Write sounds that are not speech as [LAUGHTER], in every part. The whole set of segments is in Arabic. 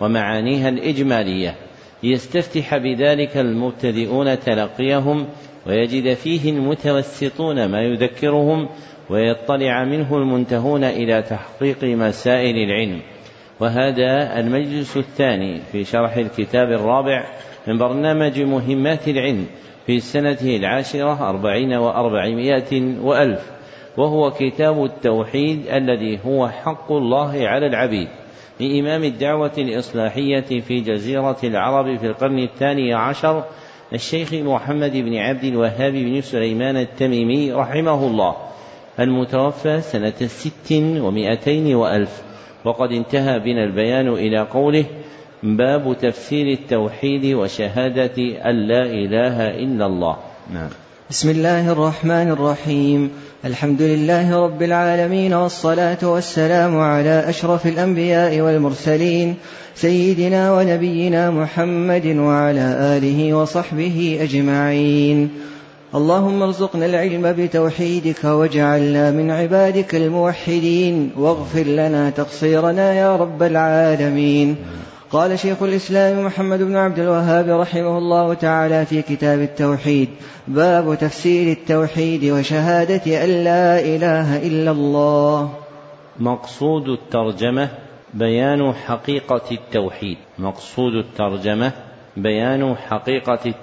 ومعانيها الإجمالية. ليستفتح بذلك المبتدئون تلقيهم ويجد فيه المتوسطون ما يذكرهم ويطلع منه المنتهون إلى تحقيق مسائل العلم. وهذا المجلس الثاني في شرح الكتاب الرابع من برنامج مهمات العلم في سنته العاشرة أربعين وأربعمائة وألف وهو كتاب التوحيد الذي هو حق الله على العبيد. لإمام الدعوة الإصلاحية في جزيرة العرب في القرن الثاني عشر الشيخ محمد بن عبد الوهاب بن سليمان التميمي رحمه الله المتوفى سنة ست ومائتين وألف. وقد انتهى بنا البيان إلى قوله باب تفسير التوحيد وشهادة أن لا إله إلا الله. نعم بسم الله الرحمن الرحيم. الحمد لله رب العالمين والصلاة والسلام على أشرف الأنبياء والمرسلين سيدنا ونبينا محمد وعلى آله وصحبه أجمعين. اللهم ارزقنا العلم بتوحيدك واجعلنا من عبادك الموحدين واغفر لنا تقصيرنا يا رب العالمين. قال شيخ الإسلام محمد بن عبد الوهاب رحمه الله تعالى في كتاب التوحيد باب تفسير التوحيد وشهادة أن لا إله إلا الله. مقصود الترجمة بيان حقيقة التوحيد. مقصود الترجمة بيان حقيقة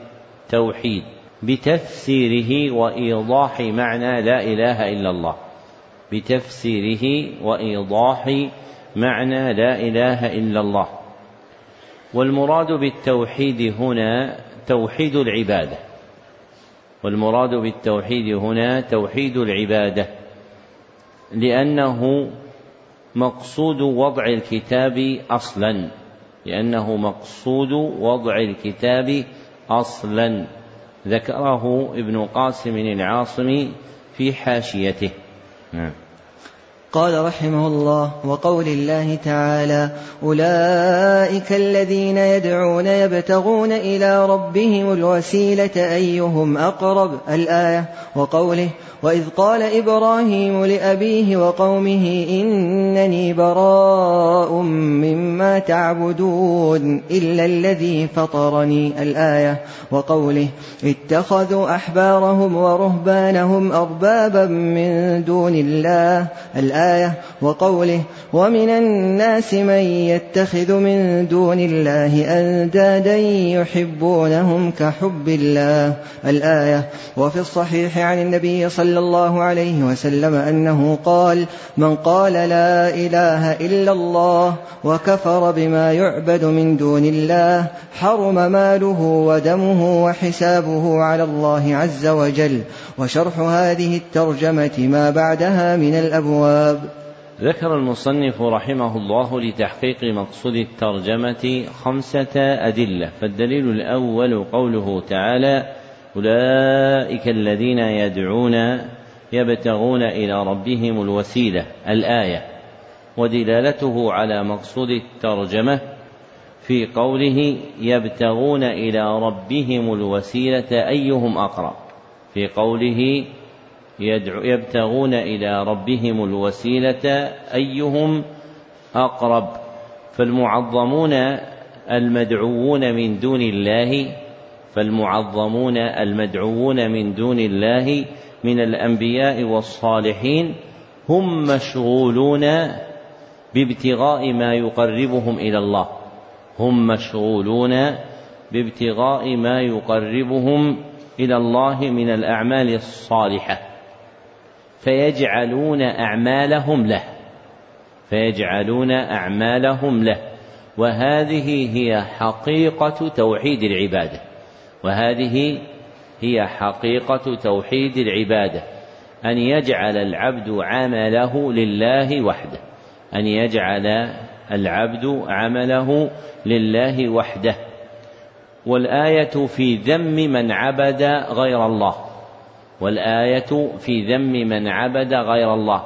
التوحيد بتفسيره وإيضاح معنى لا إله إلا الله. بتفسيره وإيضاح معنى لا إله إلا الله. والمراد بالتوحيد هنا توحيد العبادة. والمراد بالتوحيد هنا توحيد العبادة. لأنه مقصود وضع الكتاب أصلا. لأنه مقصود وضع الكتاب أصلا. ذكره ابن قاسم العاصمي في حاشيته. نعم. قال رحمه الله وقول الله تعالى أولئك الذين يدعون يبتغون إلى ربهم الوسيلة أيهم أقرب؟ الآية وقوله وإذ قال إبراهيم لأبيه وقومه إنني براء تعبدون إلا الذي فطرني الآية وقوله اتخذوا أحبارهم ورهبانهم أربابا من دون الله الآية وقوله ومن الناس من يتخذ من دون الله أندادا يحبونهم كحب الله الآية وفي الصحيح عن النبي صلى الله عليه وسلم أنه قال من قال لا إله إلا الله وكفر بما يعبد من دون الله حرم ماله ودمه وحسابه على الله عز وجل. وشرح هذه الترجمة ما بعدها من الأبواب. ذكر المصنف رحمه الله لتحقيق مقصود الترجمة خمسة أدلة. فالدليل الأول قوله تعالى أولئك الذين يدعون يبتغون إلى ربهم الوسيلة الآية. ودلالته على مقصود الترجمة في قوله يبتغون إلى ربهم الوسيلة أيهم أقرب. في قوله يدعو يبتغون إلى ربهم الوسيلة أيهم أقرب. فالمعظمون المدعوون من دون الله فالمعظمون المدعوون من دون الله من الأنبياء والصالحين هم مشغولون بابتغاء ما يقربهم إلى الله. هم مشغولون بابتغاء ما يقربهم إلى الله من الأعمال الصالحة. فيجعلون أعمالهم له. فيجعلون أعمالهم له. وهذه هي حقيقة توحيد العبادة. وهذه هي حقيقة توحيد العبادة. أن يجعل العبد عمله لله وحده. أن يجعل العبد عمله لله وحده. والآية في ذم من عبد غير الله. والآية في ذم من عبد غير الله.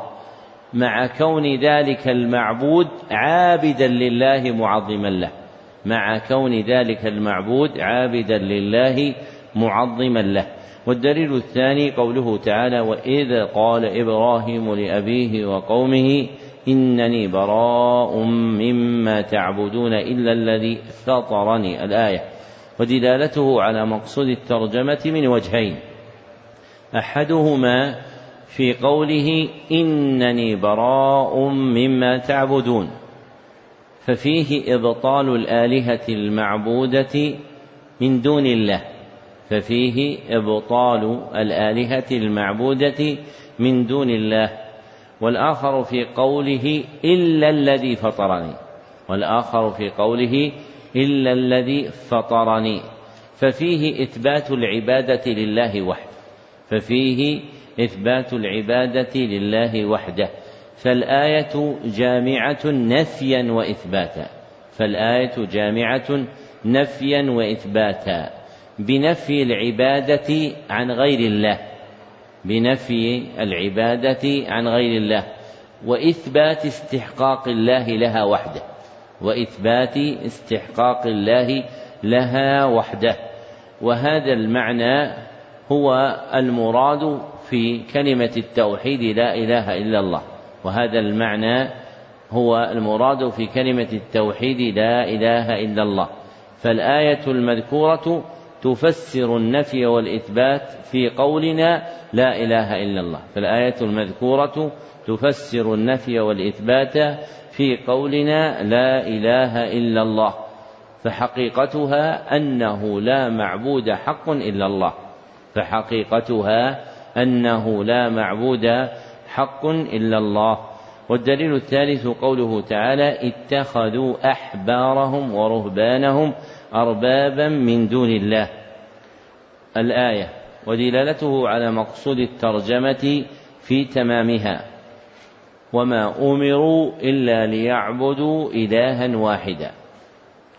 مع كون ذلك المعبود عابدا لله معظما له. مع كون ذلك المعبود عابدا لله معظما له. والدليل الثاني قوله تعالى وإذ قال إبراهيم لأبيه وقومه إنني براء مما تعبدون إلا الذي فطرني. الآية ودلالته على مقصود الترجمة من وجهين أحدهما في قوله إنني براء مما تعبدون ففيه إبطال الآلهة المعبودة من دون الله ففيه إبطال الآلهة المعبودة من دون الله والآخر في قوله إلا الذي فطرني. والآخر في قوله إلا الذي فطرني. ففيه إثبات العبادة لله وحده. ففيه إثبات العبادة لله وحده. فالآية جامعة نفيا وإثباتا. فالآية جامعة نفيا وإثباتا. بنفي العبادة عن غير الله. بنفي العبادة عن غير الله وإثبات استحقاق الله لها وحده وإثبات استحقاق الله لها وحده. وهذا المعنى هو المراد في كلمة التوحيد لا إله إلا الله. وهذا المعنى هو المراد في كلمة التوحيد لا إله إلا الله. فالآية المذكورة تفسر النفي والإثبات في قولنا لا إله إلا الله. فالآية المذكورة تفسر النفي والإثبات في قولنا لا إله إلا الله فحقيقتها أنه لا معبود حق إلا الله فحقيقتها أنه لا معبود حق إلا الله. والدليل الثالث قوله تعالى اتخذوا أحبارهم ورهبانهم أربابا من دون الله. الآية ودلالته على مقصود الترجمة في تمامها. وما أمروا إلا ليعبدوا إلها واحدا.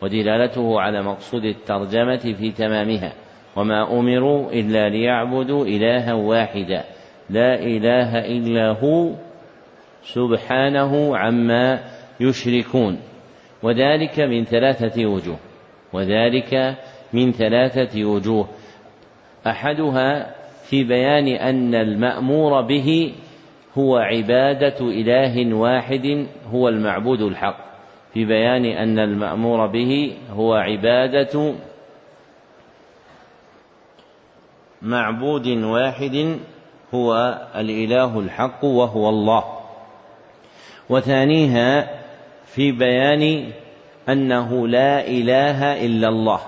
ودلالته على مقصود الترجمة في تمامها. وما أمروا إلا ليعبدوا إلها واحدا. لا إله إلا هو سبحانه عما يشركون. وذلك من ثلاثة وجوه. وذلك من ثلاثة وجوه. أحدها في بيان أن المأمور به هو عبادة إله واحد هو المعبود الحق. في بيان أن المأمور به هو عبادة معبود واحد هو الإله الحق وهو الله. وثانيها في بيان أنه لا إله إلا الله.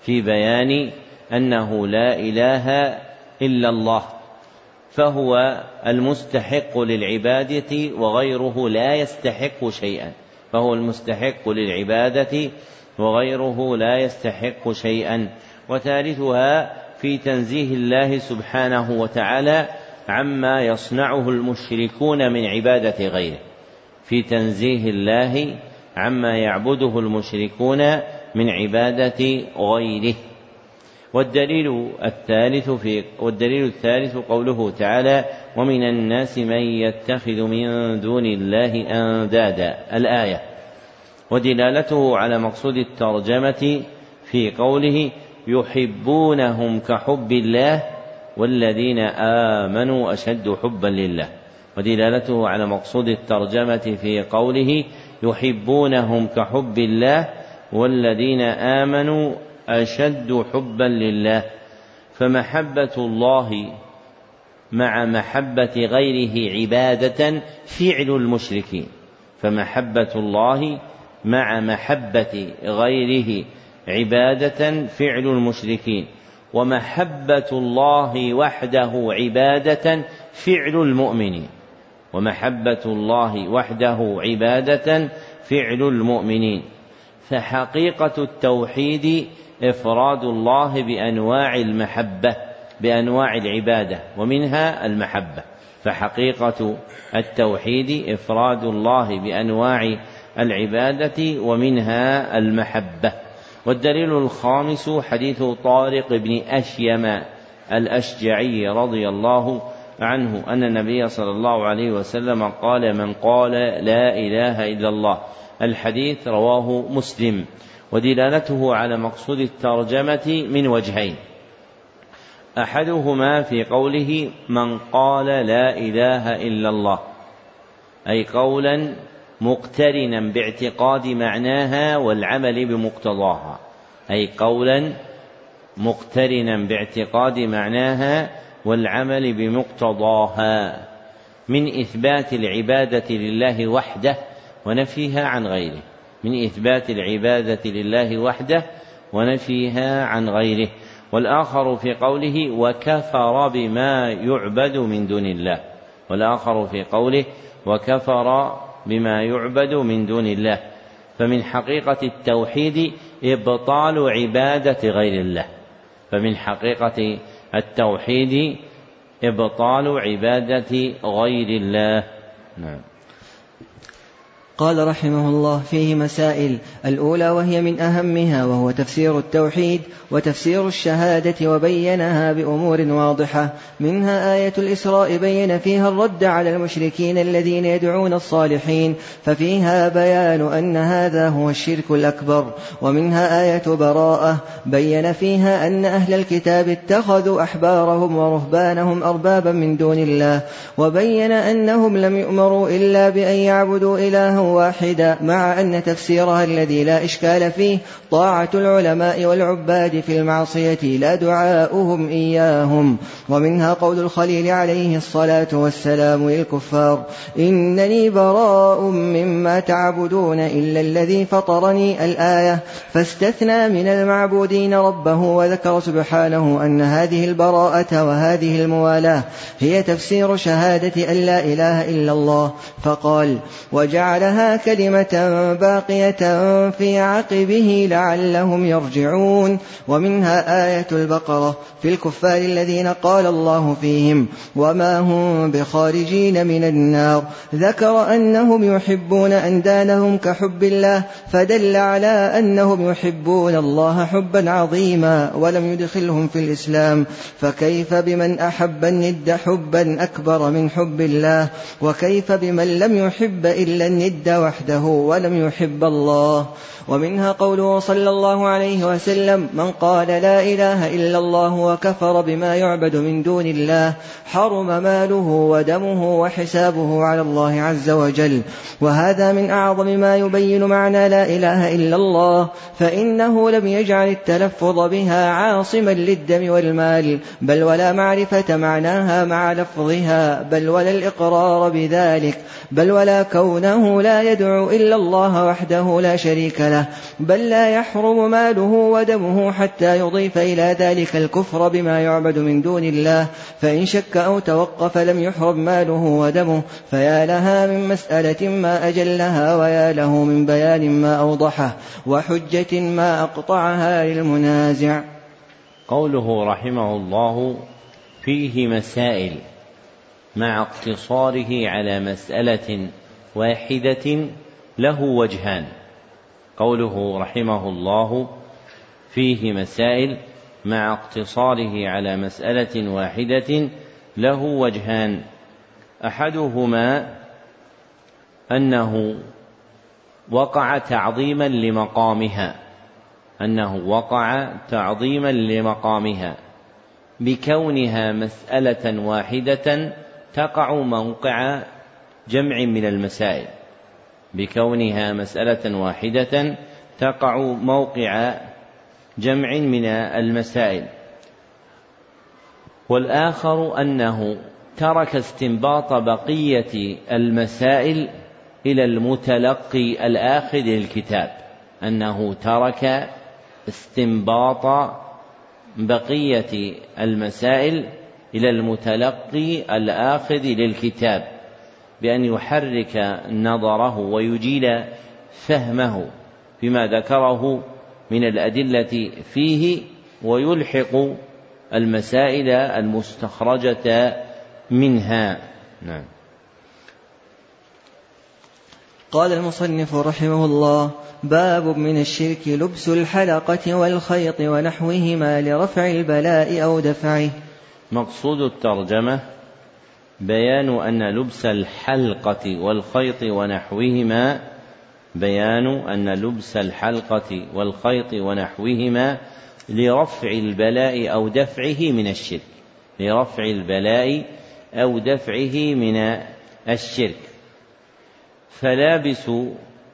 في بيان أنه لا إله إلا الله فهو المستحق للعبادة وغيره لا يستحق شيئا فهو المستحق للعبادة وغيره لا يستحق شيئا. وثالثها في تنزيه الله سبحانه وتعالى عما يصنعه المشركون من عبادة غيره. في تنزيه الله عما يعبده المشركون من عبادة غيره. والدليل الثالث في والدليل الثالث قوله تعالى ومن الناس من يتخذ من دون الله اندادا. الآية. ودلالته على مقصود الترجمة في قوله يحبونهم كحب الله والذين آمنوا أشد حبا لله. ودلالته على مقصود الترجمة في قوله يحبونهم كحب الله والذين آمنوا أشد حبا لله فمحبة الله مع محبة غيره عبادة فعل المشركين فمحبة الله مع محبة غيره عبادة فعل المشركين ومحبة الله وحده عبادة فعل المؤمنين ومحبة الله وحده عبادة فعل المؤمنين. فحقيقة التوحيد إفراد الله بأنواع المحبة بأنواع العبادة ومنها المحبة. فحقيقة التوحيد إفراد الله بأنواع العبادة ومنها المحبة. والدليل الخامس حديث طارق بن أشيم الأشجعي رضي الله عنه أن النبي صلى الله عليه وسلم قال من قال لا إله إلا الله. الحديث رواه مسلم. ودلالته على مقصود الترجمة من وجهين. أحدهما في قوله من قال لا إله إلا الله أي قولا مقترنا باعتقاد معناها والعمل بمقتضاها أي قولا مقترنا باعتقاد معناها والعمل بمقتضاها من إثبات العبادة لله وحده ونفيها عن غيره. من إثبات العبادة لله وحده ونفيها عن غيره والآخر في قوله وكفر بما يعبد من دون الله والآخر في قوله وكفر بما يعبد من دون الله فمن حقيقة التوحيد إبطال عبادة غير الله فمن حقيقة التوحيد إبطال عبادة غير الله. نعم. قال رحمه الله فيه مسائل. الأولى وهي من أهمها وهو تفسير التوحيد وتفسير الشهادة وبينها بأمور واضحة. منها آية الإسراء بين فيها الرد على المشركين الذين يدعون الصالحين ففيها بيان أن هذا هو الشرك الأكبر. ومنها آية براءة بين فيها أن أهل الكتاب اتخذوا أحبارهم ورهبانهم أربابا من دون الله. وبين أنهم لم يؤمروا إلا بأن يعبدوا إلها واحدا مع أن تفسيرها الذي لا إشكال فيه طاعة العلماء والعباد في المعصية لا دعاؤهم إياهم. ومنها قول الخليل عليه الصلاة والسلام للكفار إنني براء مما تعبدون إلا الذي فطرني الآية فاستثنى من المعبودين ربه وذكر سبحانه أن هذه البراءة وهذه الموالاة هي تفسير شهادة أن لا إله إلا الله. فقال وجعلها كلمة باقية في عقبه لعلهم يرجعون. ومنها آية البقرة في الكفار الذين قال الله فيهم وما هم بخارجين من النار. ذكر أنهم يحبون أندانهم كحب الله فدل على أنهم يحبون الله حبا عظيما ولم يدخلهم في الإسلام. فكيف بمن أحب الند حبا أكبر من حب الله؟ وكيف بمن لم يحب إلا الند وحده ولم يحب الله. ومنها قوله صلى الله عليه وسلم من قال لا إله إلا الله وكفر بما يعبد من دون الله حرم ماله ودمه وحسابه على الله عز وجل. وهذا من أعظم ما يبين معنى لا إله إلا الله. فإنه لم يجعل التلفظ بها عاصما للدم والمال بل ولا معرفة معناها مع لفظها بل ولا الإقرار بذلك بل ولا كونه لا يدعو إلا الله وحده لا شريك له بل لا يحرم ماله ودمه حتى يضيف إلى ذلك الكفر بما يعبد من دون الله. فإن شك أو توقف لم يحرم ماله ودمه فيا لها من مسألة ما أجلها ويا له من بيان ما أوضحه وحجة ما أقطعها للمنازع. قوله رحمه الله فيه مسائل مع اقتصاره على مسألة واحدة له وجهان. قوله رحمه الله فيه مسائل مع اقتصاره على مسألة واحدة له وجهان. أحدهما أنه وقع تعظيما لمقامها. أنه وقع تعظيما لمقامها. بكونها مسألة واحدة تقع موقع جمع من المسائل بكونها مسألة واحدة تقع موقع جمع من المسائل. والآخر أنه ترك استنباط بقية المسائل إلى المتلقي الآخذ للكتاب أنه ترك استنباط بقية المسائل إلى المتلقي الآخذ للكتاب. بأن يحرك نظره ويجيل فهمه بما ذكره من الأدلة فيه ويلحق المسائل المستخرجة منها. نعم. قال المصنف رحمه الله باب من الشرك لبس الحلقة والخيط ونحوهما لرفع البلاء أو دفعه. مقصود الترجمة بيان أن لبس الحلقة والخيط ونحوهما بيان أن لبس الحلقة والخيط ونحوهما لرفع البلاء أو دفعه من الشرك. لرفع البلاء أو دفعه من الشرك. فلابس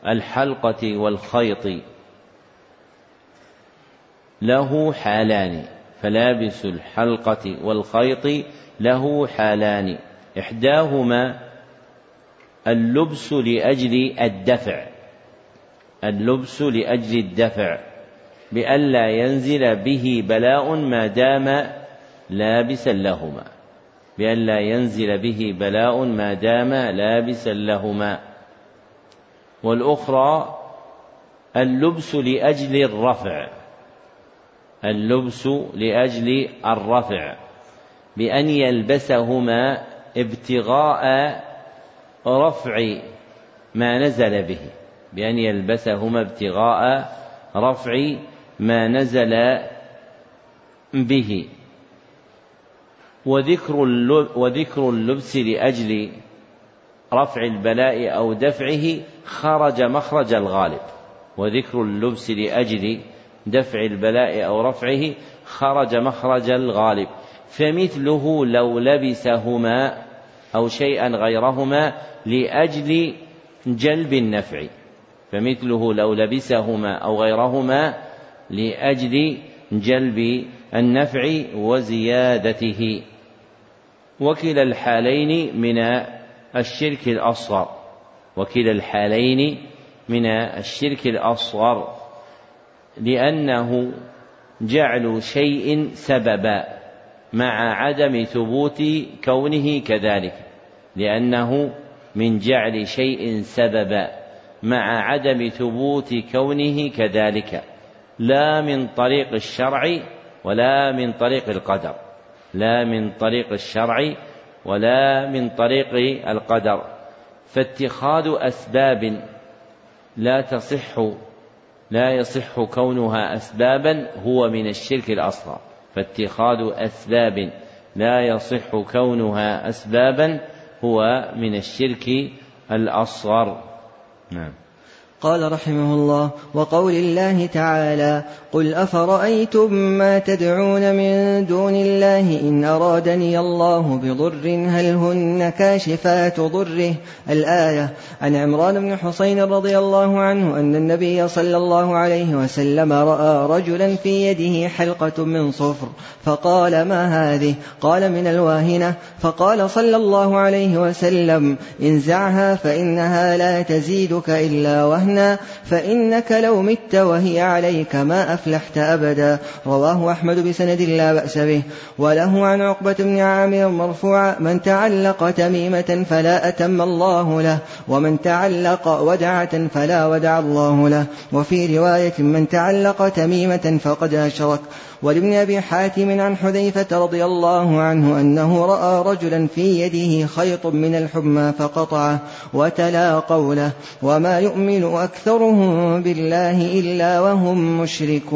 الحلقة والخيط له حالان. فلابس الحلقة والخيط له حالان. إحداهما اللبس لأجل الدفع اللبس لأجل الدفع بألا ينزل به بلاء ما دام لابسا لهما بألا ينزل به بلاء ما دام لابسا لهما. والأخرى اللبس لأجل الرفع اللبس لأجل الرفع بأن يلبسهما ابتغاء رفع ما نزل به بأن يلبسهما ابتغاء رفع ما نزل به. وذكر وذكر اللبس لأجل رفع البلاء أو دفعه خرج مخرج الغالب. وذكر اللبس لأجل دفع البلاء أو رفعه خرج مخرج الغالب. فمثله لو لبسهما أو شيئا غيرهما لأجل جلب النفع فمثله لو لبسهما أو غيرهما لأجل جلب النفع وزيادته. وكلا الحالين من الشرك الأصغر وكلا الحالين من الشرك الأصغر لأنه جعل شيء سببا مع عدم ثبوت كونه كذلك. لأنه من جعل شيء سببا مع عدم ثبوت كونه كذلك. لا من طريق الشرع ولا من طريق القدر. لا من طريق الشرع ولا من طريق القدر. فاتخاذ أسباب لا تصح لا يصح كونها أسبابا هو من الشرك الأصغر. فاتخاذ أسباب لا يصح كونها أسبابا هو من الشرك الأصغر. نعم. قال رحمه الله وقول الله تعالى قل أفرأيتم ما تدعون من دون الله إن أرادني الله بضر هل هن كاشفات ضره؟ الآية عن عمران بن حسين رضي الله عنه أن النبي صلى الله عليه وسلم رأى رجلا في يده حلقة من صفر فقال ما هذه؟ قال من الواهنة. فقال صلى الله عليه وسلم انزعها فإنها لا تزيدك إلا وهنا فإنك لو مت وهي عليك ما أفلحت أبدا. رواه أحمد بسند لا بأس به. وله عن عقبة بن عامر مرفوعا من تعلق تميمة فلا أتم الله له ومن تعلق ودعة فلا ودع الله له. وفي رواية من تعلق تميمة فقد أشرك. ولابن أبي حاتم عن حذيفة رضي الله عنه أنه رأى رجلا في يده خيط من الحمى فقطعه وتلا قوله وما يؤمن أكثرهم بالله إلا وهم مشركون.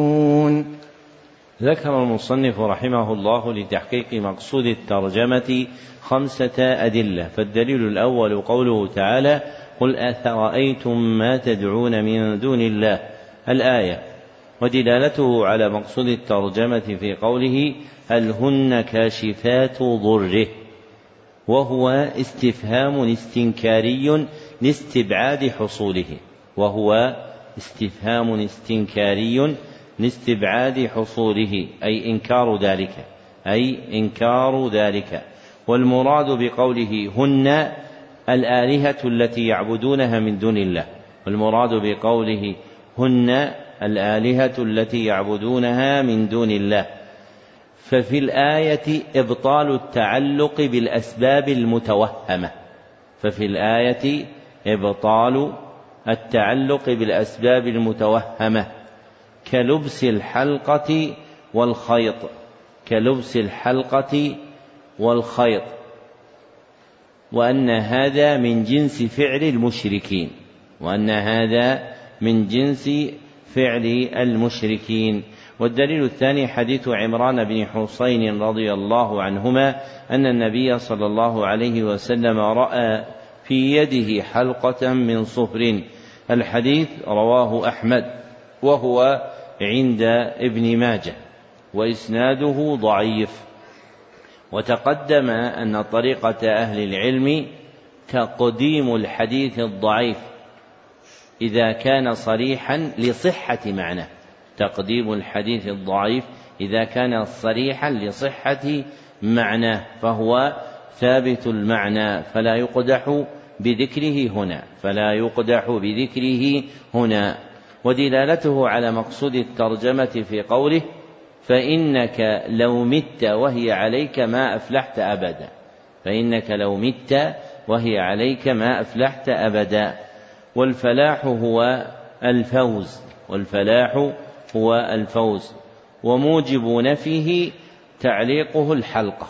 ذكر المصنف رحمه الله لتحقيق مقصود الترجمة خمسة أدلة فالدليل الأول قوله تعالى قل أفرأيتم ما تدعون من دون الله؟ الآية. ودلالته على مقصود الترجمة في قوله هل هن كاشفات ضره؟ وهو استفهام استنكاري لاستبعاد حصوله وهو استفهام استنكاري لاستبعاد حصوله أي إنكار ذلك أي إنكار ذلك. والمراد بقوله هن الآلهة التي يعبدونها من دون الله. والمراد بقوله هن الآلهة التي يعبدونها من دون الله. ففي الآية إبطال التعلق بالأسباب المتوهمة. ففي الآية إبطال التعلق بالأسباب المتوهمة. كلبس الحلقة والخيط. كلبس الحلقة والخيط. وأن هذا من جنس فعل المشركين. وأن هذا من جنس فعل المشركين. والدليل الثاني حديث عمران بن حسين رضي الله عنهما أن النبي صلى الله عليه وسلم رأى في يده حلقة من صفر. الحديث رواه أحمد. وهو عند ابن ماجه وإسناده ضعيف. وتقدم أن طريقة أهل العلم تقديم الحديث الضعيف إذا كان صريحا لصحة معناه. تقديم الحديث الضعيف إذا كان صريحا لصحة معناه فهو ثابت المعنى فلا يقدح بذكره هنا فلا يقدح بذكره هنا. ودلالته على مقصود الترجمة في قوله فإنك لو مت وهي عليك ما أفلحت أبدا. فإنك لو مت وهي عليك ما أفلحت أبدا. والفلاح هو الفوز. والفلاح هو الفوز. وموجب نفيه تعليقه الحلقة.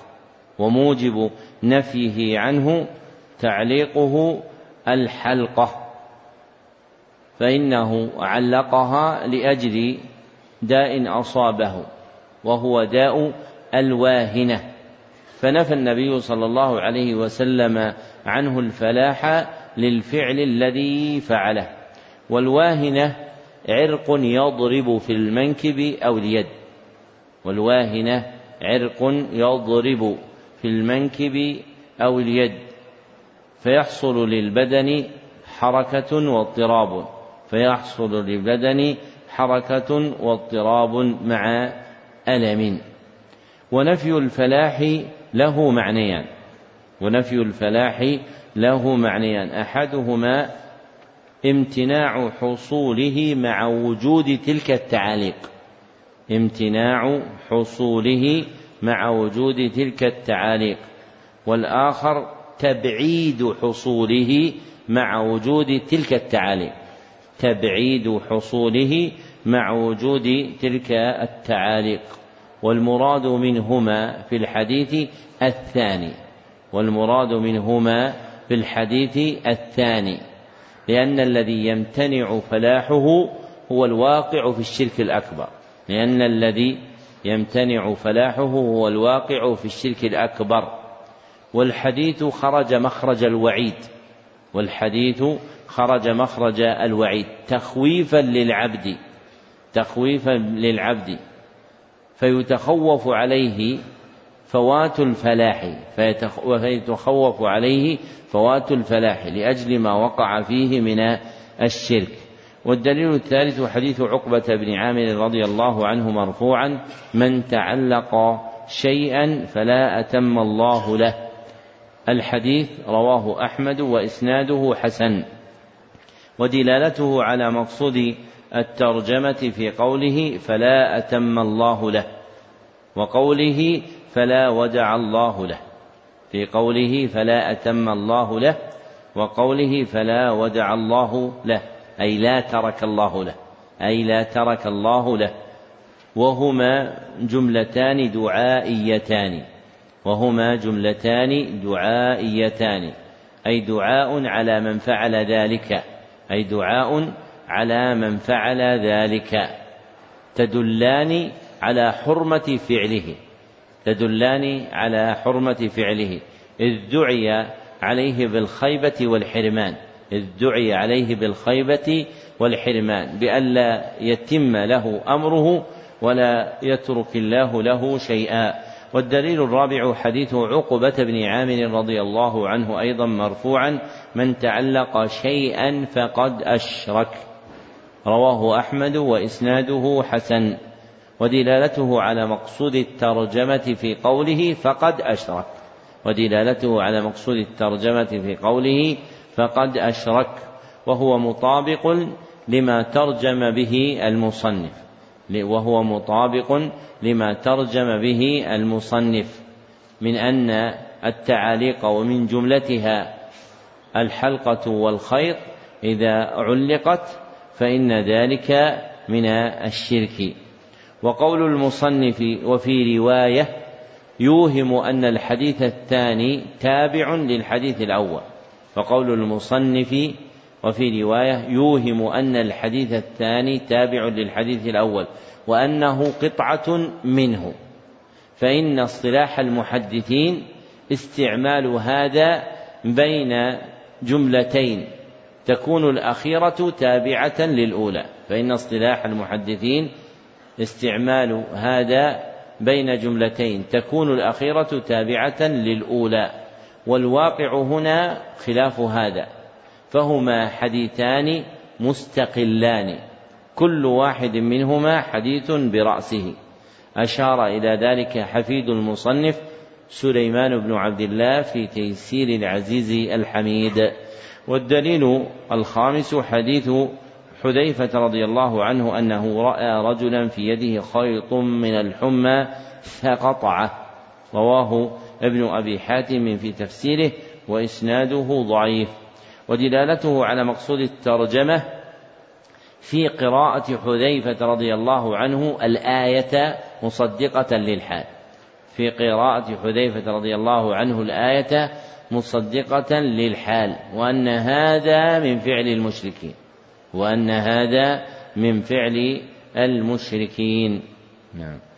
وموجب نفيه عنه تعليقه الحلقة. فإنه علقها لأجل داء أصابه وهو داء الواهنة. فنفى النبي صلى الله عليه وسلم عنه الفلاح للفعل الذي فعله. والواهنة عرق يضرب في المنكب أو اليد. والواهنة عرق يضرب في المنكب أو اليد. فيحصل للبدن حركة واضطراب. فيحصل للبدن حركة واضطراب مع ألم. ونفي الفلاح له معنيان. ونفي الفلاح له معنيان. أحدهما امتناع حصوله مع وجود تلك التعاليق. امتناع حصوله مع وجود تلك التعاليق. والآخر تبعيد حصوله مع وجود تلك التعاليق. تبعيد حصوله مع وجود تلك التعاليق. والمراد منهما في الحديث الثاني. والمراد منهما في الحديث الثاني. لأن الذي يمتنع فلاحه هو الواقع في الشرك الأكبر. لأن الذي يمتنع فلاحه هو الواقع في الشرك الأكبر. والحديث خرج مخرج الوعيد. والحديث خرج مخرج الوعيد تخويفا للعبد تخويفا للعبد. فيتخوف عليه فوات الفلاح فيتخوف عليه فوات الفلاح لأجل ما وقع فيه من الشرك. والدليل الثالث حديث عقبة بن عامر رضي الله عنه مرفوعا من تعلق شيئا فلا أتم الله له. الحديث رواه أحمد وإسناده حسن. ودلالته على مقصود الترجمة في قوله فلا أتم الله له وقوله فلا ودع الله له في قوله فلا أتم الله له وقوله فلا ودع الله له أي لا ترك الله له أي لا ترك الله له وهما جملتان دعائيتان وهما جملتان دعائيتان أي دعاء على من فعل ذلك. أي دعاء على من فعل ذلك. تدلان على حرمة فعله. تدلان على حرمة فعله. إذ دعي عليه بالخيبة والحرمان. إذ دعي عليه بالخيبة والحرمان. بألا يتم له أمره ولا يترك الله له شيئا. والدليل الرابع حديث عقبة بن عامر رضي الله عنه أيضا مرفوعا من تعلق شيئا فقد أشرك رواه أحمد وإسناده حسن ودلالته على مقصود الترجمة في قوله فقد أشرك ودلالته على مقصود الترجمة في قوله فقد أشرك وهو مطابق لما ترجم به المصنف. وهو مطابق لما ترجم به المصنف من أن التعاليق ومن جملتها الحلقة والخيط إذا علقت فإن ذلك من الشرك. وقول المصنف وفي رواية يوهم أن الحديث الثاني تابع للحديث الأول فقول المصنف وفي رواية يوهم أن الحديث الثاني تابع للحديث الأول وأنه قطعة منه فإن اصطلاح المحدثين استعمال هذا بين جملتين تكون الأخيرة تابعة للأولى فإن اصطلاح المحدثين استعمال هذا بين جملتين تكون الأخيرة تابعة للأولى والواقع هنا خلاف هذا. فهما حديثان مستقلان. كل واحد منهما حديث برأسه. أشار إلى ذلك حفيد المصنف سليمان بن عبد الله في تيسير العزيز الحميد. والدليل الخامس حديث حذيفة رضي الله عنه أنه رأى رجلا في يده خيط من الحمى فقطعه. رواه ابن أبي حاتم في تفسيره وإسناده ضعيف. ودلالته على مقصود الترجمة في قراءة حذيفة رضي الله عنه الآية مصدقة للحال. في قراءة حذيفة رضي الله عنه الآية مصدقة للحال وأن هذا من فعل المشركين وأن هذا من فعل المشركين. نعم.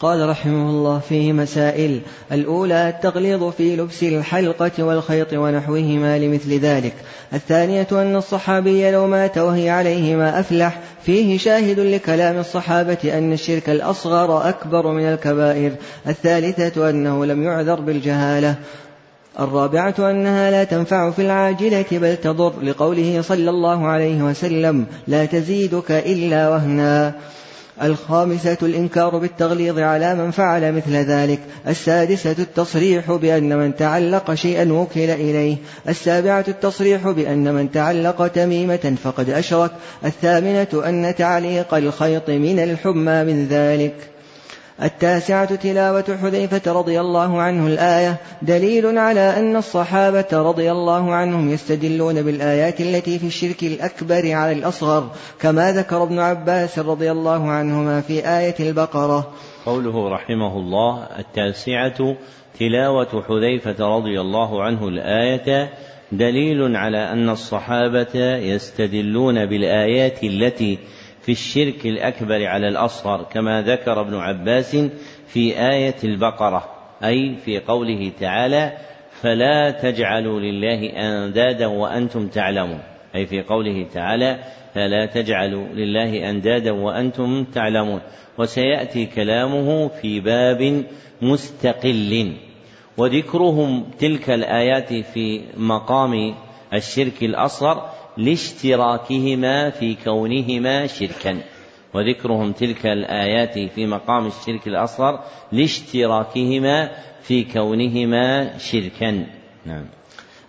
قال رحمه الله فيه مسائل الأولى التغليظ في لبس الحلقة والخيط ونحوهما لمثل ذلك. الثانية أن الصحابي لو مات وهي عليه ما أفلح فيه شاهد لكلام الصحابة أن الشرك الأصغر أكبر من الكبائر. الثالثة أنه لم يعذر بالجهالة. الرابعة أنها لا تنفع في العاجلة بل تضر لقوله صلى الله عليه وسلم لا تزيدك إلا وهنا الخامسة الإنكار بالتغليظ على من فعل مثل ذلك. السادسة التصريح بأن من تعلق شيئا وكل إليه. السابعة التصريح بأن من تعلق تميمة فقد أشرك. الثامنة أن تعليق الخيط من الحمى من ذلك. التاسعة تلاوة حذيفة رضي الله عنه الآية دليل على أن الصحابة رضي الله عنهم يستدلون بالآيات التي في الشرك الأكبر على الأصغر كما ذكر ابن عباس رضي الله عنهما في آية البقرة. قوله رحمه الله التاسعة تلاوة حذيفة رضي الله عنه الآية دليل على أن الصحابة يستدلون بالآيات التي في الشرك الأكبر على الأصغر كما ذكر ابن عباس في آية البقرة أي في قوله تعالى فلا تجعلوا لله أندادا وأنتم تعلمون أي في قوله تعالى فلا تجعلوا لله أندادا وأنتم تعلمون وسيأتي كلامه في باب مستقل. وذكرهم تلك الآيات في مقام الشرك الأصغر لاشتراكهما في كونهما شركا. وذكرهم تلك الآيات في مقام الشرك الأصغر لاشتراكهما في كونهما شركا. نعم.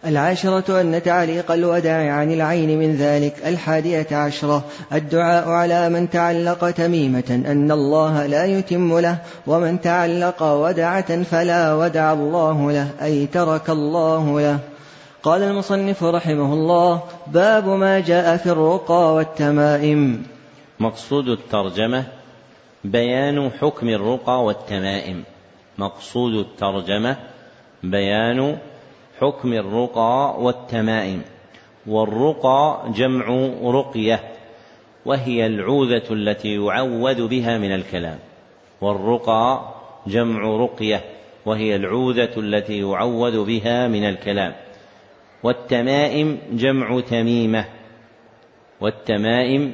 العاشرة أن تعليق الوداع عن العين من ذلك الحادية عشرة الدعاء على من تعلق تميمة أن الله لا يتم له ومن تعلق ودعة فلا ودع الله له أي ترك الله له. قال المصنف رحمه الله باب ما جاء في الرقى والتمائم. مقصود الترجمة بيان حكم الرقى والتمائم. مقصود الترجمة بيان حكم الرقى والتمائم. والرقى جمع رقية وهي العوذة التي يعوذ بها من الكلام. والرقى جمع رقية وهي العوذة التي يعوذ بها من الكلام. والتمائم جمع تميمة. والتمائم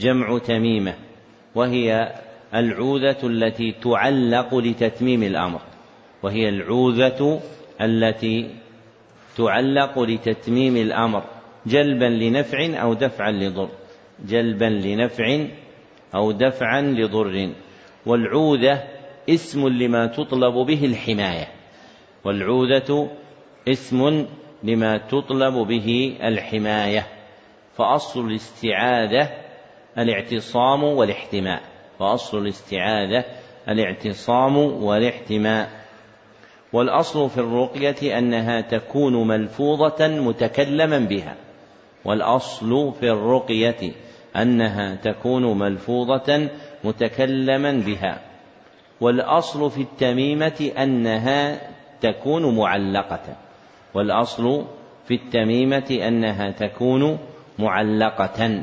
جمع تميمة. وهي العوذة التي تعلق لتتميم الأمر. وهي العوذة التي تعلق لتتميم الأمر. جلبا لنفع أو دفعا لضر. جلبا لنفع أو دفعا لضر. والعوذة اسم لما تطلب به الحماية. والعوذة اسم لما تطلب به الحماية فأصل الاستعاذة الاعتصام والاحتماء فأصل الاستعاذة الاعتصام والاحتماء. والأصل في الرقية أنها تكون ملفوظة متكلما بها. والأصل في الرقية أنها تكون ملفوظة متكلما بها. والأصل في التميمة أنها تكون معلقة. والأصل في التميمة أنها تكون معلقة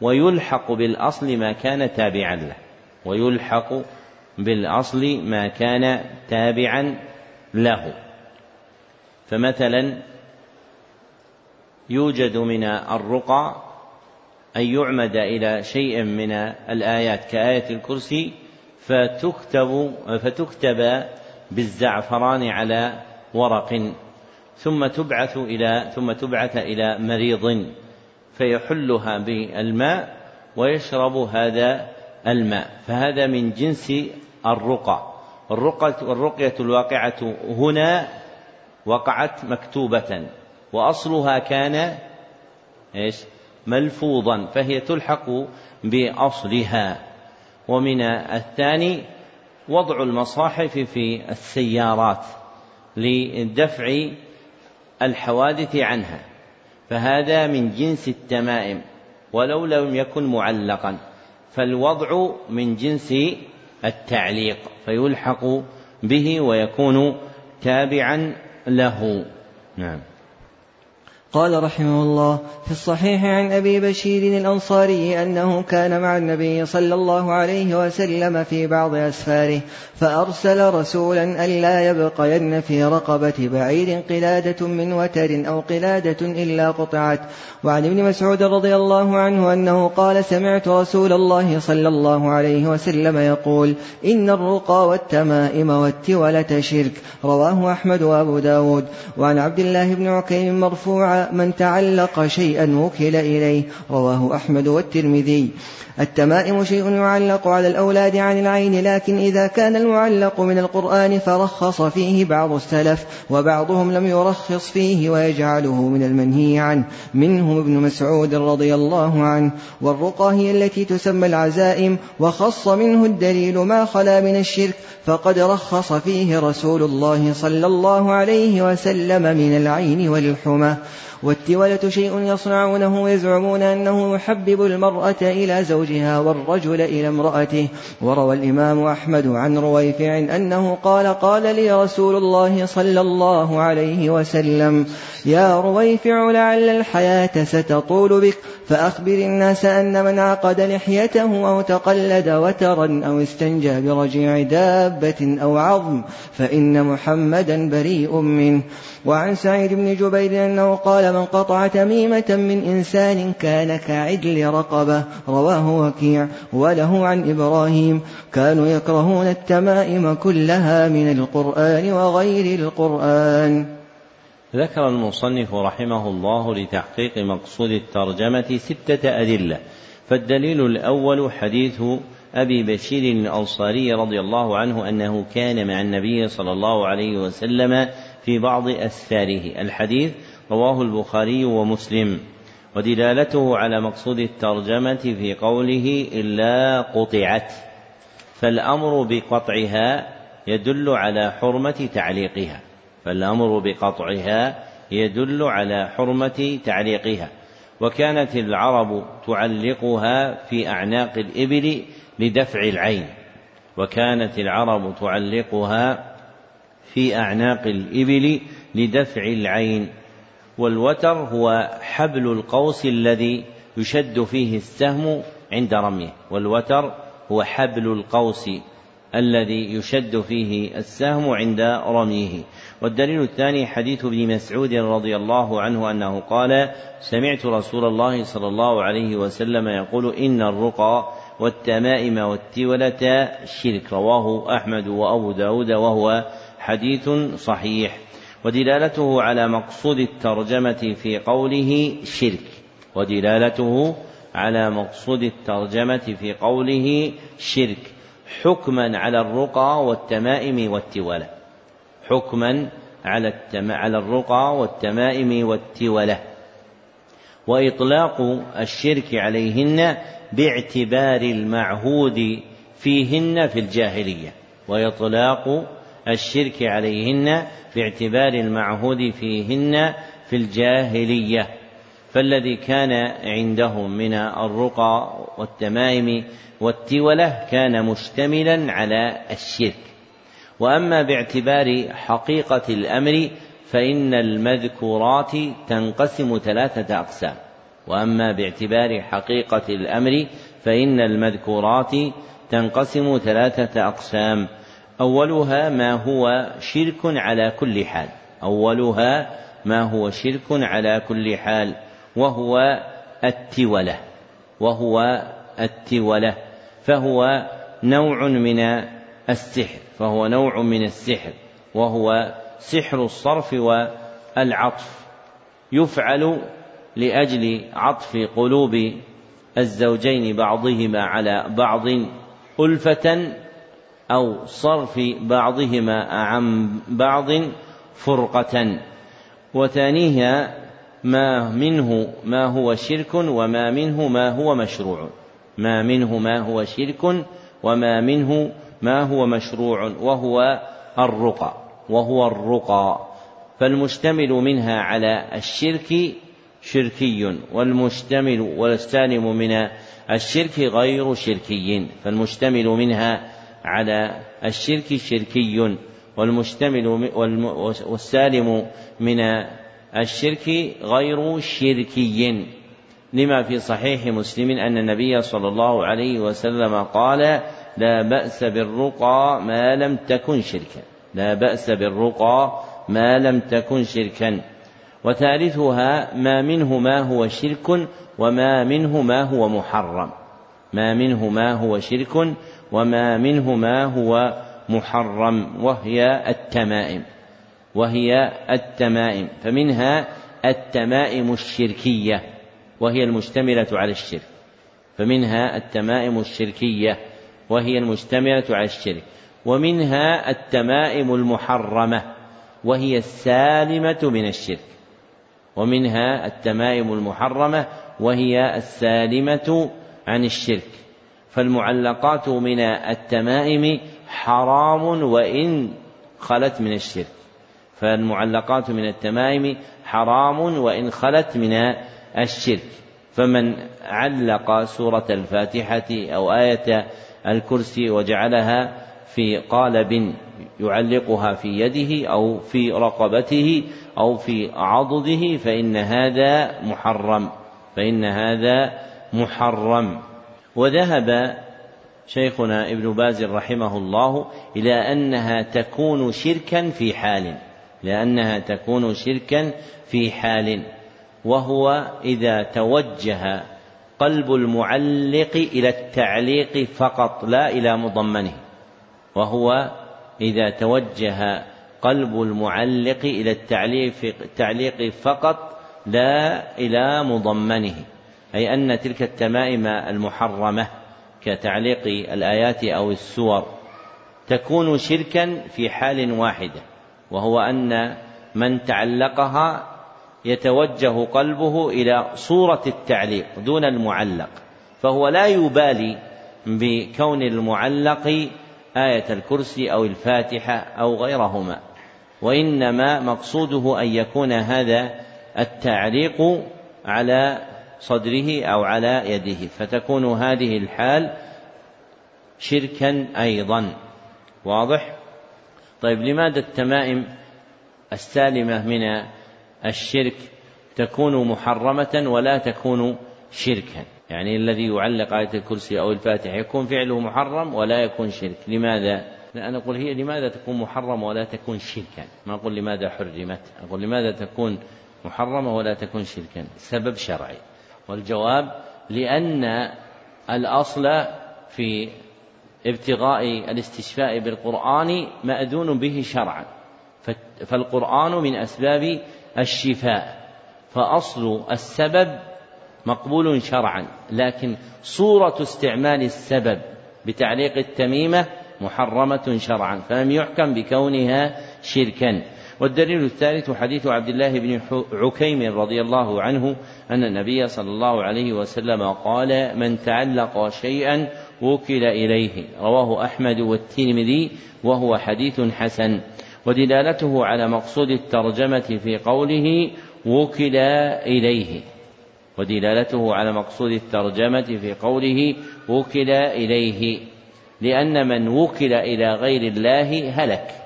ويلحق بالأصل ما كان تابعا له ويلحق بالأصل ما كان تابعا له. فمثلا يوجد من الرقى أن يعمد إلى شيء من الآيات كآية الكرسي فتكتب فتكتب بالزعفران على ورق. ثم تبعث إلى ثم تبعث إلى مريض فيحلها بالماء ويشرب هذا الماء. فهذا من جنس الرقى. الرقية, الرقية الواقعة هنا وقعت مكتوبة. وأصلها كان إيش؟ ملفوظا. فهي تلحق بأصلها. ومن الثاني وضع المصاحف في السيارات لدفع الحوادث عنها فهذا من جنس التمائم ولو لم يكن معلقا فالوضع من جنس التعليق فيلحق به ويكون تابعا له. نعم. قال رحمه الله في الصحيح عن أبي بشير الأنصاري أنه كان مع النبي صلى الله عليه وسلم في بعض أسفاره فأرسل رسولا ألا يبقين في رقبة بعير قلادة من وتر أو قلادة إلا قطعت. وعن ابن مسعود رضي الله عنه أنه قال سمعت رسول الله صلى الله عليه وسلم يقول إن الرقى والتمائم والتولة شرك. رواه أحمد وأبو داود. وعن عبد الله بن عكيم مرفوعا من تعلق شيئا وكل إليه رواه أحمد والترمذي. التمائم شيء يعلق على الأولاد عن العين لكن إذا كان المعلق من القرآن فرخص فيه بعض السلف وبعضهم لم يرخص فيه ويجعله من المنهي عنه. منهم ابن مسعود رضي الله عنه والرقى هي التي تسمى العزائم وخص منه الدليل ما خلا من الشرك فقد رخص فيه رسول الله صلى الله عليه وسلم من العين والحمى. والتولة شيء يصنعونه ويزعمون أنه يحبب المرأة إلى زوجها والرجل إلى امرأته. وروى الإمام أحمد عن رويفع أنه قال قال لي رسول الله صلى الله عليه وسلم يا رويفع لعل الحياة ستطول بك فأخبر الناس أن من عقد لحيته أو تقلد وترا أو استنجى برجيع دابة أو عظم فإن محمدا بريء منه. وعن سعيد بن جبير أنه قال من قطع تميمة من إنسان كان كعدل رقبة رواه وكيع. وله عن إبراهيم كانوا يكرهون التمائم كلها من القرآن وغير القرآن. ذكر المصنف رحمه الله لتحقيق مقصود الترجمة ستة أدلة فالدليل الأول حديث أبي بشير الأنصاري رضي الله عنه أنه كان مع النبي صلى الله عليه وسلم في بعض أسفاره الحديث رواه البخاري ومسلم ودلالته على مقصود الترجمة في قوله إلا قطعت فالأمر بقطعها يدل على حرمة تعليقها فالأمر بقطعها يدل على حرمة تعليقها وكانت العرب تعلقها في أعناق الإبل لدفع العين وكانت العرب تعلقها في أعناق الإبل لدفع العين والوتر هو حبل القوس الذي يشد فيه السهم عند رميه والوتر هو حبل القوس الذي يشد فيه السهم عند رميه. والدليل الثاني حديث ابن مسعود رضي الله عنه أنه قال سمعت رسول الله صلى الله عليه وسلم يقول إن الرقى والتمائم والتولة شرك رواه أحمد وأبو داود وهو حديث صحيح ودلالته على مقصود الترجمة في قوله شرك ودلالته على مقصود الترجمة في قوله شرك حكما على الرقى والتمائم والتولة حكما على التم... على الرقى والتمائم والتولة وإطلاق الشرك عليهن باعتبار المعهود فيهن في الجاهلية وإطلاق الشرك عليهن باعتبار المعهود فيهن في الجاهلية. فالذي كان عندهم من الرقى والتمائم والتولة كان مشتملا على الشرك. وأما باعتبار حقيقة الأمر فإن المذكورات تنقسم ثلاثة أقسام. وأما باعتبار حقيقة الأمر فإن المذكورات تنقسم ثلاثة أقسام. أولها ما هو شرك على كل حال. أولها ما هو شرك على كل حال وهو التولة وهو التولة فهو نوع من السحر فهو نوع من السحر وهو سحر الصرف والعطف يفعل لأجل عطف قلوب الزوجين بعضهما على بعض ألفة أو صرف بعضهما عن بعض فرقة. وثانيها ما منه ما هو شرك وما منه ما هو مشروع. ما منه ما هو شرك وما منه ما هو مشروع وهو الرقى وهو الرقى. فالمشتمل منها على الشرك شركي والمشتمل والسالم من الشرك غير شركي. فالمشتمل منها على الشرك شركي والمشتمل والسالم من الشرك غير شركي. لما في صحيح مسلم أن النبي صلى الله عليه وسلم قال لا بأس بالرقى ما لم تكن شركا. لا بأس بالرقى ما لم تكن شركا. وثالثها ما منه ما هو شرك وما منه ما هو محرم. ما منه ما هو شرك وما منه ما هو محرم وهي التمائم وهي التمائم. فمنها التمائم الشركية وهي المشتملة على الشرك. فمنها التمائم الشركية وهي المشتملة على الشرك. ومنها التمائم المحرمة وهي السالمة من الشرك. ومنها التمائم المحرمة وهي السالمة عن الشرك. فالمعلقات من التمائم حرام وإن خلت من الشرك. فالمعلقات من التمائم حرام وإن خلت من الشرك. فمن علق سورة الفاتحة أو آية الكرسي وجعلها في قالب يعلقها في يده أو في رقبته أو في عضده فإن هذا محرم. فإن هذا محرم. وذهب شيخنا ابن باز رحمه الله إلى أنها تكون شركا في حال لأنها تكون شركا في حال وهو إذا توجه قلب المعلق إلى التعليق فقط لا إلى مضمنه وهو إذا توجه قلب المعلق إلى التعليق فقط لا إلى مضمنه. أي أن تلك التمائم المحرمة كتعليق الآيات أو السور تكون شركا في حال واحدة وهو أن من تعلقها يتوجه قلبه إلى صورة التعليق دون المعلق فهو لا يبالي بكون المعلق آية الكرسي أو الفاتحة أو غيرهما وإنما مقصوده أن يكون هذا التعليق على صدره أو على يده. فتكون هذه الحال شركا أيضا. واضح؟ طيب لماذا التمائم السالمة من الشرك تكون محرمة ولا تكون شركا؟ يعني الذي يعلق آية الكرسي أو الفاتحة يكون فعله محرم ولا يكون شرك. لماذا؟ لا أنا أقول هي لماذا تكون محرمة ولا تكون شركا؟ ما أقول لماذا حرمت أقول لماذا تكون محرمة ولا تكون شركا؟ سبب شرعي. والجواب لأن الأصل في ابتغاء الاستشفاء بالقرآن مأذون به شرعا. فالقرآن من أسباب الشفاء. فأصل السبب مقبول شرعا لكن صورة استعمال السبب بتعليق التميمة محرمة شرعا فلم يحكم بكونها شركا. والدليل الثالث حديث عبد الله بن عكيم رضي الله عنه أن النبي صلى الله عليه وسلم قال من تعلق شيئا وكل إليه. رواه أحمد والترمذي وهو حديث حسن. ودلالته على مقصود الترجمة في قوله وكل إليه. ودلالته على مقصود الترجمة في قوله وكل إليه. لأن من وكل إلى غير الله هلك.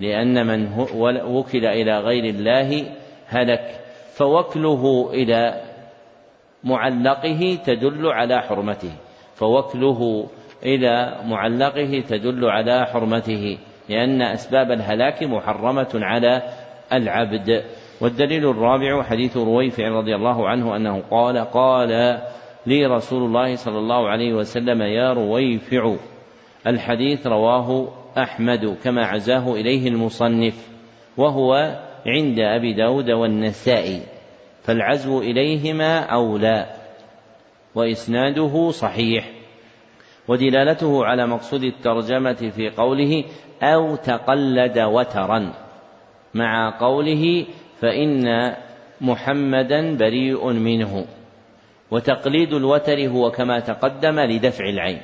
لأن من وكل إلى غير الله هلك. فوكله إلى معلقه تدل على حرمته. فوكله إلى معلقه تدل على حرمته. لأن أسباب الهلاك محرمة على العبد. والدليل الرابع حديث رويفع رضي الله عنه أنه قال قال لي رسول الله صلى الله عليه وسلم يا رويفع الحديث رواه أحمد كما عزاه إليه المصنف وهو عند أبي داود والنسائي فالعزو إليهما أولى وإسناده صحيح ودلالته على مقصود الترجمة في قوله أو تقلد وترا مع قوله فإن محمدا بريء منه وتقليد الوتر هو كما تقدم لدفع العين.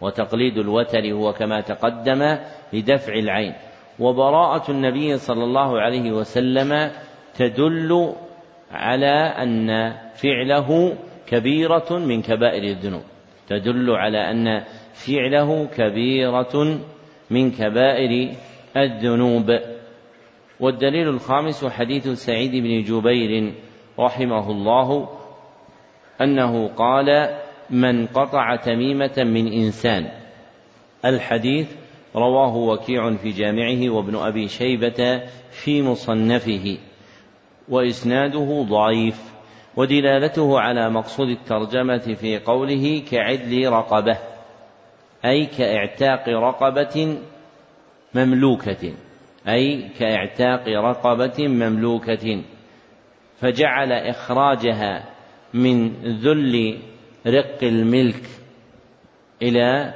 وتقليد الوتر هو كما تقدم لدفع العين. وبراءة النبي صلى الله عليه وسلم تدل على أن فعله كبيرة من كبائر الذنوب. تدل على أن فعله كبيرة من كبائر الذنوب. والدليل الخامس حديث سعيد بن جبير رحمه الله أنه قال من قطع تميمة من إنسان. الحديث رواه وكيع في جامعه وابن أبي شيبة في مصنفه وإسناده ضعيف ودلالته على مقصود الترجمة في قوله كعدل رقبة أي كإعتاق رقبة مملوكة أي كإعتاق رقبة مملوكة فجعل إخراجها من ذل رق الملك إلى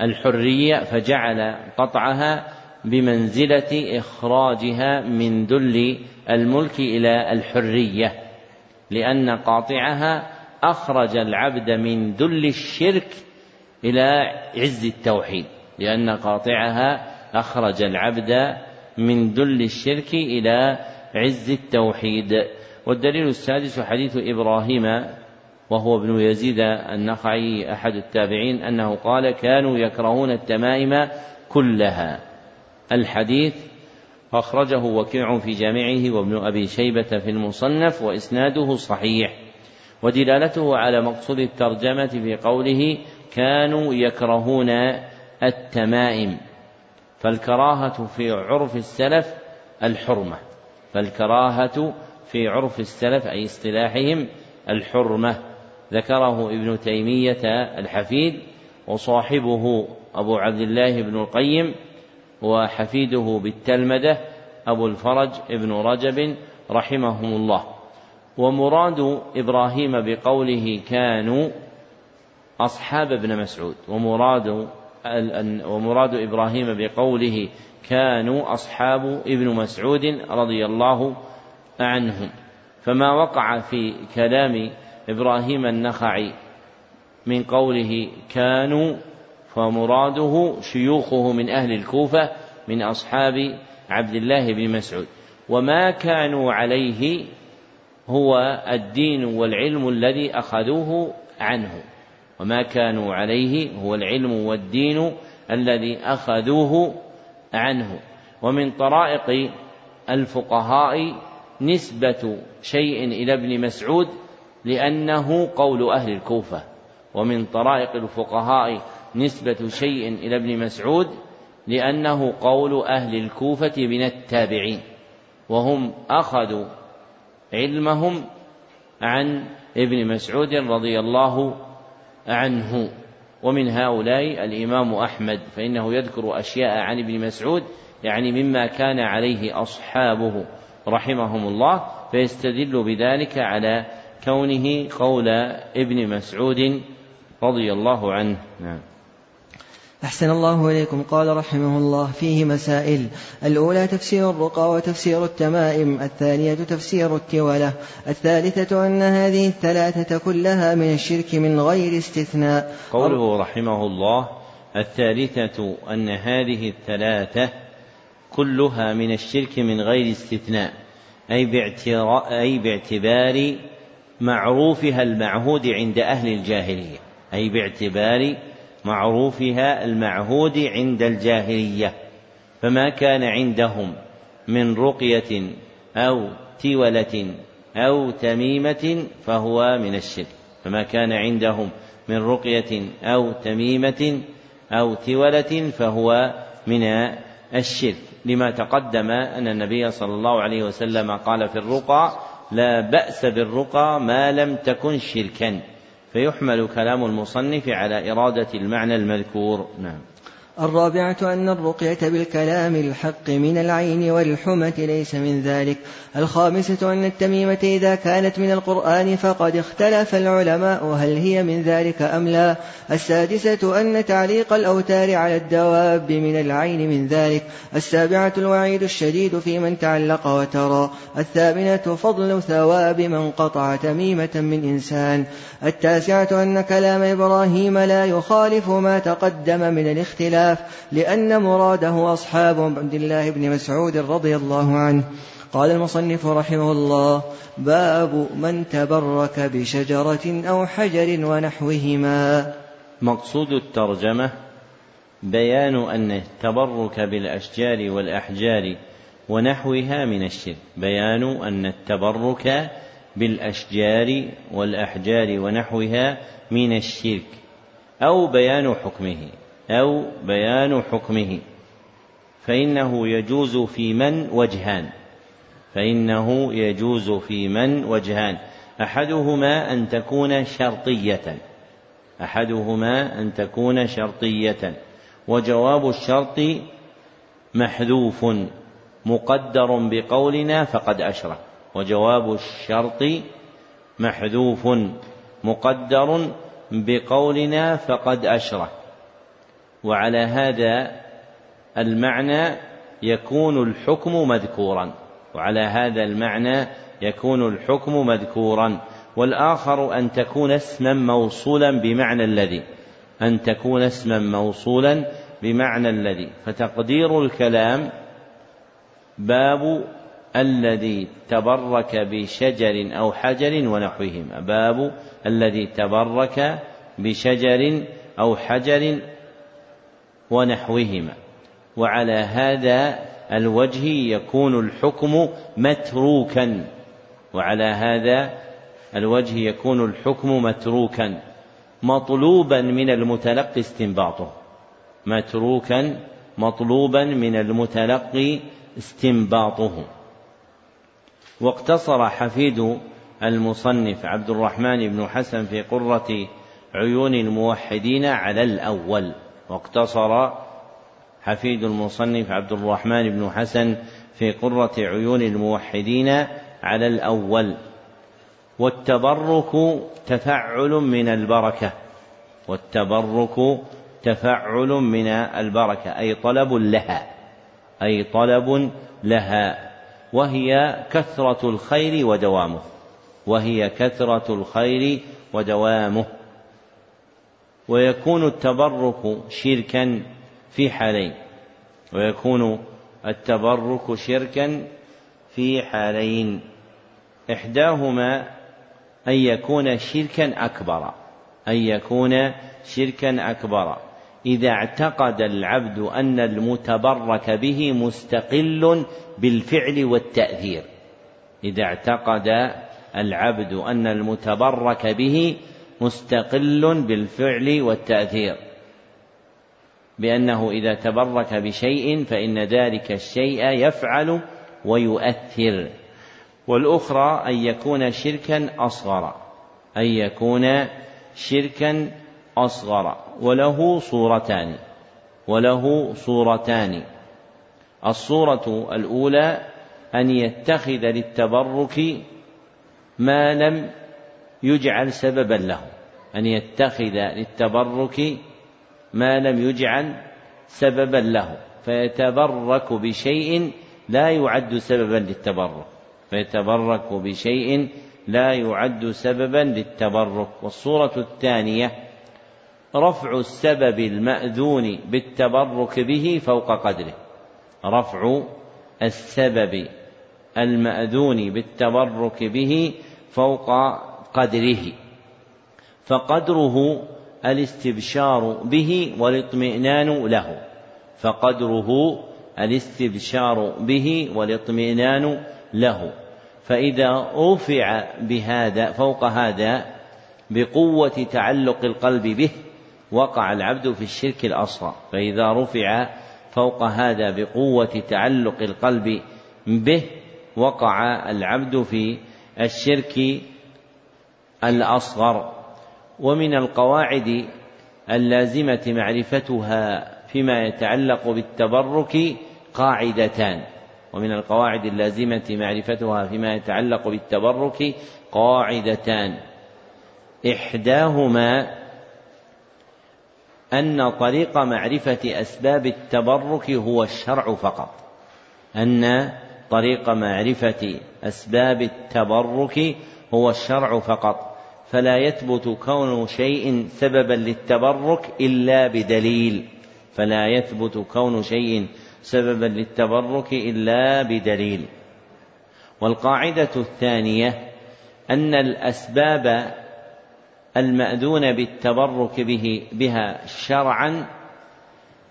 الحرية فجعل قطعها بمنزلة إخراجها من ذل الملك إلى الحرية لأن قاطعها أخرج العبد من ذل الشرك إلى عز التوحيد لأن قاطعها أخرج العبد من ذل الشرك إلى عز التوحيد. والدليل السادس حديث إبراهيم وهو ابن يزيد النخعي أحد التابعين أنه قال كانوا يكرهون التمائم كلها. الحديث أخرجه وكيع في جامعه وابن أبي شيبة في المصنف وإسناده صحيح. ودلالته على مقصود الترجمة في قوله كانوا يكرهون التمائم. فالكراهة في عرف السلف الحرمة. فالكراهة في عرف السلف أي اصطلاحهم الحرمة. ذكره ابن تيمية الحفيد وصاحبه أبو عبد الله بن القيم وحفيده بالتلمذة أبو الفرج ابن رجب رحمهم الله. ومراد إبراهيم بقوله كانوا أصحاب ابن مسعود. ومراد ومراد إبراهيم بقوله كانوا أصحاب ابن مسعود رضي الله عنهم. فما وقع في كلام إبراهيم النخعي من قوله كانوا فمراده شيوخه من أهل الكوفة من أصحاب عبد الله بن مسعود. وما كانوا عليه هو الدين والعلم الذي أخذوه عنه. وما كانوا عليه هو العلم والدين الذي أخذوه عنه. ومن طرائق الفقهاء نسبة شيء إلى ابن مسعود لأنه قول أهل الكوفة ومن طرائق الفقهاء نسبة شيء إلى ابن مسعود لأنه قول أهل الكوفة من التابعين وهم أخذوا علمهم عن ابن مسعود رضي الله عنه ومن هؤلاء الإمام أحمد فإنه يذكر أشياء عن ابن مسعود يعني مما كان عليه أصحابه رحمهم الله فيستدل بذلك على كونه قول ابن مسعود رضي الله عنه. نعم. أحسن الله إليكم. قال رحمه الله فيه مسائل. الأولى تفسير الرقى وتفسير التمائم. الثانية تفسير التولة. الثالثة أن هذه الثلاثة كلها من الشرك من غير استثناء. قوله رحمه الله الثالثة أن هذه الثلاثة كلها من الشرك من غير استثناء. أي, أي باعتبار معروفها المعهود عند أهل الجاهلية أي باعتبار معروفها المعهود عند الجاهلية فما كان عندهم من رقية أو تولة أو تميمة فهو من الشرك فما كان عندهم من رقية أو تميمة أو تولة فهو من الشرك لما تقدم أن النبي صلى الله عليه وسلم قال في الرقى لا بأس بالرقى ما لم تكن شركا. فيحمل كلام المصنف على إرادة المعنى المذكور. نعم. الرابعة أن الرقية بالكلام الحق من العين والحمة ليس من ذلك. الخامسة أن التميمة إذا كانت من القرآن فقد اختلف العلماء هل هي من ذلك أم لا. السادسة أن تعليق الأوتار على الدواب من العين من ذلك. السابعة الوعيد الشديد في من تعلق وترى. الثامنة فضل ثواب من قطع تميمة من إنسان. التاسعة أن كلام إبراهيم لا يخالف ما تقدم من الاختلاف. لأن مراده أصحاب عبد الله بن مسعود رضي الله عنه. قال المصنف رحمه الله باب من تبرك بشجرة أو حجر ونحوهما. مقصود الترجمة بيان أن التبرك بالأشجار والأحجار ونحوها من الشرك. بيان أن التبرك بالأشجار والأحجار ونحوها من الشرك. أو بيان حكمه. أو بيان حكمه. فإنه يجوز في من وجهان. فإنه يجوز في من وجهان. أحدهما أن تكون شرطية. أحدهما أن تكون شرطية. وجواب الشرط محذوف مقدر بقولنا فقد أشرك وجواب الشرط محذوف مقدر بقولنا فقد أشرك وعلى هذا المعنى يكون الحكم مذكورا. وعلى هذا المعنى يكون الحكم مذكورا. والآخر أن تكون اسما موصولا بمعنى الذي. أن تكون اسما موصولا بمعنى الذي. فتقدير الكلام باب الذي تبرك بشجر أو حجر ونحوهما. باب الذي تبرك بشجر أو حجر ونحوهما. وعلى هذا الوجه يكون الحكم متروكا. وعلى هذا الوجه يكون الحكم متروكا. مطلوبا من المتلقي استنباطه. متروكا مطلوبا من المتلقي استنباطه. واقتصر حفيد المصنف عبد الرحمن بن حسن في قرة عيون الموحدين على الأول. واقتصر حفيد المصنف عبد الرحمن بن حسن في قرة عيون الموحدين على الأول. والتبرك تفعل من البركة. والتبرك تفعل من البركة. أي طلب لها. أي طلب لها. وهي كثرة الخير ودوامه. وهي كثرة الخير ودوامه. ويكون التبرك شركا في حالين. ويكون التبرك شركا في حالين. إحداهما أن يكون شركا أكبر. أن يكون شركا أكبر. إذا اعتقد العبد أن المتبرك به مستقل بالفعل والتأثير. إذا اعتقد العبد أن المتبرك به مستقل بالفعل والتأثير. بأنه إذا تبرك بشيء فإن ذلك الشيء يفعل ويؤثر. والأخرى أن يكون شركا أصغر. أن يكون شركا أصغر. وله صورتان. وله صورتان. الصورة الأولى أن يتخذ للتبرك ما لم يجعل سببا له. أن يتخذ للتبرك ما لم يجعل سببا له فيتبرك بشيء لا يعد سببا للتبرك فيتبرك بشيء لا يعد سببا للتبرك. والصورة الثانية رفع السبب المأذون بالتبرك به فوق قدره. رفع السبب المأذون بالتبرك به فوق قدره. فقدره الاستبشار به والاطمئنان له. فقدره الاستبشار به والاطمئنان له. فإذا رفع بهذا فوق هذا بقوة تعلق القلب به وقع العبد في الشرك الأصغر. فإذا رفع فوق هذا بقوة تعلق القلب به وقع العبد في الشرك الأصغر. ومن القواعد اللازمة معرفتها فيما يتعلق بالتبرك قاعدتان. ومن القواعد اللازمة معرفتها فيما يتعلق بالتبرك قاعدتان. إحداهما أن طريق معرفة أسباب التبرك هو الشرع فقط. أن طريق معرفة أسباب التبرك هو الشرع فقط. فلا يثبت كون شيء سببا للتبرك إلا بدليل. فلا يثبت كون شيء سببا للتبرك إلا بدليل. والقاعدة الثانية أن الأسباب المأذون بالتبرك به بها شرعا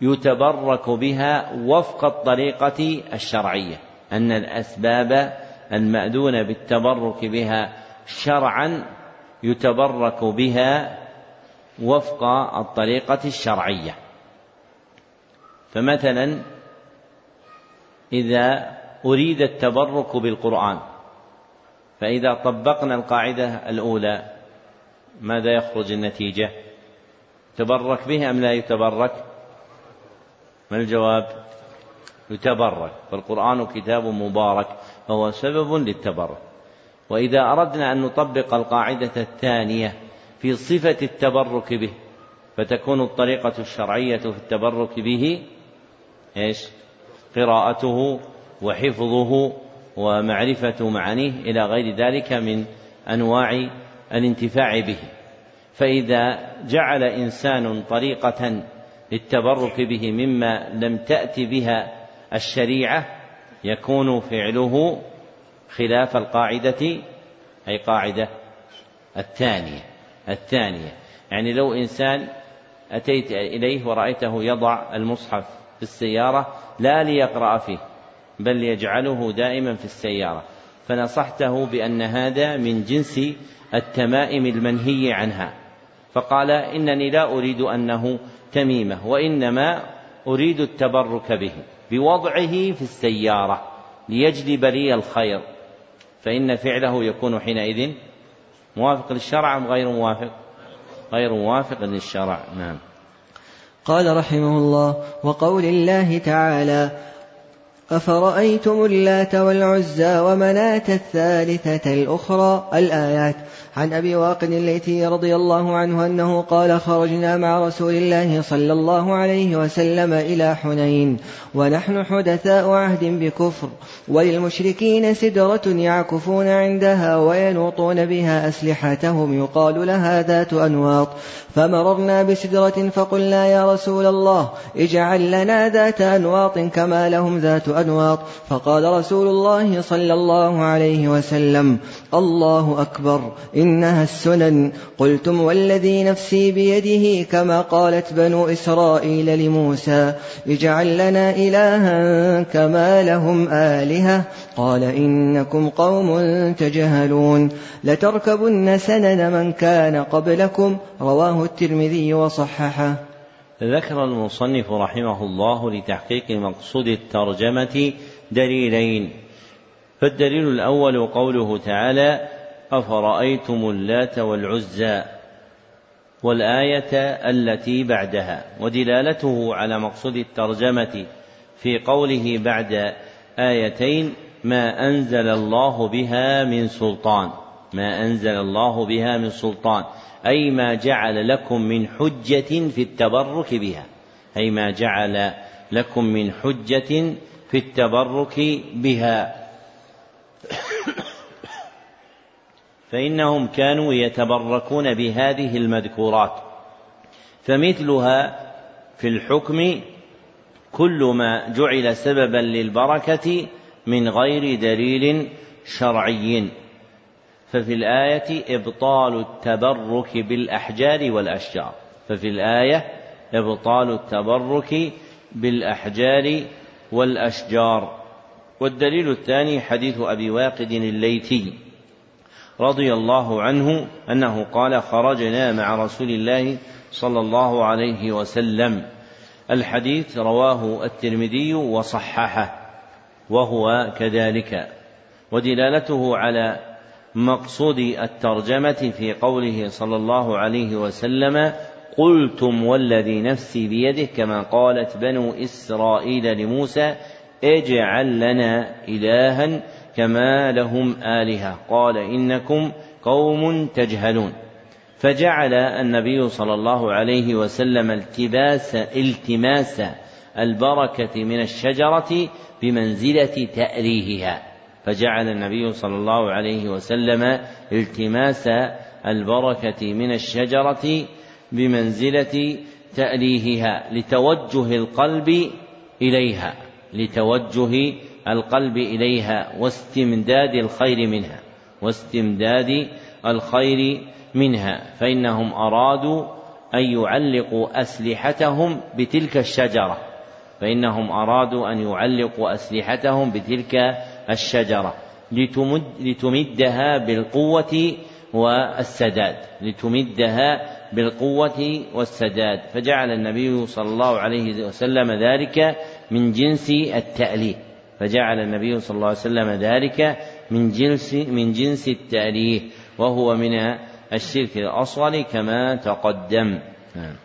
يتبرك بها وفق الطريقة الشرعية. أن الأسباب المأذون بالتبرك بها شرعا يتبرك بها وفق الطريقة الشرعية. فمثلا إذا أريد التبرك بالقرآن فإذا طبقنا القاعدة الأولى ماذا يخرج النتيجة؟ تبرك به أم لا يتبرك؟ ما الجواب؟ يتبرك. فالقرآن كتاب مبارك فهو سبب للتبرك. وإذا أردنا أن نطبق القاعدة الثانية في صفة التبرك به فتكون الطريقة الشرعية في التبرك به إيش؟ قراءته وحفظه ومعرفة معانيه إلى غير ذلك من أنواع الانتفاع به فإذا جعل إنسان طريقة للتبرك به مما لم تأت بها الشريعة يكون فعله خلاف القاعدة أي قاعدة الثانية الثانية. يعني لو إنسان أتيت إليه ورأيته يضع المصحف في السيارة لا ليقرأ فيه بل يجعله دائما في السيارة. فنصحته بأن هذا من جنس التمائم المنهي عنها. فقال إنني لا أريد أنه تميمة وإنما أريد التبرك به بوضعه في السيارة ليجلب لي الخير. فإن فعله يكون حينئذ موافق للشرع أم غير موافق؟ غير موافق للشرع نعم. قال رحمه الله وقول الله تعالى أفرأيتم اللات والعزى ومناة الثالثة الأخرى؟ الآيات. عن أبي واقد الليثي رضي الله عنه أنه قال خرجنا مع رسول الله صلى الله عليه وسلم إلى حنين ونحن حدثاء عهد بكفر وللمشركين سدرة يعكفون عندها وينوطون بها أسلحتهم. يقال لها ذات أنواط. فمررنا بسدرة فقلنا يا رسول الله اجعل لنا ذات أنواط كما لهم ذات أنواط. فقال رسول الله صلى الله عليه وسلم الله أكبر إنها السنن. قلتم والذي نفسي بيده كما قالت بنو إسرائيل لموسى اجعل لنا إلها كما لهم آلهة. قال إنكم قوم تجهلون. لتركبن سنن من كان قبلكم رواه الترمذي وصححه. ذكر المصنف رحمه الله لتحقيق مقصود الترجمة دليلين. فالدليل الأول قوله تعالى أفرأيتم اللات والعزى والآية التي بعدها ودلالته على مقصود الترجمة في قوله بعد آيتين ما أنزل الله بها من سلطان ما أنزل الله بها من سلطان أي ما جعل لكم من حجة في التبرك بها أي ما جعل لكم من حجة في التبرك بها. فإنهم كانوا يتبركون بهذه المذكورات. فمثلها في الحكم كل ما جعل سببا للبركة من غير دليل شرعي. ففي الآية إبطال التبرك بالأحجار والأشجار. ففي الآية إبطال التبرك بالأحجار والأشجار. والدليل الثاني حديث أبي واقد الليثي رضي الله عنه أنه قال خرجنا مع رسول الله صلى الله عليه وسلم. الحديث رواه الترمذي وصححه وهو كذلك. ودلالته على مقصود الترجمة في قوله صلى الله عليه وسلم قلتم والذي نفسي بيده كما قالت بنو إسرائيل لموسى اجعل لنا إلها كما لهم آلهة. قال إنكم قوم تجهلون. فجعل النبي صلى الله عليه وسلم التباس التماس البركة من الشجرة بمنزلة تأليهها فجعل النبي صلى الله عليه وسلم التماس البركة من الشجرة بمنزلة تأليهها لتوجه القلب إليها. لتوجه القلب إليها واستمداد الخير منها واستمداد الخير منها فإنهم أرادوا أن يعلقوا أسلحتهم بتلك الشجرة فإنهم أرادوا أن يعلقوا أسلحتهم بتلك الشجرة لتمد لتمدها بالقوة والسداد لتمدها بالقوة والسداد فجعل النبي صلى الله عليه وسلم ذلك من جنس التأليه فجعل النبي صلى الله عليه وسلم ذلك من جنس من جنس التأليه وهو من الشرك الأصغر كما تقدم نعم.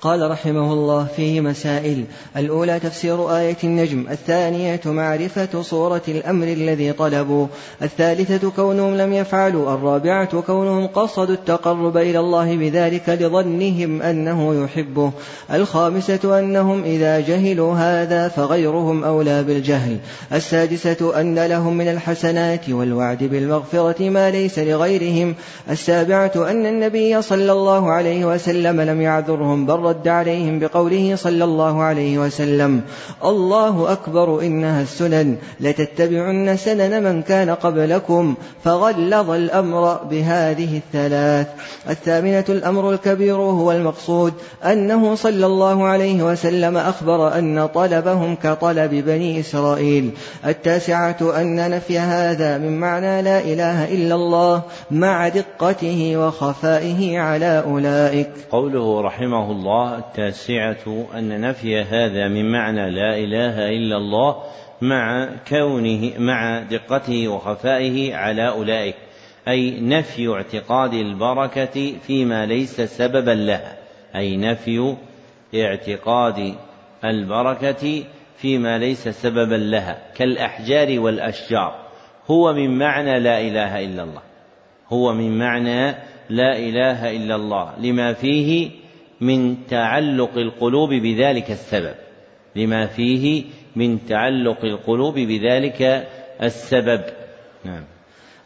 قال رحمه الله فيه مسائل. الأولى تفسير آية النجم الثانية معرفة صورة الأمر الذي طلبوا الثالثة كونهم لم يفعلوا الرابعة كونهم قصدوا التقرب إلى الله بذلك لظنهم أنه يحبه الخامسة أنهم إذا جهلوا هذا فغيرهم أولى بالجهل السادسة أن لهم من الحسنات والوعد بالمغفرة ما ليس لغيرهم السابعة أن النبي صلى الله عليه وسلم لم يعذرهم بل رد عليهم بقوله صلى الله عليه وسلم الله أكبر إنها السنن لتتبعن سنن من كان قبلكم فغلظ الأمر بهذه الثلاث. الثامنة الأمر الكبير هو المقصود أنه صلى الله عليه وسلم أخبر أن طلبهم كطلب بني إسرائيل. التاسعة أن نفي هذا من معنى لا إله إلا الله مع دقته وخفائه على أولئك. قوله رحمه الله التاسعة أن نفي هذا من معنى لا إله إلا الله مع كونه مع دقته وخفائه على أولئك أي نفي اعتقاد البركة فيما ليس سببا لها أي نفي اعتقاد البركة فيما ليس سببا لها كالأحجار والأشجار هو من معنى لا إله إلا الله هو من معنى لا إله إلا الله لما فيه من تعلق القلوب بذلك السبب لما فيه من تعلق القلوب بذلك السبب. نعم.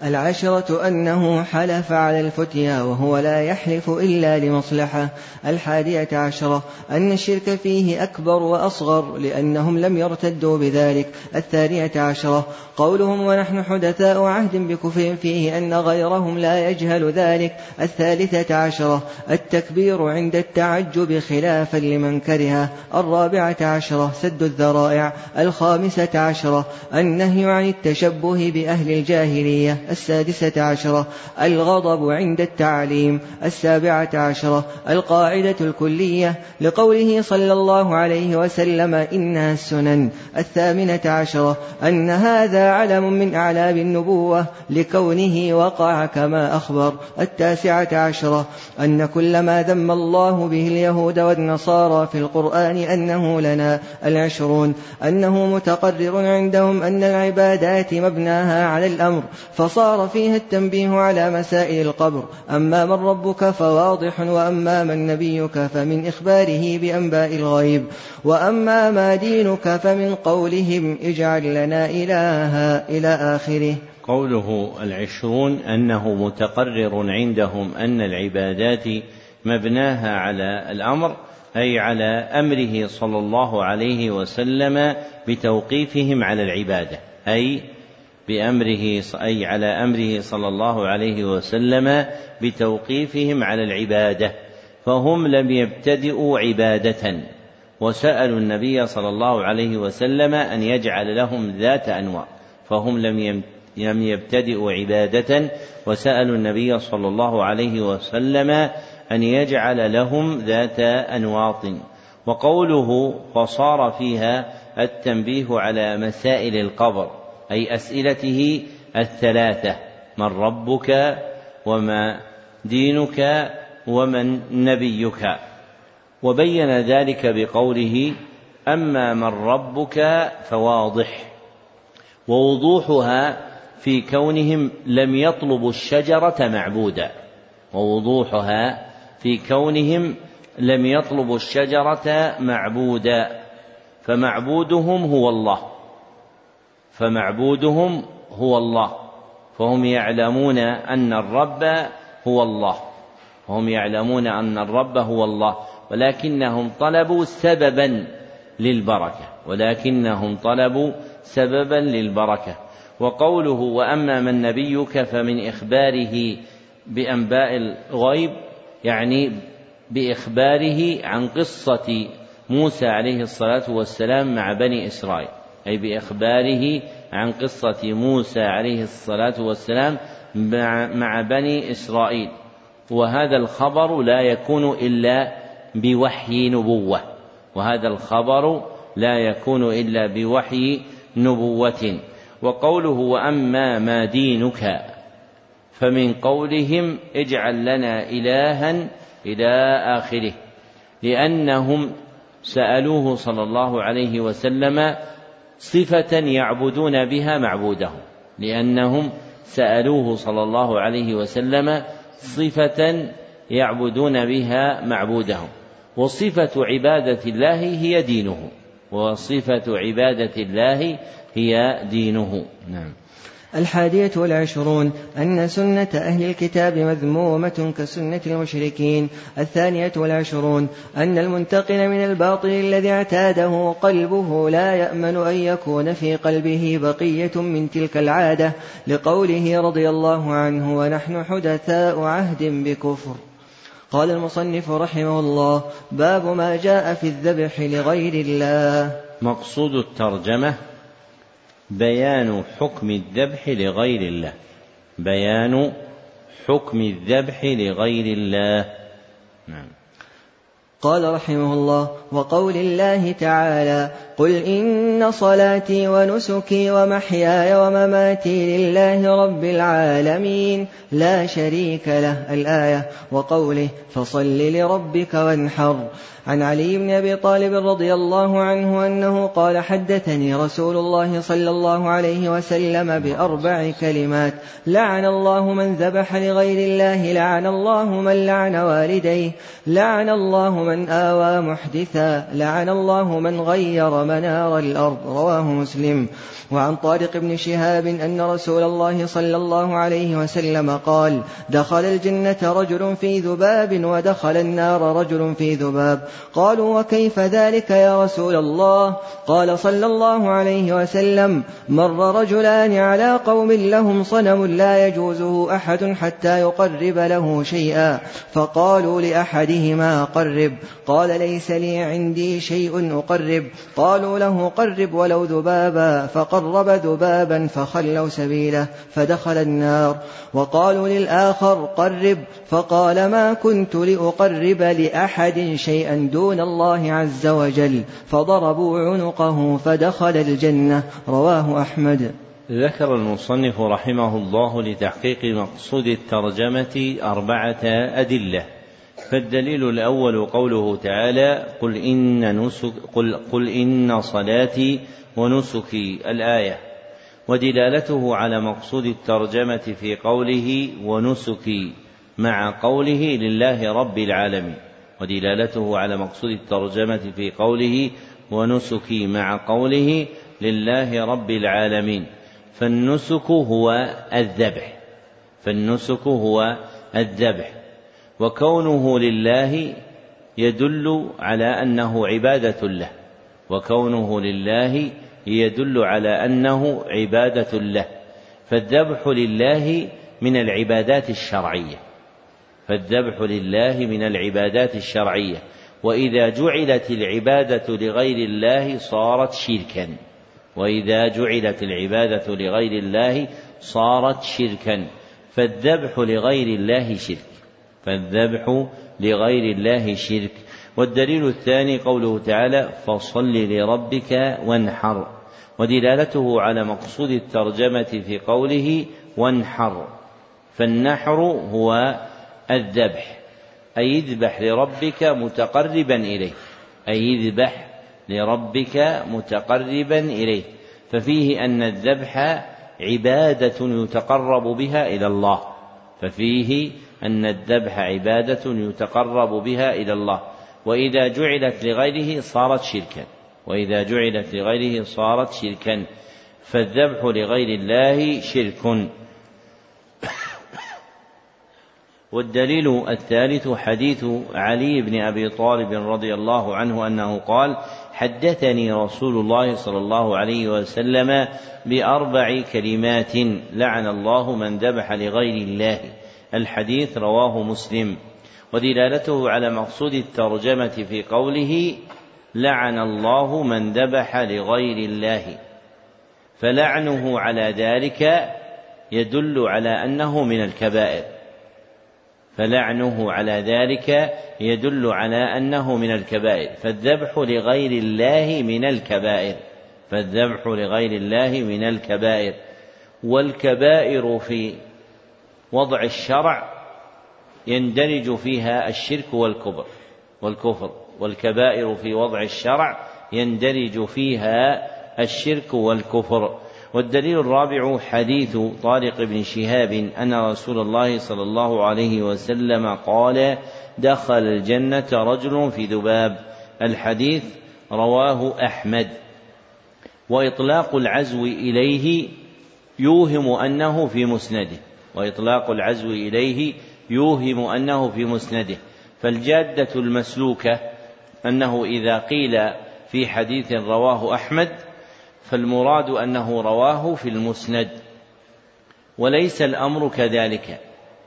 العشرة أنه حلف على الفتيا وهو لا يحلف إلا لمصلحة. الحادية عشرة أن الشرك فيه أكبر وأصغر لأنهم لم يرتدوا بذلك. الثانية عشرة قولهم ونحن حدثاء عهد بكفر فيه أن غيرهم لا يجهل ذلك. الثالثة عشرة التكبير عند التعجب خلافا لمن كره. الرابعة عشرة سد الذرائع. الخامسة عشرة النهي عن التشبه بأهل الجاهلية. السادسة عشرة الغضب عند التعليم السابعة عشرة القاعدة الكلية لقوله صلى الله عليه وسلم إنها السنن الثامنة عشرة أن هذا علم من أعلام النبوة لكونه وقع كما أخبر التاسعة عشرة أن كل ما ذم الله به اليهود والنصارى في القرآن أنه لنا العشرون أنه متقرر عندهم أن العبادات مبناها على الأمر فصار فيها التنبيه على مسائل القبر. أما من ربك فواضح وأما من نبيك فمن إخباره بأنباء الغيب. وأما ما دينك فمن قولهم اجعل لنا إلها إلى آخره. قوله العشرون أنه متقرر عندهم أن العبادات مبناها على الأمر أي على أمره صلى الله عليه وسلم بتوقيفهم على العبادة أي بأمره أي على أمره صلى الله عليه وسلم بتوقيفهم على العبادة فهم لم يبتدئوا عبادة وسألوا النبي صلى الله عليه وسلم أن يجعل لهم ذات أنواع فهم لم لم يبتدئوا عبادة وسألوا النبي صلى الله عليه وسلم أن يجعل لهم ذات أنواط وقوله فصار فيها التنبيه على مسائل القبر. أي أسئلته الثلاثة من ربك وما دينك ومن نبيك. وبين ذلك بقوله أما من ربك فواضح. ووضوحها في كونهم لم يطلبوا الشجرة معبودا. ووضوحها في كونهم لم يطلبوا الشجرة معبودا. فمعبودهم هو الله. فمعبودهم هو الله. فهم يعلمون أن الرب هو الله. وهم يعلمون أن الرب هو الله. ولكنهم طلبوا سببا للبركة. ولكنهم طلبوا سببا للبركة. وقوله وأما من نبيك فمن إخباره بأنباء الغيب يعني بإخباره عن قصة موسى عليه الصلاة والسلام مع بني إسرائيل. أي بإخباره عن قصة موسى عليه الصلاة والسلام مع بني إسرائيل. وهذا الخبر لا يكون إلا بوحي نبوة. وهذا الخبر لا يكون إلا بوحي نبوة. وقوله وأما ما دينك فمن قولهم اجعل لنا إلها إلى آخره. لأنهم سألوه صلى الله عليه وسلم صفة يعبدون بها معبودهم لأنهم سألوه صلى الله عليه وسلم صفة يعبدون بها معبودهم وصفة عبادة الله هي دينه وصفة عبادة الله هي دينه. نعم. الحادية والعشرون أن سنة أهل الكتاب مذمومة كسنة المشركين. الثانية والعشرون أن المنتقل من الباطل الذي اعتاده قلبه لا يأمن أن يكون في قلبه بقية من تلك العادة لقوله رضي الله عنه ونحن حدثاء عهد بكفر قال المصنف رحمه الله باب ما جاء في الذبح لغير الله مقصود الترجمة بيان حكم الذبح لغير الله. بيان حكم الذبح لغير الله. نعم. قال رحمه الله وقول الله تعالى قل إن صلاتي ونسكي ومحياي ومماتي لله رب العالمين لا شريك له الآية وقوله فصل لربك وانحر. عن علي بن أبي طالب رضي الله عنه أنه قال حدثني رسول الله صلى الله عليه وسلم بأربع كلمات. لعن الله من ذبح لغير الله لعن الله من لعن والديه لعن الله من آوى محدثا لعن الله من غير ومنار الأرض. رواه مسلم. وعن طارق بن شهاب أن رسول الله صلى الله عليه وسلم قال دخل الجنة رجل في ذباب ودخل النار رجل في ذباب قالوا وكيف ذلك يا رسول الله؟ قال صلى الله عليه وسلم مر رجلان على قوم لهم صنم لا يجوزه أحد حتى يقرب له شيئا فقالوا لأحدهما قرب قال ليس لي عندي شيء أقرب. قالوا له قرب ولو ذبابا. فقرب ذبابا فخلوا سبيله فدخل النار. وقالوا للآخر قرب. فقال ما كنت لأقرب لأحد شيئا دون الله عز وجل. فضربوا عنقه فدخل الجنة. رواه أحمد. ذكر المصنف رحمه الله لتحقيق مقصود الترجمة أربعة أدلة. فالدليل الأول قوله تعالى قل إن نسك قل, قل إن صلاتي ونسكي الآية ودلالته على مقصود الترجمة في قوله ونسكي مع قوله لله رب العالمين ودلالته على مقصود الترجمة في قوله ونسكي مع قوله لله رب العالمين فالنسك هو الذبح فالنسك هو الذبح وكونه لله يدل على أنه عبادة له. وكونه لله يدل على أنه عبادة له. فالذبح لله من العبادات الشرعية. فالذبح لله من العبادات الشرعية. وإذا جعلت العبادة لغير الله صارت شركا. وإذا جعلت العبادة لغير الله صارت شركا. فالذبح لغير الله شرك. فالذبح لغير الله شرك. والدليل الثاني قوله تعالى فصل لربك وانحر. ودلالته على مقصود الترجمة في قوله وانحر. فالنحر هو الذبح. أي اذبح لربك متقربا إليه. أي اذبح لربك متقربا إليه. ففيه أن الذبح عبادة يتقرب بها إلى الله. ففيه أن الذبح عبادة يتقرب بها إلى الله وإذا جعلت لغيره صارت شركا. وإذا جعلت لغيره صارت شركا. فالذبح لغير الله شرك. [COUGHS] والدليل الثالث حديث علي بن أبي طالب رضي الله عنه أنه قال حدثني رسول الله صلى الله عليه وسلم بأربع كلمات لعن الله من ذبح لغير الله. الحديث رواه مسلم. ودلالته على مقصود الترجمة في قوله لعن الله من ذبح لغير الله. فلعنه على ذلك يدل على أنه من الكبائر. فلعنه على ذلك يدل على أنه من الكبائر. فالذبح لغير الله من الكبائر. فالذبح لغير الله من الكبائر. والكبائر في وضع الشرع يندرج فيها الشرك والكبر والكفر والكبائر في وضع الشرع يندرج فيها الشرك والكفر. والدليل الرابع حديث طارق بن شهاب أن رسول الله صلى الله عليه وسلم قال دخل الجنة رجل في ذباب. الحديث رواه أحمد. وإطلاق العزو إليه يوهم أنه في مسنده. وإطلاق العزو إليه يوهم أنه في مسنده. فالجادة المسلوكة أنه إذا قيل في حديث رواه أحمد فالمراد أنه رواه في المسند. وليس الأمر كذلك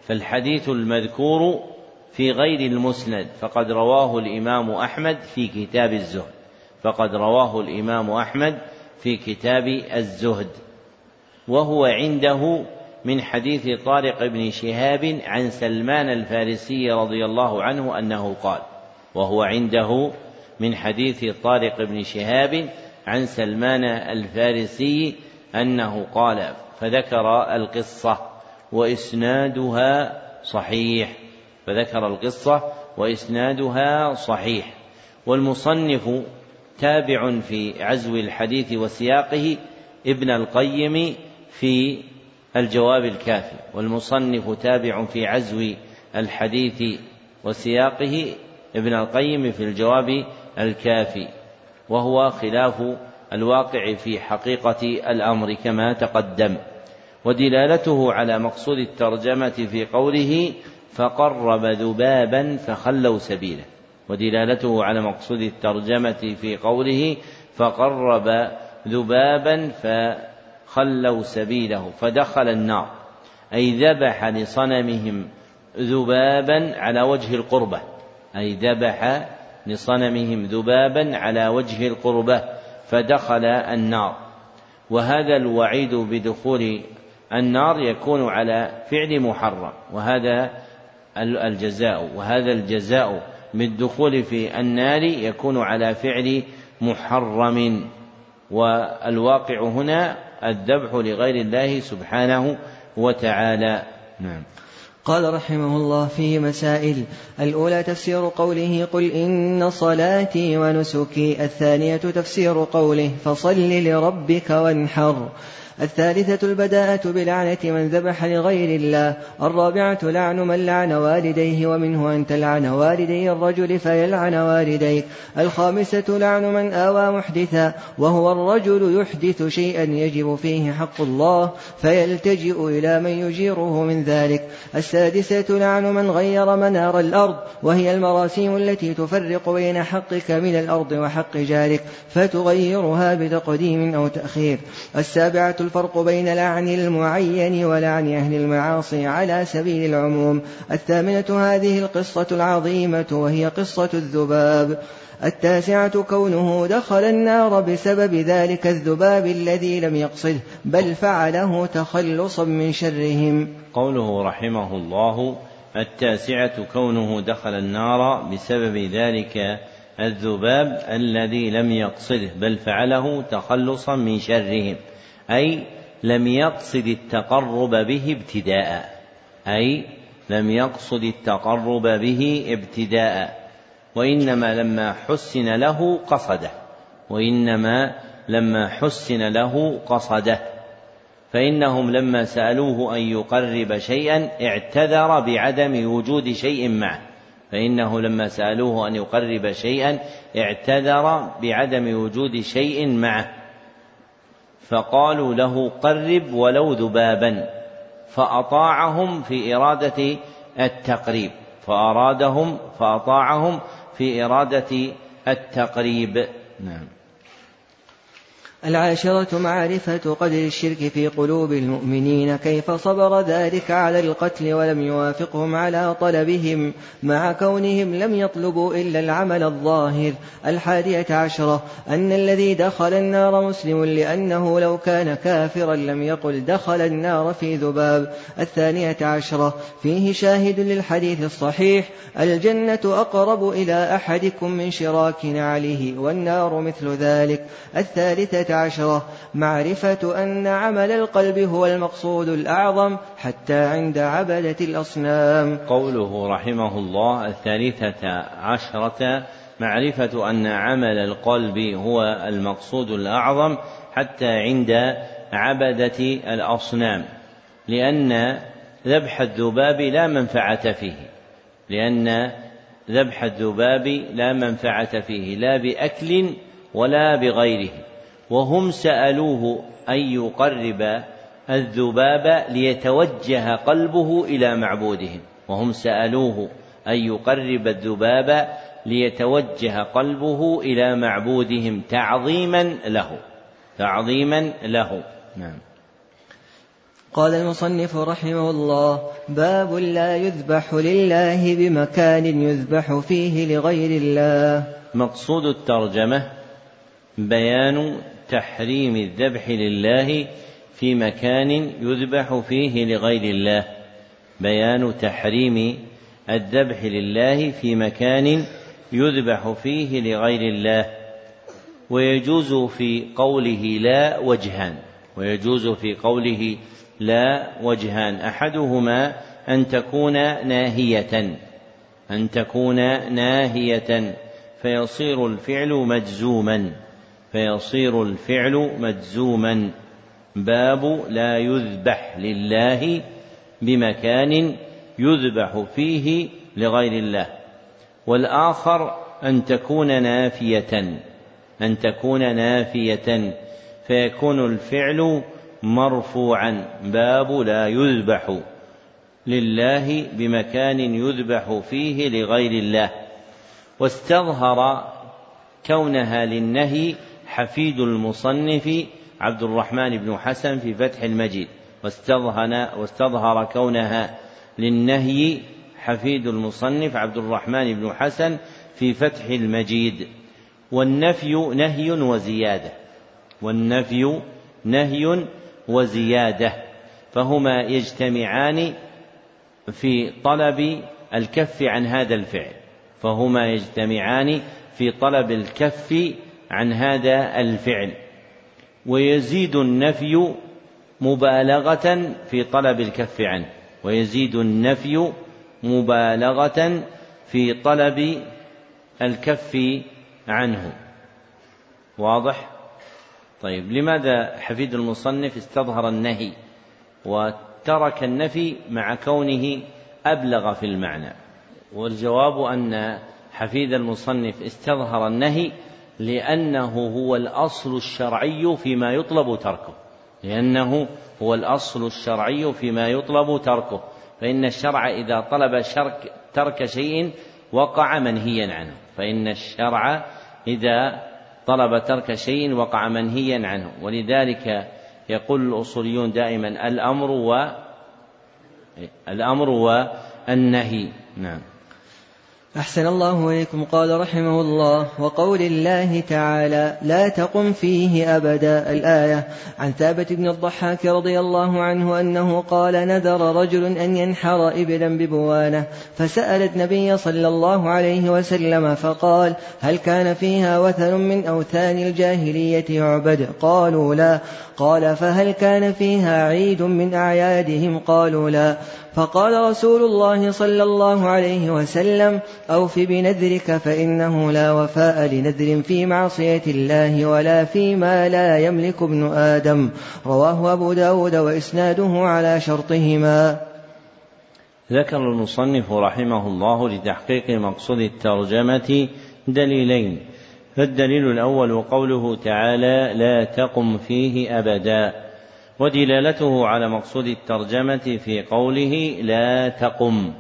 فالحديث المذكور في غير المسند فقد رواه الإمام أحمد في كتاب الزهد. فقد رواه الإمام أحمد في كتاب الزهد. وهو عنده من حديث طارق بن شهاب عن سلمان الفارسي رضي الله عنه أنه قال وهو عنده من حديث طارق بن شهاب عن سلمان الفارسي أنه قال فذكر القصة وإسنادها صحيح فذكر القصة وإسنادها صحيح والمصنف تابع في عزو الحديث وسياقه ابن القيم في الجواب الكافي. والمصنف تابع في عزو الحديث وسياقه ابن القيم في الجواب الكافي وهو خلاف الواقع في حقيقة الأمر كما تقدم. ودلالته على مقصود الترجمة في قوله فقرب ذبابا فخلوا سبيله. ودلالته على مقصود الترجمة في قوله فقرب ذبابا فخلوا سبيله فدخل النار أي ذبح لصنمهم ذبابا على وجه القربة أي ذبح لصنمهم ذبابا على وجه القربة فدخل النار. وهذا الوعيد بدخول النار يكون على فعل محرم وهذا الجزاء وهذا الجزاء بالدخول في النار يكون على فعل محرم. والواقع هنا الذبح لغير الله سبحانه وتعالى. نعم. قال رحمه الله فيه مسائل الأولى تفسير قوله قل إن صلاتي ونسكي الثانية تفسير قوله فصل لربك وانحر. الثالثة البداءة بلعنة من ذبح لغير الله الرابعة لعن من لعن والديه ومنه أن تلعن والدي الرجل فيلعن والديك الخامسة لعن من آوى محدثا وهو الرجل يحدث شيئا يجب فيه حق الله فيلتجئ إلى من يجيره من ذلك السادسة لعن من غير منار الأرض وهي المراسيم التي تفرق بين حقك من الأرض وحق جارك فتغيرها بتقديم أو تأخير السابعة الفرق بين لعن المعين ولعن أهل المعاصي على سبيل العموم. الثامنة هذه القصة العظيمة وهي قصة الذباب. التاسعة كونه دخل النار بسبب ذلك الذباب الذي لم يقصده بل فعله تخلصا من شرهم. قوله رحمه الله التاسعة كونه دخل النار بسبب ذلك الذباب الذي لم يقصده بل فعله تخلصا من شرهم. أي لم يقصد التقرب به ابتداء. أي لم يقصد التقرب به ابتداء. وإنما لما حسن له قصده. وإنما لما حسن له قصده. فإنهم لما سألوه أن يقرب شيئا اعتذر بعدم وجود شيء معه. فإنه لما سألوه أن يقرب شيئا اعتذر بعدم وجود شيء معه. فقالوا له قرب ولو ذبابا فأطاعهم في إرادة التقريب فأرادهم فأطاعهم في إرادة التقريب. نعم. العاشرة معرفة قدر الشرك في قلوب المؤمنين كيف صبر ذلك على القتل ولم يوافقهم على طلبهم؟ مع كونهم لم يطلبوا إلا العمل الظاهر. الحادية عشرة أن الذي دخل النار مسلم لأنه لو كان كافرا لم يقل دخل النار في ذباب. الثانية عشرة فيه شاهد للحديث الصحيح الجنة أقرب إلى أحدكم من شراك نعله والنار مثل ذلك. الثالثة عشرة. معرفة أن عمل القلب هو المقصود الأعظم حتى عند عبدة الأصنام. قوله رحمه الله الثالثة عشرة معرفة أن عمل القلب هو المقصود الأعظم حتى عند عبدة الأصنام لأن ذبح الذباب لا منفعة فيه لأن ذبح الذباب لا منفعة فيه لا بأكل ولا بغيره. وهم سألوه أن يقرب الذباب ليتوجه قلبه إلى معبودهم. وهم سألوه أن يقرب الذباب ليتوجه قلبه إلى معبودهم تعظيما له. تعظيما له. نعم. قال المصنف رحمه الله باب لا يذبح لله بمكان يذبح فيه لغير الله. مقصود الترجمة بيان تحريم الذبح لله في مكان يذبح فيه لغير الله. بيان تحريم الذبح لله في مكان يذبح فيه لغير الله. ويجوز في قوله لا وجهان. ويجوز في قوله لا وجهان. أحدهما أن تكون ناهية. أن تكون ناهية. فيصير الفعل مجزوما. فيصير الفعل مجزوما. باب لا يذبح لله بمكان يذبح فيه لغير الله. والآخر أن تكون نافية أن تكون نافية فيكون الفعل مرفوعا. باب لا يذبح لله بمكان يذبح فيه لغير الله. واستظهر كونها للنهي حفيد المصنف عبد الرحمن بن حسن في فتح المجيد واستظهر كونها للنهي حفيد المصنف عبد الرحمن بن حسن في فتح المجيد. والنفي نهي وزيادة. والنفي نهي وزيادة. فهما يجتمعان في طلب الكف عن هذا الفعل. فهما يجتمعان في طلب الكف عن هذا الفعل. ويزيد النفي مبالغة في طلب الكف عنه. ويزيد النفي مبالغة في طلب الكف عنه. واضح؟ طيب لماذا حفيد المصنف استظهر النهي وترك النفي مع كونه أبلغ في المعنى؟ والجواب أن حفيد المصنف استظهر النهي لأنه هو الأصل الشرعي فيما يطلب تركه. لأنه هو الأصل الشرعي فيما يطلب تركه. فإن الشرع إذا طلب شرك ترك شيء وقع منهيا عنه. فإن الشرع إذا طلب ترك شيء وقع منهيا عنه. ولذلك يقول الأصوليون دائما الأمر و الأمر والنهي نعم. أحسن الله إليكم. قال رحمه الله وقول الله تعالى لا تقم فيه أبدا. الآية عن ثابت بن الضحاك رضي الله عنه أنه قال نذر رجل أن ينحر إبلا ببوانة. فسأل النبي صلى الله عليه وسلم فقال هل كان فيها وثن من أوثان الجاهلية يعبد؟ قالوا لا. قال فهل كان فيها عيد من أعيادهم؟ قالوا لا. فقال رسول الله صلى الله عليه وسلم أوف بنذرك فإنه لا وفاء لنذر في معصية الله ولا فيما لا يملك ابن آدم. رواه أبو داود وإسناده على شرطهما. ذكر المصنف رحمه الله لتحقيق مقصود الترجمة دليلين. فالدليل الأول قوله تعالى لا تقم فيه أبدا. ودلالته على مقصود الترجمة في قوله لا تقم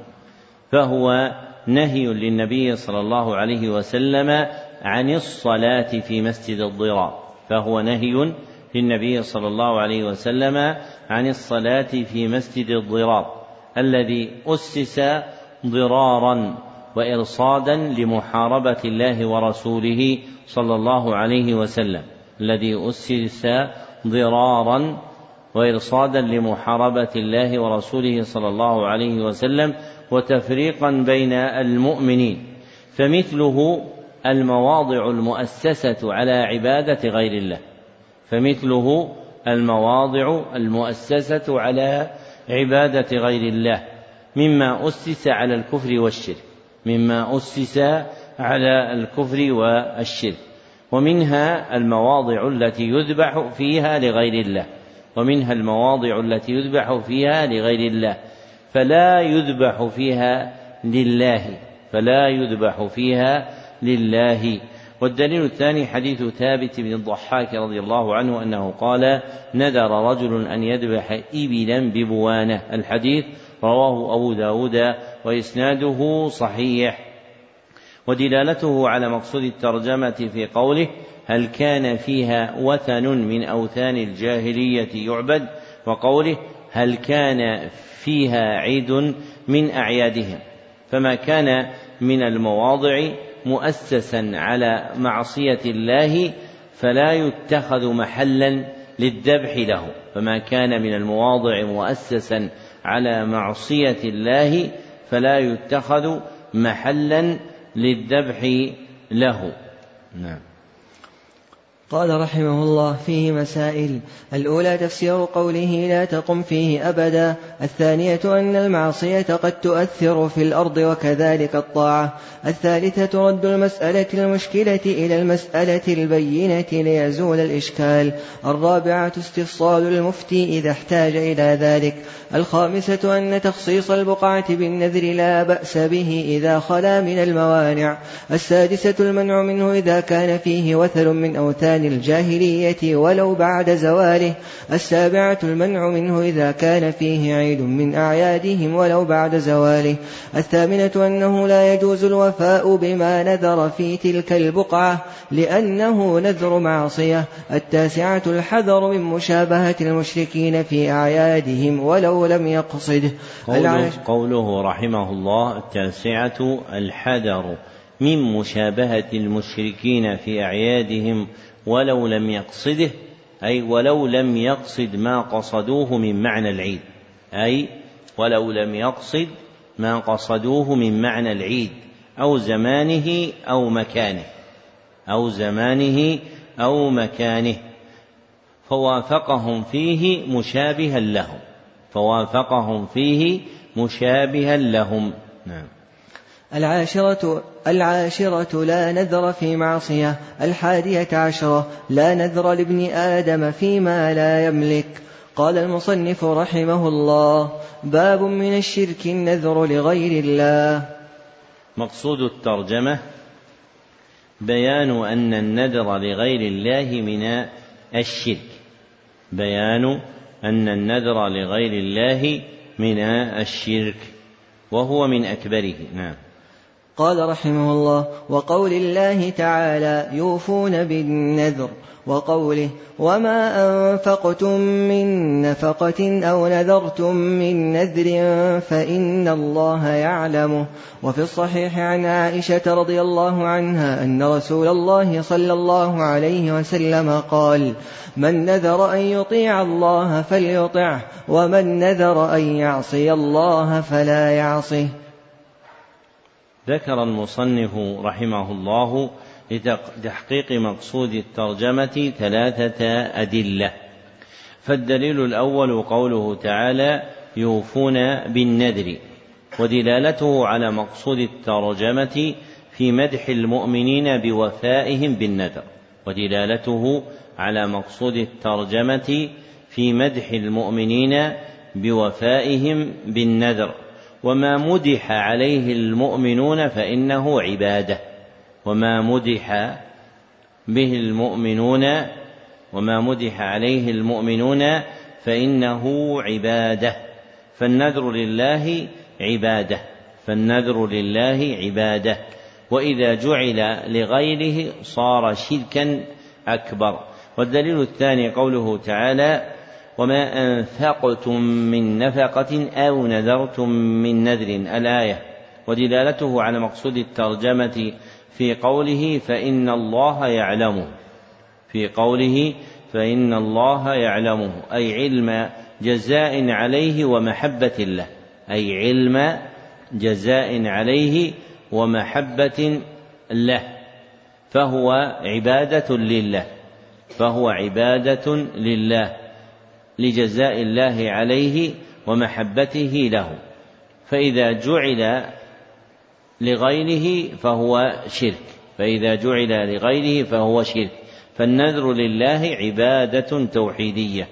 فهو نهي للنبي صلى الله عليه وسلم عن الصلاة في مسجد الضرار فهو نهي للنبي صلى الله عليه وسلم عن الصلاة في مسجد الضرار الذي أسس ضرارا وإرصادا لمحاربة الله ورسوله صلى الله عليه وسلم الذي أسس ضرارا وإرصادا لمحاربة الله ورسوله صلى الله عليه وسلم وتفريقا بين المؤمنين فمثله المواضع المؤسسة على عبادة غير الله فمثله المواضع المؤسسة على عبادة غير الله مما أسس على الكفر والشرك مما أسس على الكفر والشرك ومنها المواضع التي يذبح فيها لغير الله. ومنها المواضع التي يذبح فيها لغير الله فلا يذبح فيها لله فلا يذبح فيها لله. والدليل الثاني حديث ثابت بن الضحاك رضي الله عنه أنه قال نذر رجل أن يذبح ابلا ببوانة. الحديث رواه أبو داود وإسناده صحيح. ودلالته على مقصود الترجمة في قوله هل كان فيها وثن من أوثان الجاهلية يعبد وقوله هل كان فيها عيد من أعيادهم. فما كان من المواضع مؤسسا على معصية الله فلا يتخذ محلا للذبح له. فما كان من المواضع مؤسسا على معصية الله فلا يتخذ محلا للذبح له. نعم. قال رحمه الله فيه مسائل. الأولى تفسير قوله لا تقم فيه أبدا. الثانية أن المعصية قد تؤثر في الأرض وكذلك الطاعة. الثالثة رد المسألة المشكلة إلى المسألة البينة ليزول الإشكال. الرابعة استفصال المفتي إذا احتاج إلى ذلك. الخامسة أن تخصيص البقعة بالنذر لا بأس به إذا خلا من الموانع. السادسة المنع منه إذا كان فيه وثل من أوثان الجاهلية ولو بعد زواله. السابعة المنع منه إذا كان فيه عيد من أعيادهم ولو بعد زواله. الثامنة أنه لا يجوز الوفاء بما نذر في تلك البقعة لأنه نذر معصية. التاسعة الحذر من مشابهة المشركين في أعيادهم ولو لم يقصده قوله, قوله رحمه الله التاسعة الحذر من مشابهة المشركين في أعيادهم ولو لم يقصده أي ولو لم يقصد ما قصدوه من معنى العيد. أي ولو لم يقصد ما قصدوه من معنى العيد أو زمانه أو مكانه. أو زمانه أو مكانه. فوافقهم فيه مشابها لهم. فوافقهم فيه مشابها لهم. نعم. العاشرة العاشرة لا نذر في معصية الحادية عشرة لا نذر لابن آدم فيما لا يملك. قال المصنف رحمه الله باب من الشرك النذر لغير الله. مقصود الترجمة بيان أن النذر لغير الله من الشرك. بيان أن النذر لغير الله من الشرك وهو من أكبره. نعم. قال رحمه الله وقول الله تعالى يوفون بالنذر وقوله وما أنفقتم من نفقة أو نذرتم من نذر فإن الله يعلمه. وفي الصحيح عن عائشة رضي الله عنها أن رسول الله صلى الله عليه وسلم قال من نذر أن يطيع الله فليطعه ومن نذر أن يعصي الله فلا يعصه ذكر المصنف رحمه الله لتحقيق مقصود الترجمة ثلاثة أدلة. فالدليل الأول قوله تعالى يوفون بالنذر. ودلالته على مقصود الترجمة في مدح المؤمنين بوفائهم بالنذر. ودلالته على مقصود الترجمة في مدح المؤمنين بوفائهم بالنذر. وما مدح عليه المؤمنون فإنه عبادة. وما مدح به المؤمنون وما مدح عليه المؤمنون فإنه عبادة. فالنذر لله عبادة. فالنذر لله عبادة. وإذا جعل لغيره صار شركا أكبر. والدليل الثاني قوله تعالى وما أنفقتم من نفقة أو نذرتم من نذر. الآية. ودلالته على مقصود الترجمة في قوله فإن الله يعلمه في قوله فإن الله يعلمه أي علم جزاء عليه ومحبة له. أي علم جزاء عليه ومحبة له. فهو عبادة لله. فهو عبادة لله. لجزاء الله عليه ومحبته له. فإذا جعل لغيره فهو شرك. فإذا جعل لغيره فهو شرك. فالنذر لله عبادة توحيدية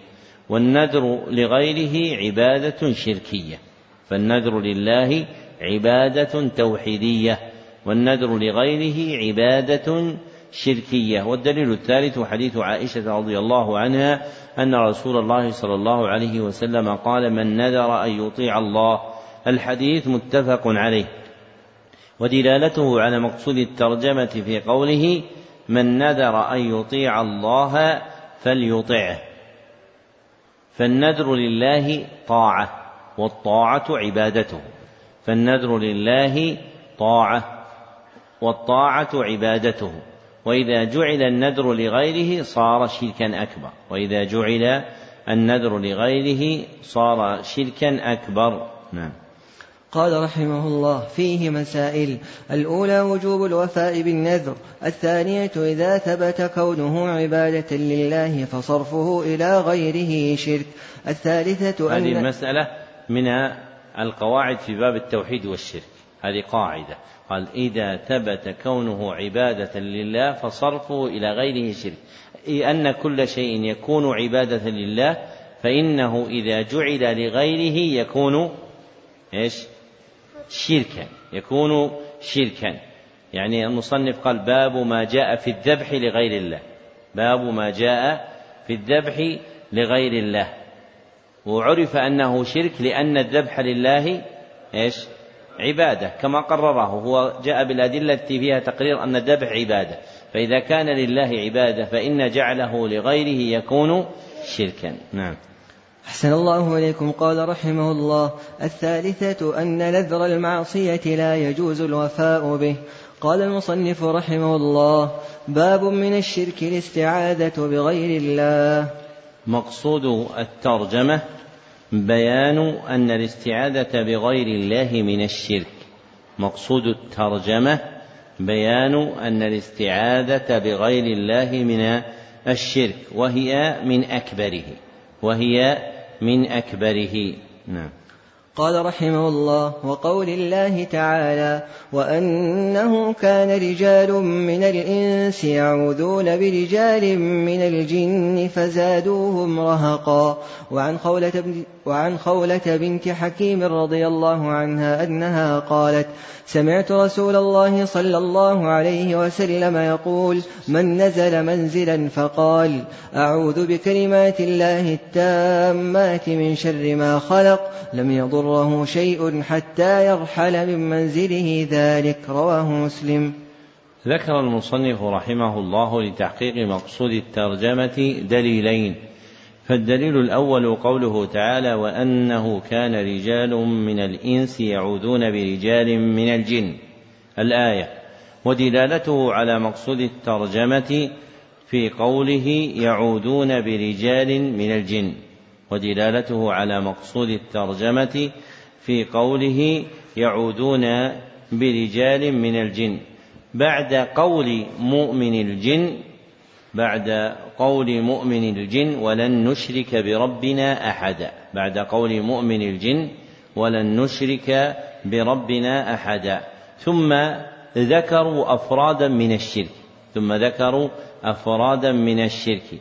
والنذر لغيره عبادة شركية. فالنذر لله عبادة توحيدية والنذر لغيره عبادة شركية. والدليل الثالث حديث عائشة رضي الله عنها أن رسول الله صلى الله عليه وسلم قال من نذر أن يطيع الله. الحديث متفق عليه. ودلالته على مقصود الترجمة في قوله من نذر أن يطيع الله فليطعه. فالنذر لله طاعة والطاعة عبادته. فالنذر لله طاعة والطاعة عبادته. وإذا جعل النذر لغيره صار شركا أكبر. وإذا جعل النذر لغيره صار شركا أكبر. نعم. قال رحمه الله فيه مسائل. الأولى وجوب الوفاء بالنذر. الثانية إذا ثبت كونه عبادة لله فصرفه إلى غيره شرك. الثالثة أن هذه المسألة من القواعد في باب التوحيد والشرك. هذه قاعدة. قال إذا ثبت كونه عبادة لله فصرفه إلى غيره شرك. أي أن كل شيء يكون عبادة لله فإنه إذا جعل لغيره يكون إيش؟ شركا يكون شركا. يعني المصنف قال باب ما جاء في الذبح لغير الله. باب ما جاء في الذبح لغير الله. وعرف أنه شرك لأن الذبح لله إيش؟ عبادة كما قرره. هو جاء بالأدلة التي فيها تقرير أن الذبح عبادة. فإذا كان لله عبادة فإن جعله لغيره يكون شركا. نعم. أحسن الله إليكم. قال رحمه الله الثالثة أن نذر المعصية لا يجوز الوفاء به. قال المصنف رحمه الله باب من الشرك الاستعاذة بغير الله. مقصود الترجمة بيان أن الاستعاذة بغير الله من الشرك. مقصود الترجمة بيان أن الاستعاذة بغير الله من الشرك وهي من أكبره وهي من أكبره. نعم. قال رحمه الله وقول الله تعالى وأنه كان رجال من الإنس يعوذون برجال من الجن فزادوهم رهقا. وعن خولة, وعن خولة بنت حكيم رضي الله عنها أنها قالت سمعت رسول الله صلى الله عليه وسلم يقول من نزل منزلا فقال أعوذ بكلمات الله التامات من شر ما خلق لم يضره شيء حتى يرحل من منزله ذلك. رواه مسلم. ذكر المصنف رحمه الله لتحقيق مقصود الترجمة دليلين فالدليل الأول قوله تعالى وأنه كان رجال من الإنس يعوذون برجال من الجن. الآية. ودلالته على مقصود الترجمة في قوله يعودون برجال من الجن. ودلالته على مقصود الترجمة في قوله يعودون برجال من الجن. بعد قول مؤمن الجن بعد قول مؤمن الجن ولن نشرك بربنا أحدا. بعد قول مؤمن الجن ولن نشرك بربنا أحدا. ثم ذكروا أفرادا من الشرك. ثم ذكروا أفرادا من الشرك.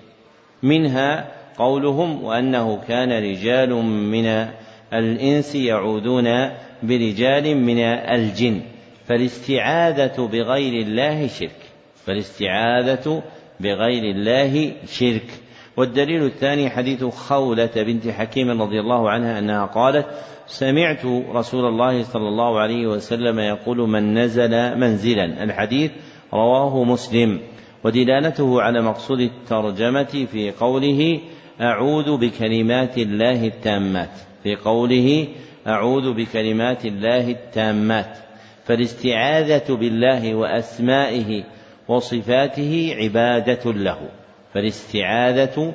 منها قولهم وأنه كان رجال من الإنس يعودون برجال من الجن. فالاستعاذة بغير الله شرك. فالاستعاذة بغير الله شرك. والدليل الثاني حديث خولة بنت حكيم رضي الله عنها أنها قالت سمعت رسول الله صلى الله عليه وسلم يقول من نزل منزلا. الحديث رواه مسلم. ودلالته على مقصود الترجمة في قوله أعوذ بكلمات الله التامات. في قوله أعوذ بكلمات الله التامات. فالاستعاذة بالله وأسمائه وصفاته عبادة له فالاستعاذة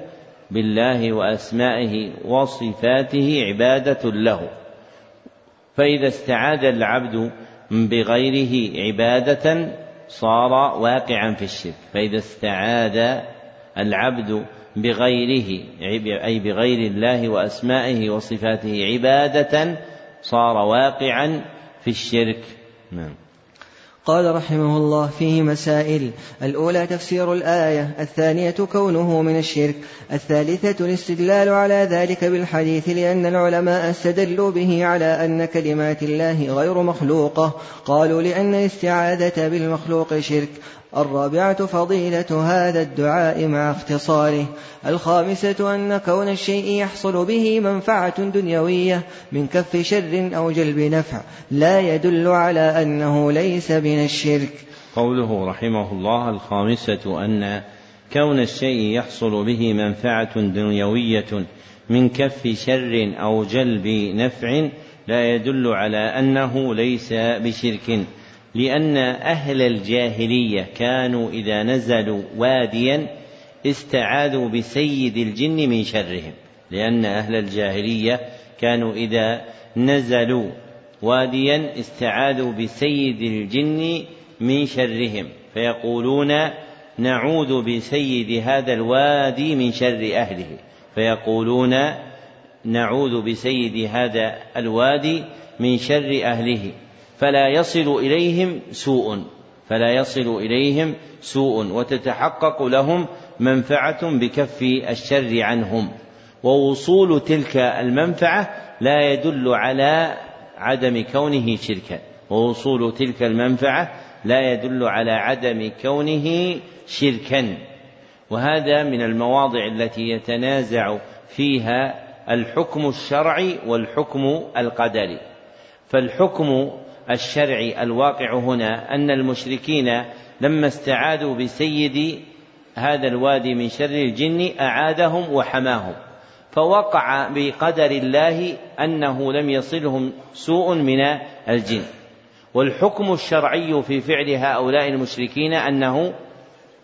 بالله وأسمائه وصفاته عبادة له. فإذا استعاذ العبد بغيره عبادة صار واقعا في الشرك. فإذا استعاذ العبد بغيره أي بغير الله وأسمائه وصفاته عبادة صار واقعا في الشرك. نعم. قال رحمه الله فيه مسائل. الأولى تفسير الآية الثانية كونه من الشرك الثالثة الاستدلال على ذلك بالحديث لأن العلماء استدلوا به على أن كلمات الله غير مخلوقة. قالوا لأن الاستعاذة بالمخلوق شرك. الرابعة فضيلة هذا الدعاء مع اختصاره. الخامسة أن كون الشيء يحصل به منفعة دنيوية من كف شر أو جلب نفع لا يدل على أنه ليس من الشرك. قوله رحمه الله الخامسة أن كون الشيء يحصل به منفعة دنيوية من كف شر أو جلب نفع لا يدل على أنه ليس بشرك. لأن أهل الجاهلية كانوا إذا نزلوا واديا استعاذوا بسيد الجن من شرهم. لأن أهل الجاهلية كانوا إذا نزلوا واديا استعاذوا بسيد الجن من شرهم. فيقولون نعوذ بسيد هذا الوادي من شر أهله. فيقولون نعوذ بسيد هذا الوادي من شر أهله. فلا يصل إليهم سوء فلا يصل إليهم سوء وتتحقق لهم منفعة بكف الشر عنهم. ووصول تلك المنفعة لا يدل على عدم كونه شركا. ووصول تلك المنفعة لا يدل على عدم كونه شركا. وهذا من المواضع التي يتنازع فيها الحكم الشرعي والحكم القدري. فالحكم الشرعي الواقع هنا أن المشركين لما استعاذوا بسيد هذا الوادي من شر الجن أعادهم وحماهم فوقع بقدر الله أنه لم يصلهم سوء من الجن والحكم الشرعي في فعل هؤلاء المشركين أنه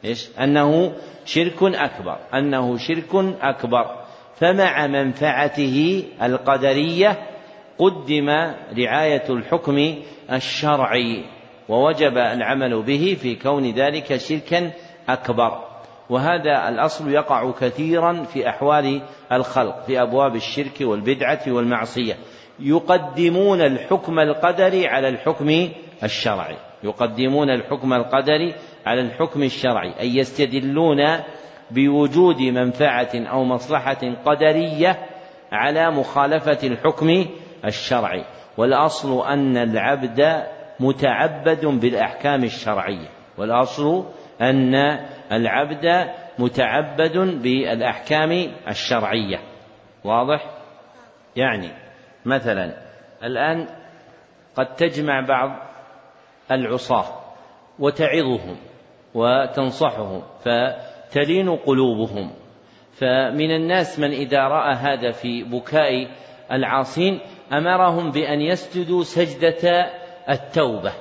إيش؟ أنه شرك أكبر، أنه شرك أكبر، فمع منفعته القدرية قدم رعاية الحكم الشرعي ووجب العمل به في كون ذلك شركا أكبر. وهذا الأصل يقع كثيرا في أحوال الخلق في أبواب الشرك والبدعة والمعصية. يقدمون الحكم القدري على الحكم الشرعي. يقدمون الحكم القدري على الحكم الشرعي أي يستدلون بوجود منفعة أو مصلحة قدرية على مخالفة الحكم الشرعي. والأصل أن العبد متعبد بالأحكام الشرعية. والأصل أن العبد متعبد بالأحكام الشرعية. واضح؟ يعني مثلا الآن قد تجمع بعض العصاة وتعظهم وتنصحهم فتلين قلوبهم. فمن الناس من إذا رأى هذا في بكاء العاصين أمرهم بأن يسجدوا سجدة التوبة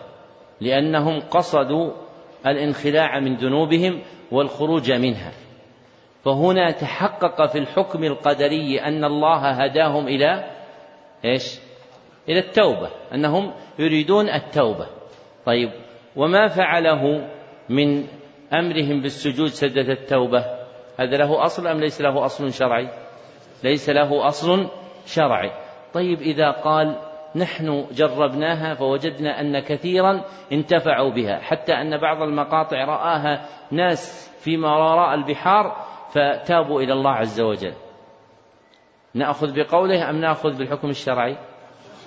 لأنهم قصدوا الانخلاع من ذنوبهم والخروج منها. فهنا تحقق في الحكم القدري أن الله هداهم إلى إيش؟ إلى التوبة أنهم يريدون التوبة. طيب وما فعله من أمرهم بالسجود سجدة التوبة؟ هذا له أصل أم ليس له أصل شرعي؟ ليس له أصل شرعي. طيب إذا قال نحن جربناها فوجدنا أن كثيرا انتفعوا بها حتى أن بعض المقاطع رآها ناس فيما وراء البحار فتابوا إلى الله عز وجل. نأخذ بقوله أم نأخذ بالحكم الشرعي؟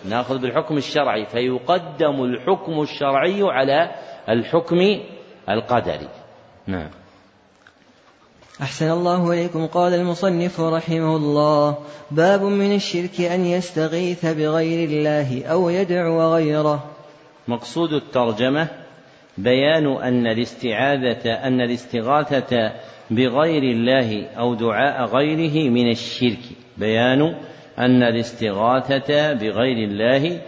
نأخذ بالحكم الشرعي فيقدم الحكم الشرعي على الحكم القدري. نعم. أحسن الله إليكم. قال المصنف رحمه الله باب من الشرك أن يستغيث بغير الله أو يدعو غيره. مقصود الترجمة بيان أن الاستعاذة أن الاستغاثة بغير الله أو دعاء غيره من الشرك. بيان أن الاستغاثة بغير الله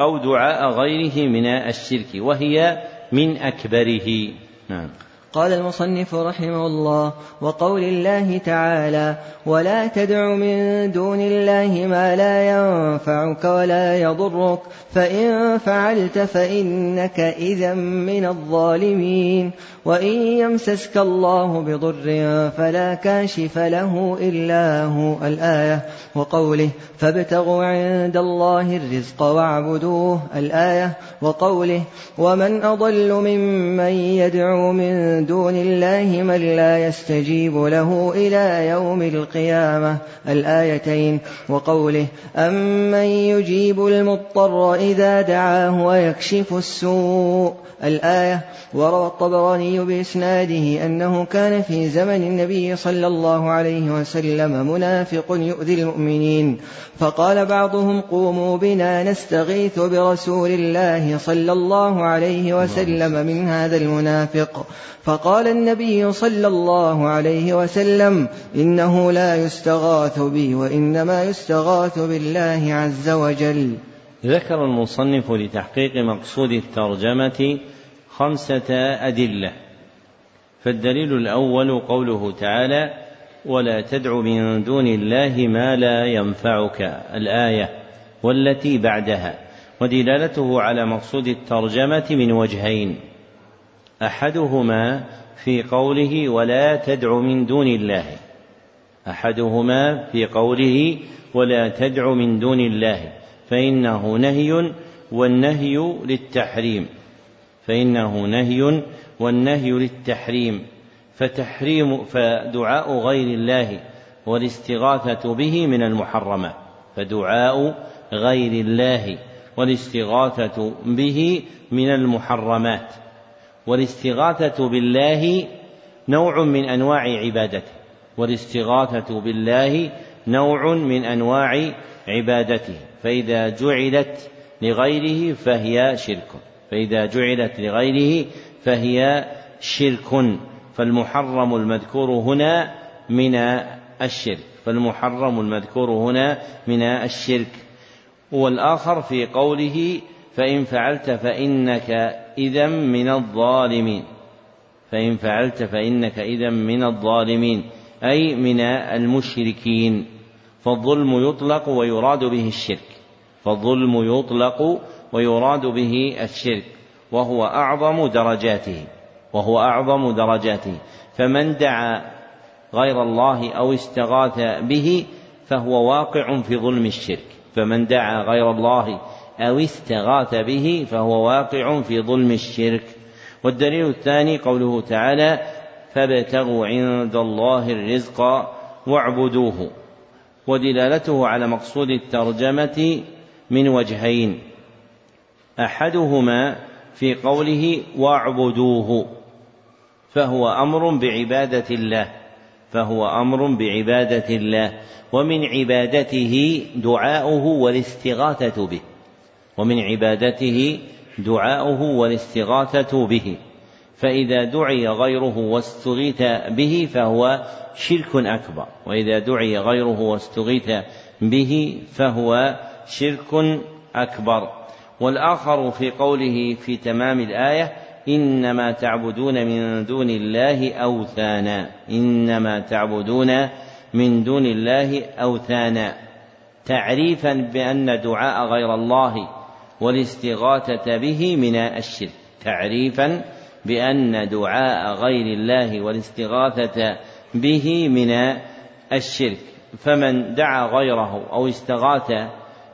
أو دعاء غيره من الشرك وهي من أكبره. نعم. قال المصنف رحمه الله وقول الله تعالى ولا تدع من دون الله ما لا ينفعك ولا يضرك فإن فعلت فإنك إذا من الظالمين. وإن يمسسك الله بضر فلا كاشف له إلا هو الآية وقوله فابتغوا عند الله الرزق واعبدوه الآية وقوله ومن أضل ممن يدعو من دون الله من لا يستجيب له إلى يوم القيامة. الآيتين وقوله أمن يجيب المضطر إذا دعاه ويكشف السوء. الآية وروى الطبراني بإسناده أنه كان في زمن النبي صلى الله عليه وسلم منافق يؤذي المؤمنين. فقال بعضهم قوموا بنا نستغيث برسول الله صلى الله عليه وسلم من هذا المنافق. فقال النبي صلى الله عليه وسلم إنه لا يستغاث بي وإنما يستغاث بالله عز وجل. ذكر المصنف لتحقيق مقصود الترجمة خمسة أدلة. فالدليل الأول قوله تعالى ولا تدع من دون الله ما لا ينفعك. الآية والتي بعدها. ودلالته على مقصود الترجمة من وجهين. أحدهما في قوله ولا تدع من دون الله. أحدهما في قوله ولا تدع من دون الله. فإنه نهي والنهي للتحريم. فإنه نهي والنهي للتحريم. فتحريم فدعاء غير الله والاستغاثة به من المحرمات فدعاء غير الله والاستغاثة به من المحرمات. والاستغاثة بالله نوع من أنواع عبادته. والاستغاثة بالله نوع من أنواع عبادته. فإذا جعلت لغيره فهي شرك. فإذا جعلت لغيره فهي شرك. فالمحرم المذكور هنا من الشرك فالمحرم المذكور هنا من الشرك. والآخر في قوله فإن فعلت فإنك إذا من الظالمين فإن فعلت فإنك إذا من الظالمين أي من المشركين. فالظلم يطلق ويراد به الشرك فالظلم يطلق ويراد به الشرك وهو أعظم درجاته. وهو أعظم درجاته. فمن دعا غير الله أو استغاث به فهو واقع في ظلم الشرك. فمن دعا غير الله أو استغاث به فهو واقع في ظلم الشرك. والدليل الثاني قوله تعالى فابتغوا عند الله الرزق واعبدوه ودلالته على مقصود الترجمة من وجهين أحدهما في قوله واعبدوه فهو أمر بعبادة الله فهو أمر بعبادة الله ومن عبادته دعاؤه والاستغاثة به ومن عبادته دعاؤه والاستغاثة به فإذا دعي غيره واستغيث به فهو شرك أكبر وإذا دعي غيره واستغيث به فهو شرك أكبر. والآخر في قوله في تمام الآية إنما تعبدون من دون الله أوثانا. إنما تعبدون من دون الله أوثانا. تعريفا بأن دعاء غير الله والاستغاثة به من الشرك. تعريفا بأن دعاء غير الله والاستغاثة به من الشرك. فمن دعا غيره أو استغاث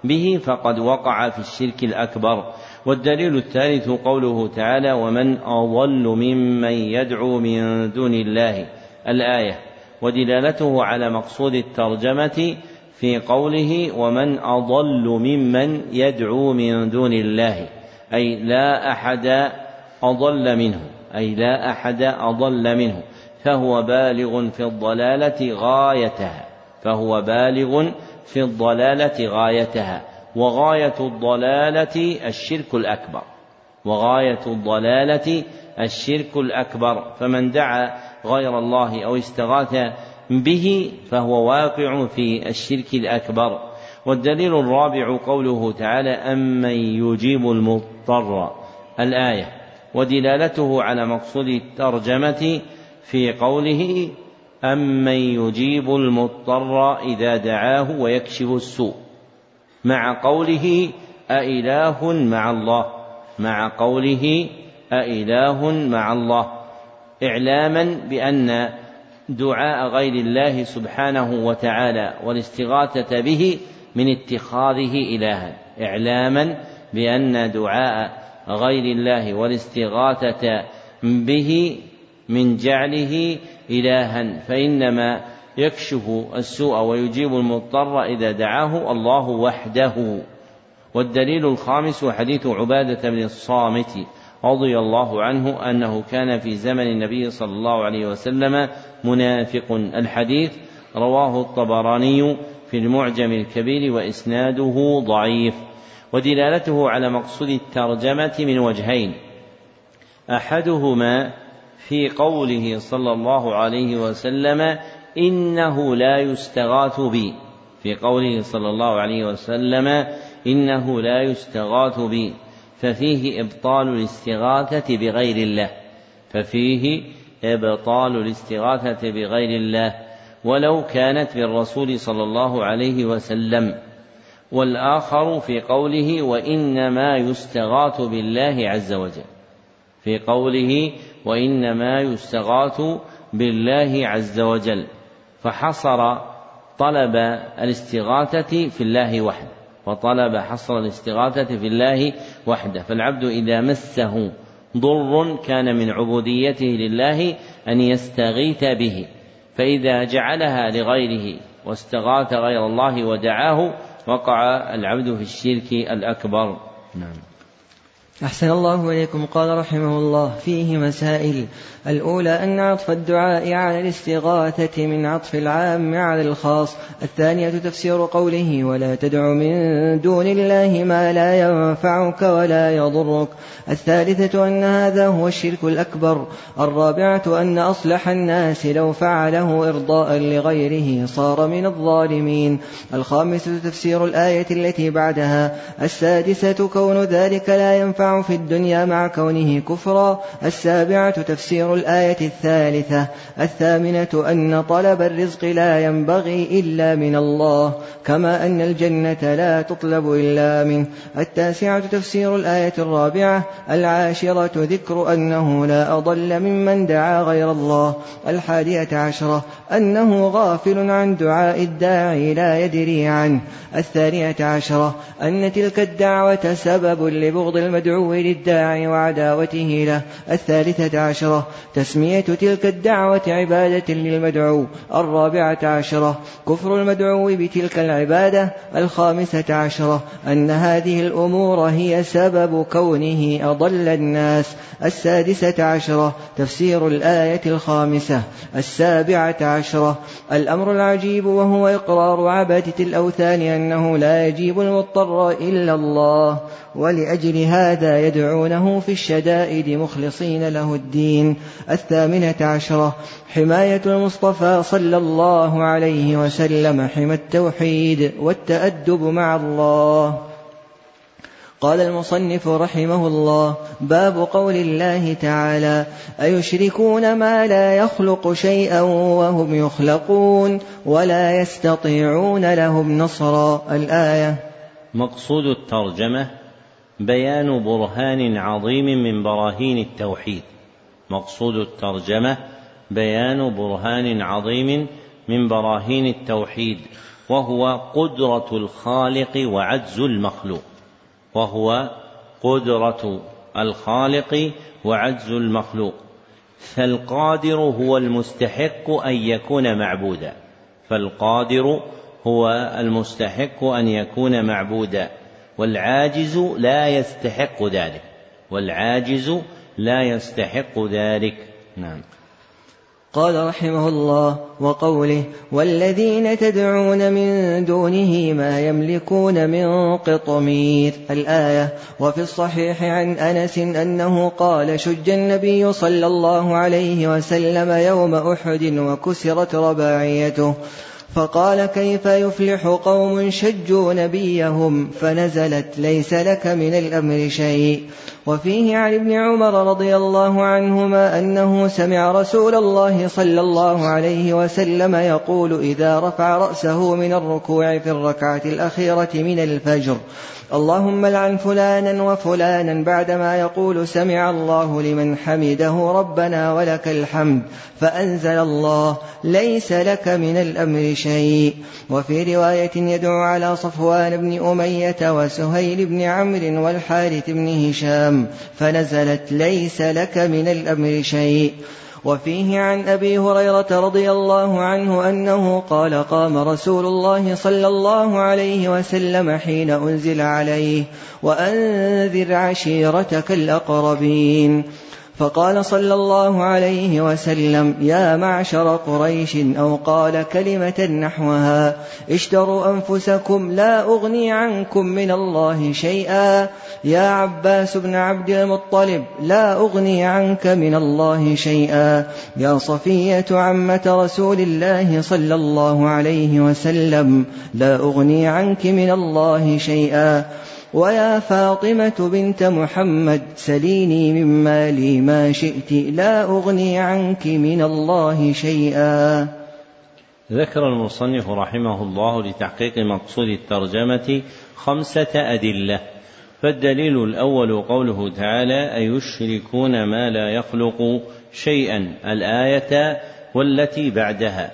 به فقد وقع في الشرك الأكبر. والدليل الثالث قوله تعالى ومن أضل ممن يدعو من دون الله. الآية ودلالته على مقصود الترجمة في قوله ومن أضل ممن يدعو من دون الله. أي لا أحد أضل منه. أي لا أحد أضل منه. فهو بالغ في الضلالة غايتها. فهو بالغ في الضلالة غايتها. وغاية الضلالة الشرك الأكبر. وغاية الضلالة الشرك الأكبر. فمن دعا غير الله أو استغاث به فهو واقع في الشرك الأكبر. والدليل الرابع قوله تعالى أمن يجيب المضطر. الآية ودلالته على مقصود الترجمة في قوله أمن يجيب المضطر إذا دعاه ويكشف السوء. مع قوله أإله مع الله. مع قوله أإله مع الله. إعلاما بأن دعاء غير الله سبحانه وتعالى والاستغاثة به من اتخاذه إلها. إعلاما بأن دعاء غير الله والاستغاثة به من جعله إلها. فإنما يكشف السوء ويجيب المضطر إذا دعاه الله وحده. والدليل الخامس حديث عبادة بن الصامت رضي الله عنه أنه كان في زمن النبي صلى الله عليه وسلم منافق. الحديث رواه الطبراني في المعجم الكبير وإسناده ضعيف. ودلالته على مقصود الترجمة من وجهين. أحدهما في قوله صلى الله عليه وسلم إنه لا يستغاث بي. في قوله صلى الله عليه وسلم إنه لا يستغاث بي. ففيه إبطال الاستغاثة بغير الله. ففيه إبطال الاستغاثة بغير الله. ولو كانت بالرسول صلى الله عليه وسلم. والآخر في قوله وإنما يستغاث بالله عز وجل. في قوله وإنما يستغاث بالله عز وجل. فحصر طلب الاستغاثة في الله وحده. وطلب حصر الاستغاثة في الله وحده. فالعبد إذا مسه ضر كان من عبوديته لله أن يستغيث به. فإذا جعلها لغيره واستغاث غير الله ودعاه وقع العبد في الشرك الأكبر. نعم. أحسن الله إليكم. قال رحمه الله فيه مسائل. الأولى أن عطف الدعاء على الاستغاثة من عطف العام على الخاص. الثانية تفسير قوله ولا تدع من دون الله ما لا ينفعك ولا يضرك. الثالثة أن هذا هو الشرك الأكبر. الرابعة أن أصلح الناس لو فعله إرضاء لغيره صار من الظالمين. الخامسة تفسير الآية التي بعدها. السادسة كون ذلك لا ينفع في الدنيا مع كونه كفرا. السابعة تفسير الآية الثالثة. الثامنة أن طلب الرزق لا ينبغي إلا من الله كما أن الجنة لا تطلب إلا منه. التاسعة تفسير الآية الرابعة. العاشرة ذكر أنه لا أضل ممن دعا غير الله. الحادية عشرة أنه غافل عن دعاء الداعي لا يدري عنه. الثانية عشرة أن تلك الدعوة سبب لبغض المدعو للداعي وعداوته له. الثالثة عشرة تسمية تلك الدعوة عبادة للمدعو. الرابعة عشرة كفر المدعو بتلك العبادة. الخامسة عشرة أن هذه الأمور هي سبب كونه أضل الناس. السادسة عشرة تفسير الآية الخامسة. السابعة عشرة الأمر العجيب وهو إقرار عبدة الأوثان أنه لا يجيب المضطر إلا الله ولأجل هذا يدعونه في الشدائد مخلصين له الدين. الثامنة عشرة. حماية المصطفى صلى الله عليه وسلم حمى التوحيد والتأدب مع الله. قال المصنف رحمه الله باب قول الله تعالى أيشركون ما لا يخلق شيئا وهم يخلقون ولا يستطيعون لهم نصرا؟ الآية. مقصود الترجمة بيان برهان عظيم من براهين التوحيد. مقصود الترجمة بيان برهان عظيم من براهين التوحيد وهو قدرة الخالق وعجز المخلوق. وهو قدرة الخالق وعجز المخلوق فالقادر هو المستحق أن يكون معبودا فالقادر هو المستحق أن يكون معبودا والعاجز لا يستحق ذلك والعاجز لا يستحق ذلك. نعم. قال رحمه الله وقوله والذين تدعون من دونه ما يملكون من قطمير. الآية وفي الصحيح عن أنس أنه قال شج النبي صلى الله عليه وسلم يوم أحد وكسرت رباعيته. فقال كيف يفلح قوم شجوا نبيهم فنزلت ليس لك من الأمر شيء. وفيه عن ابن عمر رضي الله عنهما أنه سمع رسول الله صلى الله عليه وسلم يقول إذا رفع رأسه من الركوع في الركعة الأخيرة من الفجر اللهم لعن فلانا وفلانا بعدما يقول سمع الله لمن حمده ربنا ولك الحمد فأنزل الله ليس لك من الأمر شيء. وفي رواية يدعو على صفوان بن أمية وسهيل بن عمرو والحارث بن هشام فنزلت ليس لك من الأمر شيء. وفيه عن أبي هريرة رضي الله عنه أنه قال قام رسول الله صلى الله عليه وسلم حين أنزل عليه وأنذر عشيرتك الأقربين. فقال صلى الله عليه وسلم يا معشر قريش أو قال كلمة نحوها اشتروا أنفسكم لا أغني عنكم من الله شيئا. يا عباس بن عبد المطلب لا أغني عنك من الله شيئا. يا صفية عمة رسول الله صلى الله عليه وسلم لا أغني عنك من الله شيئا. ويا فاطمة بنت محمد سليني من مالي ما شئت لا أغني عنك من الله شيئا. ذكر المصنف رحمه الله لتحقيق مقصود الترجمة خمسة أدلة. فالدليل الأول قوله تعالى أيشركون ما لا يخلق شيئا الآية والتي بعدها.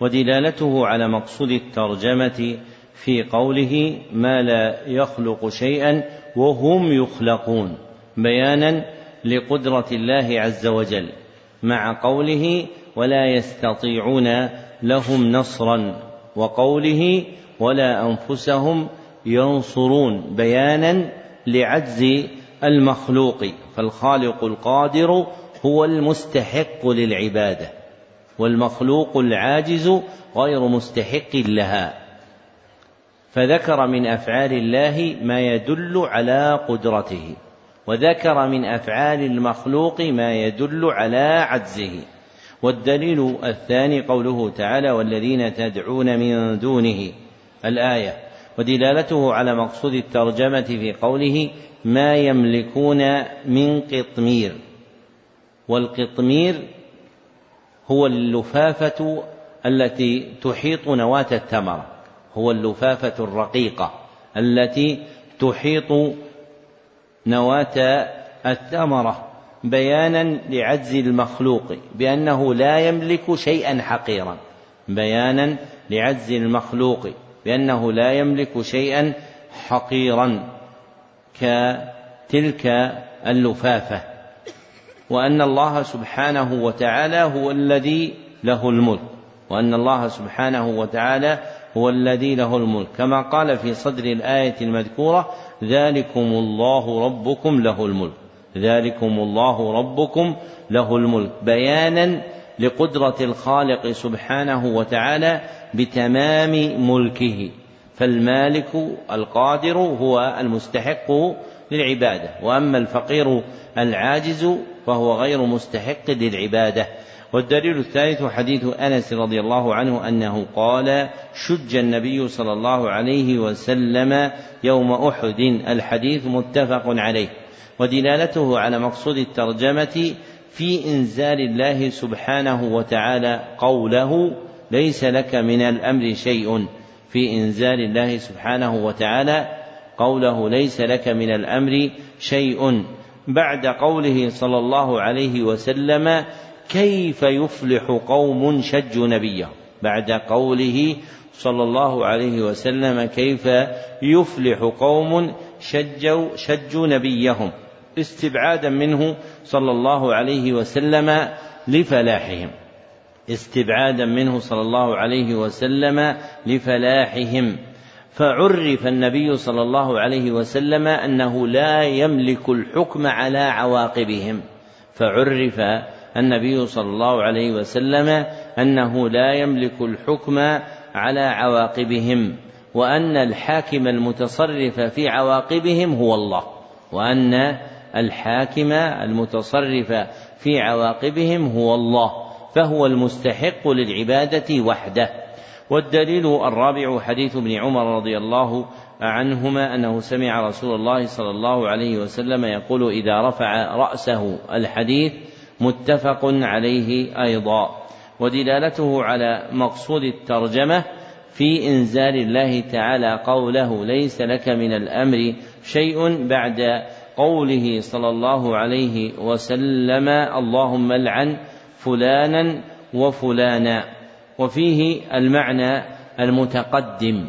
ودلالته على مقصود الترجمة في قوله ما لا يخلق شيئا وهم يخلقون بيانا لقدرة الله عز وجل مع قوله ولا يستطيعون لهم نصرا وقوله ولا أنفسهم ينصرون بيانا لعجز المخلوق فالخالق القادر هو المستحق للعبادة والمخلوق العاجز غير مستحق لها. فذكر من أفعال الله ما يدل على قدرته وذكر من أفعال المخلوق ما يدل على عجزه. والدليل الثاني قوله تعالى والذين تدعون من دونه الآية. ودلالته على مقصود الترجمة في قوله ما يملكون من قطمير والقطمير هو اللفافة التي تحيط نواة التمره هو اللفافة الرقيقة التي تحيط نواة الثمرة بيانا لعجز المخلوق بأنه لا يملك شيئا حقيرا. بيانا لعجز المخلوق بأنه لا يملك شيئا حقيرا كتلك اللفافة. وأن الله سبحانه وتعالى هو الذي له الملك. وأن الله سبحانه وتعالى هو الذي له الملك. كما قال في صدر الآية المذكورة ذلكم الله ربكم له الملك. ذلكم الله ربكم له الملك. بيانا لقدرة الخالق سبحانه وتعالى بتمام ملكه. فالمالك القادر هو المستحق للعبادة. وأما الفقير العاجز فهو غير مستحق للعبادة. والدليل الثالث حديث أنس رضي الله عنه أنه قال شج النبي صلى الله عليه وسلم يوم أحد. الحديث متفق عليه. ودلالته على مقصود الترجمة في إنزال الله سبحانه وتعالى قوله ليس لك من الأمر شيء. في إنزال الله سبحانه وتعالى قوله ليس لك من الأمر شيء. بعد قوله صلى الله عليه وسلم كيف يفلح قوم شجوا نبيه؟ بعد قوله صلى الله عليه وسلم كيف يفلح قوم شجوا شجوا نبيهم استبعادا منه صلى الله عليه وسلم لفلاحهم. استبعادا منه صلى الله عليه وسلم لفلاحهم. فعرف النبي صلى الله عليه وسلم أنه لا يملك الحكم على عواقبهم. فعرف النبي صلى الله عليه وسلم أنه لا يملك الحكم على عواقبهم وأن الحاكم المتصرف في عواقبهم هو الله وأن الحاكم المتصرف في عواقبهم هو الله فهو المستحق للعبادة وحده. والدليل الرابع حديث ابن عمر رضي الله عنهما أنه سمع رسول الله صلى الله عليه وسلم يقول إذا رفع رأسه الحديث متفق عليه أيضا ودلالته على مقصود الترجمة في إنزال الله تعالى قوله ليس لك من الأمر شيء بعد قوله صلى الله عليه وسلم اللهم العن فلانا وفلانا وفيه المعنى المتقدم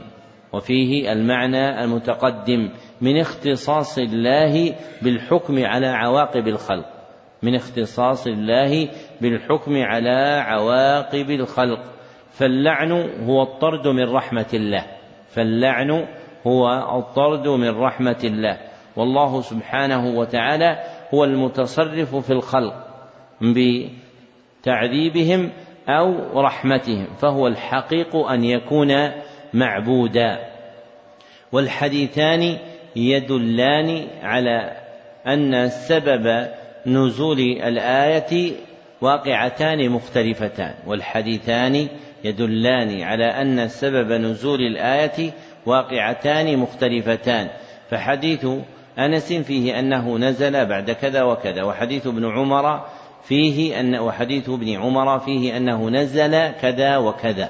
وفيه المعنى المتقدم من اختصاص الله بالحكم على عواقب الخلق. من اختصاص الله بالحكم على عواقب الخلق. فاللعن هو الطرد من رحمة الله. فاللعن هو الطرد من رحمة الله. والله سبحانه وتعالى هو المتصرف في الخلق بتعذيبهم أو رحمتهم فهو الحقيق أن يكون معبودا. والحديثان يدلان على أن سبب نزول الآية واقعتان مختلفتان والحديثان يدلان على أن سبب نزول الآية واقعتان مختلفتان. فحديث أنس فيه أنه نزل بعد كذا وكذا وحديث ابن عمر فيه أن وحديث ابن عمر فيه أنه نزل كذا وكذا.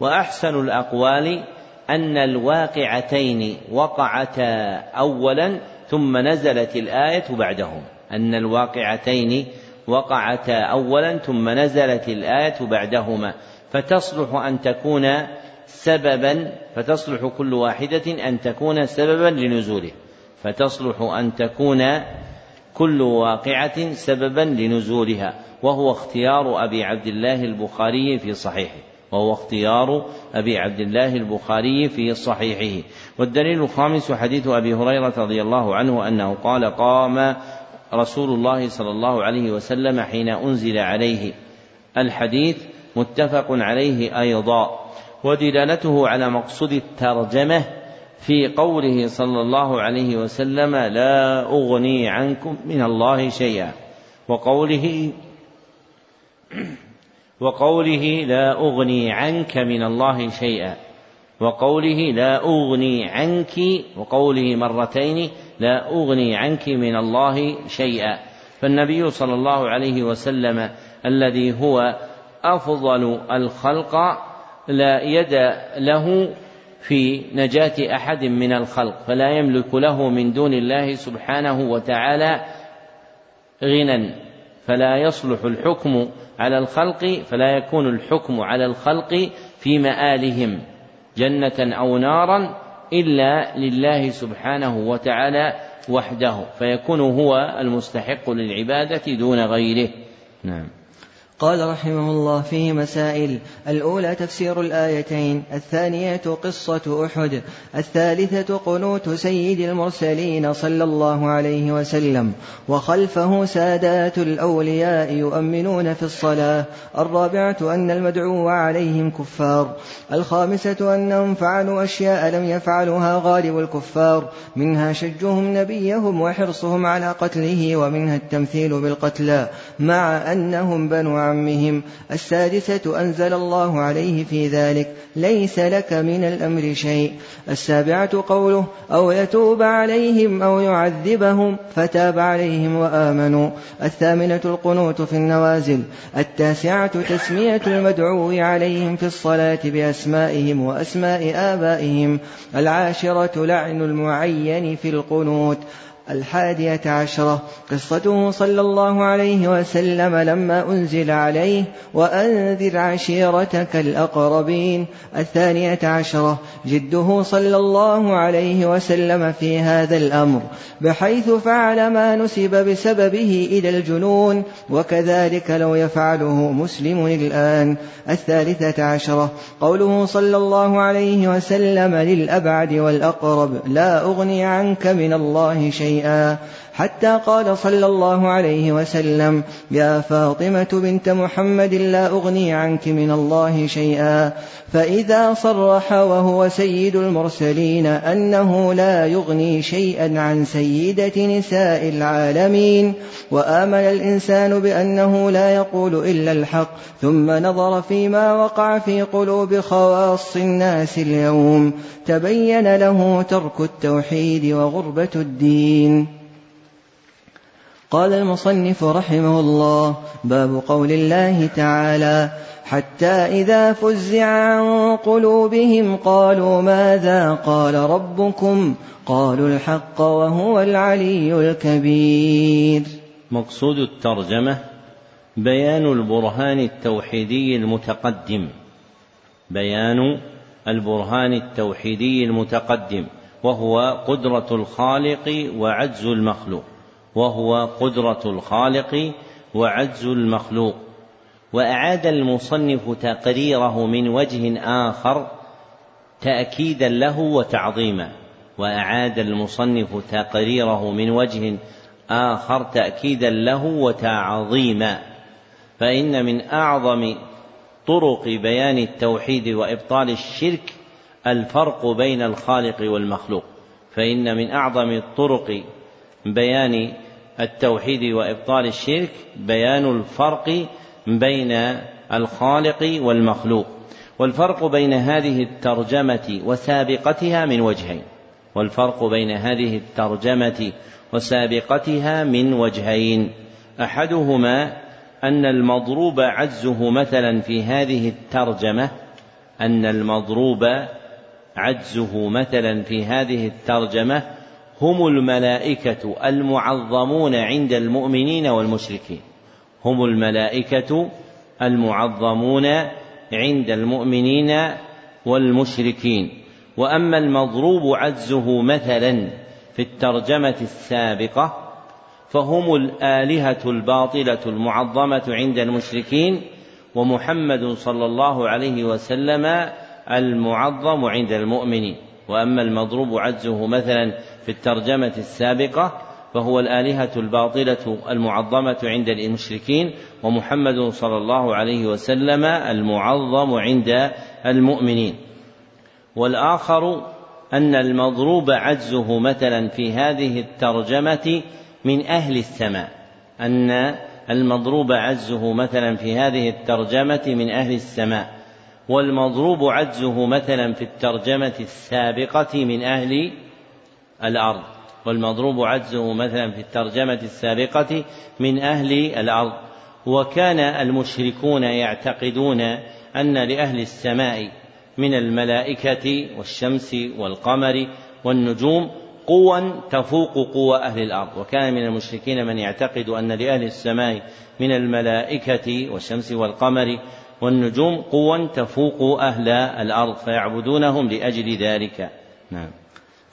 وأحسن الأقوال أن الواقعتين وقعتا أولا ثم نزلت الآية بعدهم. أن الواقعتين وقعتا أولا ثم نزلت الآية بعدهما فتصلح أن تكون سببا فتصلح كل واحدة أن تكون سببا لنزوله فتصلح أن تكون كل واقعة سببا لنزولها وهو اختيار أبي عبد الله البخاري في صحيحه وهو اختيار أبي عبد الله البخاري في صحيحه. والدليل الخامس حديث أبي هريرة رضي الله عنه أنه قال قام رسول الله صلى الله عليه وسلم حين أنزل عليه الحديث متفق عليه أيضا ودلالته على مقصود الترجمة في قوله صلى الله عليه وسلم لا أغني عنكم من الله شيئا وقوله [CLEARS THROAT] وقوله لا أغني عنك من الله شيئا وقوله لا أغني عنك وقوله مرتين لا أغني عنك من الله شيئا. فالنبي صلى الله عليه وسلم الذي هو أفضل الخلق لا يد له في نجاة أحد من الخلق فلا يملك له من دون الله سبحانه وتعالى غنى. فلا يصلح الحكم على الخلق فلا يكون الحكم على الخلق في مآلهم جنة أو نارا إلا لله سبحانه وتعالى وحده فيكون هو المستحق للعبادة دون غيره. نعم. قال رحمه الله فيه مسائل. الأولى تفسير الآيتين الثانية قصة أحد الثالثة قنوت سيد المرسلين صلى الله عليه وسلم وخلفه سادات الأولياء يؤمنون في الصلاة الرابعة أن المدعو عليهم كفار الخامسة أنهم فعلوا أشياء لم يفعلها غالب الكفار منها شجهم نبيهم وحرصهم على قتله ومنها التمثيل بالقتلى مع أنهم بنو عمهم السادسة أنزل الله عليه في ذلك ليس لك من الأمر شيء. السابعة قوله أو يتوب عليهم أو يعذبهم فتاب عليهم وآمنوا. الثامنة القنوت في النوازل التاسعة تسمية المدعو عليهم في الصلاة بأسمائهم وأسماء آبائهم. العاشرة لعن المعين في القنوت الحادية عشرة. قصته صلى الله عليه وسلم لما أنزل عليه وأنذر عشيرتك الأقربين. الثانية عشرة. جده صلى الله عليه وسلم في هذا الأمر بحيث فعل ما نسب بسببه إلى الجنون وكذلك لو يفعله مسلم الآن. الثالثة عشرة. قوله صلى الله عليه وسلم للأبعد والأقرب لا أغني عنك من الله شيئا. شيئا حتى قال صلى الله عليه وسلم يا فاطمة بنت محمد لا أغني عنك من الله شيئا. فإذا صرح وهو سيد المرسلين أنه لا يغني شيئا عن سيدة نساء العالمين وآمن الإنسان بأنه لا يقول إلا الحق ثم نظر فيما وقع في قلوب خواص الناس اليوم تبين له ترك التوحيد وغربة الدين. قال المصنف رحمه الله باب قول الله تعالى حتى إذا فزع عن قلوبهم قالوا ماذا قال ربكم؟ قالوا الحق وهو العلي الكبير. مقصود الترجمة بيان البرهان التوحيدي المتقدم. بيان البرهان التوحيدي المتقدم وهو قدرة الخالق وعجز المخلوق. وهو قدرة الخالق وعجز المخلوق. وأعاد المصنف تقريره من وجه آخر تأكيدا له وتعظيما. وأعاد المصنف تقريره من وجه آخر تأكيدا له وتعظيما. فإن من أعظم طرق بيان التوحيد وإبطال الشرك الفرق بين الخالق والمخلوق. فإن من أعظم الطرق بيان التوحيد وإبطال الشرك بيان الفرق بين الخالق والمخلوق. والفرق بين هذه الترجمة وسابقتها من وجهين. والفرق بين هذه الترجمة وسابقتها من وجهين. أحدهما أن المضروب عجزه مثلا في هذه الترجمة أن المضروب عجزه مثلا في هذه الترجمة هم الملائكة المعظمون عند المؤمنين والمشركين. هم الملائكة المعظمون عند المؤمنين والمشركين. وأما المضروب عجزه مثلا في الترجمة السابقة فهم الآلهة الباطلة المعظمة عند المشركين ومحمد صلى الله عليه وسلم المعظم عند المؤمنين. وأما المضروب عجزه مثلا في الترجمة السابقة فهو الآلهة الباطلة المعظمة عند المشركين ومحمد صلى الله عليه وسلم المعظم عند المؤمنين. والآخر أن المضروب عجزه مثلا في هذه الترجمة من أهل السماء. أن المضروب عجزه مثلا في هذه الترجمة من أهل السماء. والمضروب عجزه مثلا في الترجمة السابقة من أهل الأرض والمضروب عجزه مثلا في الترجمة السابقة من أهل الأرض. وكان المشركون يعتقدون أن لأهل السماء من الملائكة والشمس والقمر والنجوم قوى تفوق قوى أهل الأرض. وكان من المشركين من يعتقد أن لأهل السماء من الملائكة والشمس والقمر والنجوم قوى تفوق أهل الأرض فيعبدونهم لأجل ذلك. نعم.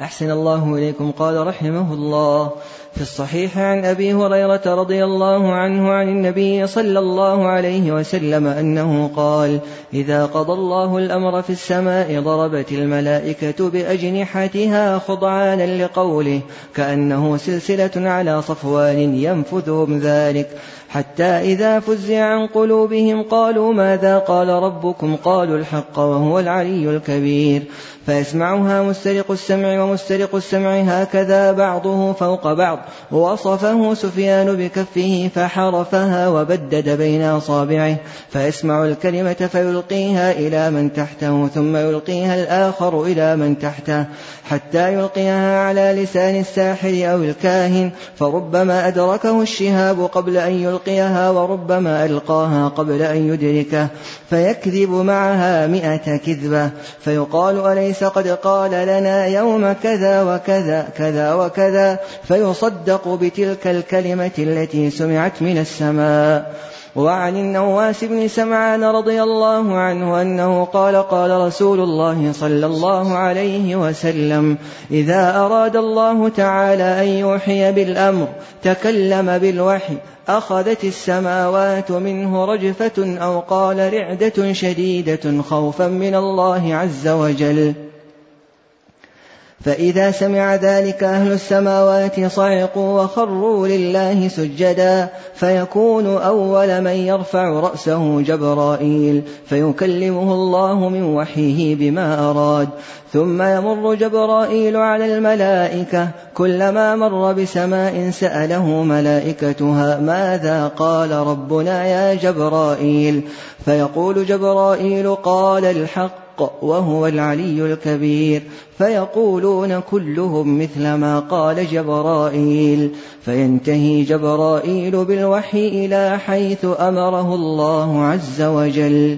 أحسن الله إليكم. قال رحمه الله. في الصحيح عن أبي هريرة رضي الله عنه عن النبي صلى الله عليه وسلم أنه قال إذا قضى الله الأمر في السماء ضربت الملائكة بأجنحتها خضعانا لقوله كأنه سلسلة على صفوان ينفذهم ذلك. حتى إذا فزع عن قلوبهم قالوا ماذا قال ربكم؟ قالوا الحق وهو العلي الكبير. فيسمعها مسترق السمع ومسترق السمع هكذا بعضه فوق بعض. وصفه سفيان بكفه فحرفها وبدد بين أصابعه. فيسمع الكلمة فيلقيها إلى من تحته ثم يلقيها الآخر إلى من تحته. حتى يلقيها على لسان الساحر أو الكاهن. فربما أدركه الشهاب قبل أن يلقيها وربما ألقاها قبل أن يدركه. فيكذب معها مئة كذبة فيقال أليس قد قال لنا يوم كذا وكذا كذا وكذا؟ فيصدق بتلك الكلمة التي سمعت من السماء. وعن النواس بن سمعان رضي الله عنه أنه قال قال رسول الله صلى الله عليه وسلم إذا أراد الله تعالى أن يوحي بالأمر تكلم بالوحي أخذت السماوات منه رجفة أو قال رعدة شديدة خوفا من الله عز وجل فإذا سمع ذلك أهل السماوات صعقوا وخروا لله سجدا فيكون أول من يرفع رأسه جبرائيل فيكلمه الله من وحيه بما أراد. ثم يمر جبرائيل على الملائكة كلما مر بسماء سأله ملائكتها ماذا قال ربنا يا جبرائيل؟ فيقول جبرائيل قال الحق الحق وهو العلي الكبير. فيقولون كلهم مثل ما قال جبرائيل. فينتهي جبرائيل بالوحي إلى حيث أمره الله عز وجل.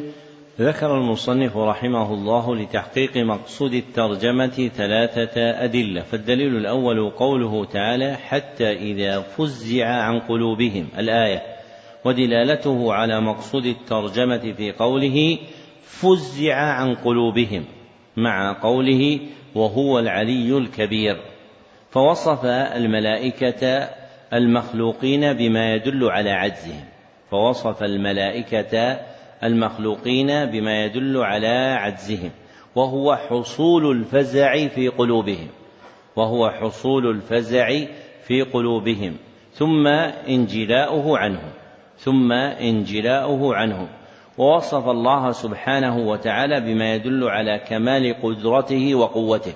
ذكر المصنف رحمه الله لتحقيق مقصود الترجمة ثلاثة أدلة، فالدليل الأول قوله تعالى: حتى إذا فزع عن قلوبهم الآية، ودلالته على مقصود الترجمة في قوله: فزع عن قلوبهم مع قوله وهو العلي الكبير. فوصف الملائكة المخلوقين بما يدل على عجزهم. فوصف الملائكة المخلوقين بما يدل على عجزهم. وهو حصول الفزع في قلوبهم. وهو حصول الفزع في قلوبهم. ثم انجلاؤه عنهم. ثم انجلاؤه عنهم. ووصف الله سبحانه وتعالى بما يدل على كمال قدرته وقوته.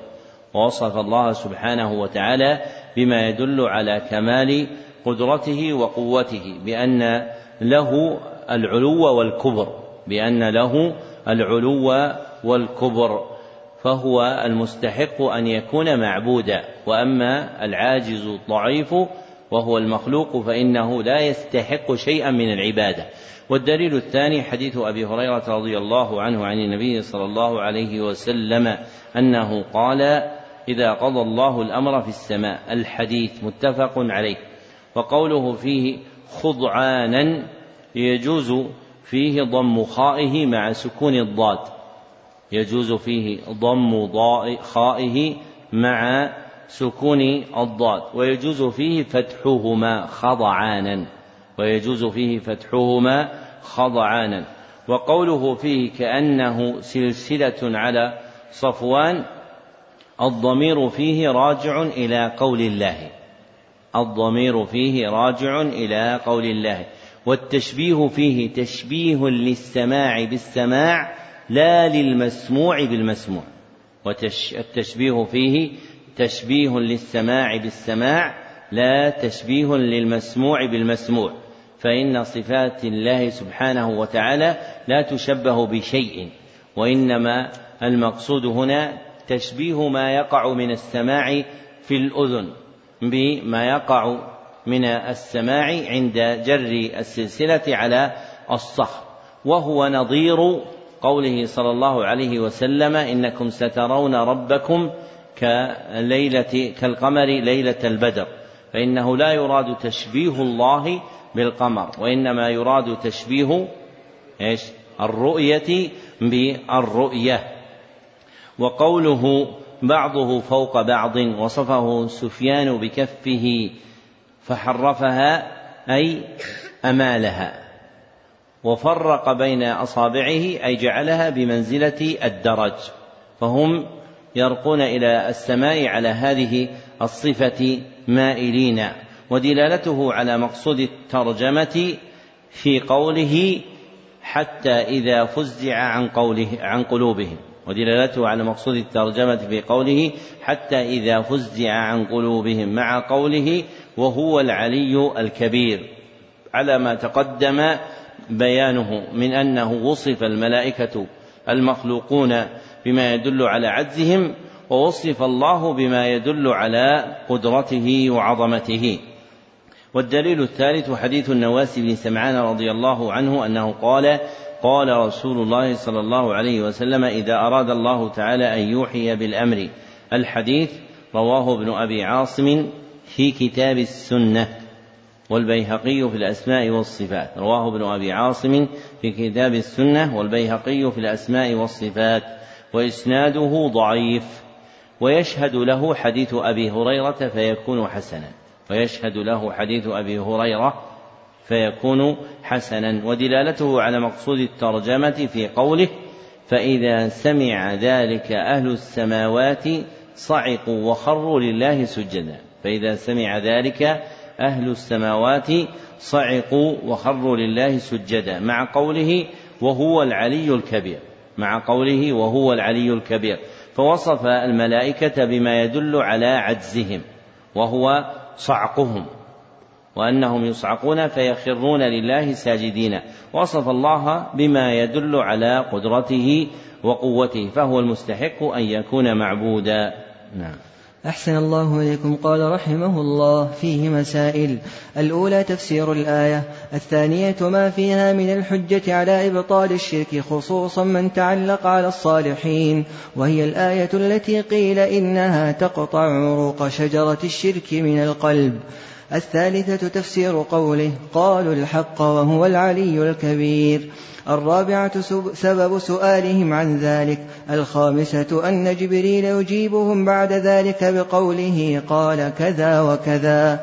ووصف الله سبحانه وتعالى بما يدل على كمال قدرته وقوته بأن له العلو والكبر بأن له العلو والكبر فهو المستحق أن يكون معبودا. وأما العاجز الضعيف وهو المخلوق فإنه لا يستحق شيئا من العبادة. والدليل الثاني حديث أبي هريرة رضي الله عنه عن النبي صلى الله عليه وسلم أنه قال إذا قضى الله الأمر في السماء. الحديث متفق عليه. وقوله فيه خضعانا يجوز فيه ضم خائه مع سكون الضاد. يجوز فيه ضم ضاء خائه مع سكون الضاد ويجوز فيه فتحهما خضعانا ويجوز فيه فتحهما خضعانا. وقوله فيه كأنه سلسلة على صفوان الضمير فيه راجع إلى قول الله. الضمير فيه راجع إلى قول الله. والتشبيه فيه تشبيه للسماع بالسماع لا للمسموع بالمسموع. والتشبيه فيه تشبيه للسماع بالسماع لا تشبيه للمسموع بالمسموع. فإن صفات الله سبحانه وتعالى لا تشبه بشيء وإنما المقصود هنا تشبيه ما يقع من السماع في الأذن بما يقع من السماع عند جر السلسلة على الصخر. وهو نظير قوله صلى الله عليه وسلم إنكم سترون ربكم كليلة كالقمر ليلة البدر. فإنه لا يراد تشبيه الله بالقمر وإنما يراد تشبيه إيش؟ الرؤية بالرؤية. وقوله بعضه فوق بعض وصفه سفيان بكفه فحرفها أي أمالها. وفرق بين أصابعه أي جعلها بمنزلة الدرج. فهم يرقون إلى السماء على هذه الصفة مائلين ودلالته على مقصود الترجمة في قوله حتى إذا فزع عن قوله عن قلوبهم ودلالته على مقصود الترجمة في قوله حتى إذا فزع عن قلوبهم مع قوله وهو العلي الكبير على ما تقدم بيانه من أنه وصف الملائكة المخلوقون بما يدل على عجزهم ووصف الله بما يدل على قدرته وعظمته. والدليل الثالث حديث النواس بن سمعان رضي الله عنه أنه قال قال رسول الله صلى الله عليه وسلم إذا أراد الله تعالى أن يوحي بالأمر. الحديث رواه ابن أبي عاصم في كتاب السنة والبيهقي في الأسماء والصفات. رواه ابن أبي عاصم في كتاب السنة والبيهقي في الأسماء والصفات. وإسناده ضعيف ويشهد له حديث أبي هريرة فيكون حسنا. ويشهد له حديث أبي هريرة فيكون حسنا. ودلالته على مقصود الترجمة في قوله فإذا سمع ذلك أهل السماوات صعقوا وخروا لله سجدا. فإذا سمع ذلك أهل السماوات صعقوا وخروا لله سجدا. مع قوله وهو العلي الكبير. مع قوله وهو العلي الكبير فوصف الملائكة بما يدل على عجزهم وهو صعقهم وأنهم يصعقون فيخرون لله ساجدين وصف الله بما يدل على قدرته وقوته فهو المستحق أن يكون معبودا. نعم. أحسن الله إليكم. قال رحمه الله فيه مسائل. الأولى تفسير الآية. الثانية ما فيها من الحجة على إبطال الشرك خصوصا من تعلق على الصالحين. وهي الآية التي قيل إنها تقطع عروق شجرة الشرك من القلب. الثالثة تفسير قوله قالوا الحق وهو العلي الكبير. الرابعة سبب سؤالهم عن ذلك. الخامسة أن جبريل يجيبهم بعد ذلك بقوله قال كذا وكذا.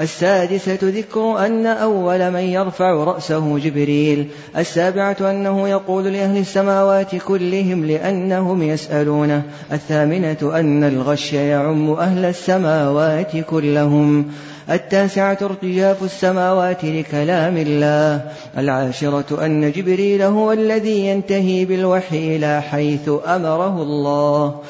السادسة ذكر أن أول من يرفع رأسه جبريل. السابعة أنه يقول لأهل السماوات كلهم لأنهم يسألونه. الثامنة أن الغش يعم أهل السماوات كلهم. التاسعة ارتجاف السماوات لكلام الله. العاشرة أن جبريل هو الذي ينتهي بالوحي إلى حيث أمره الله.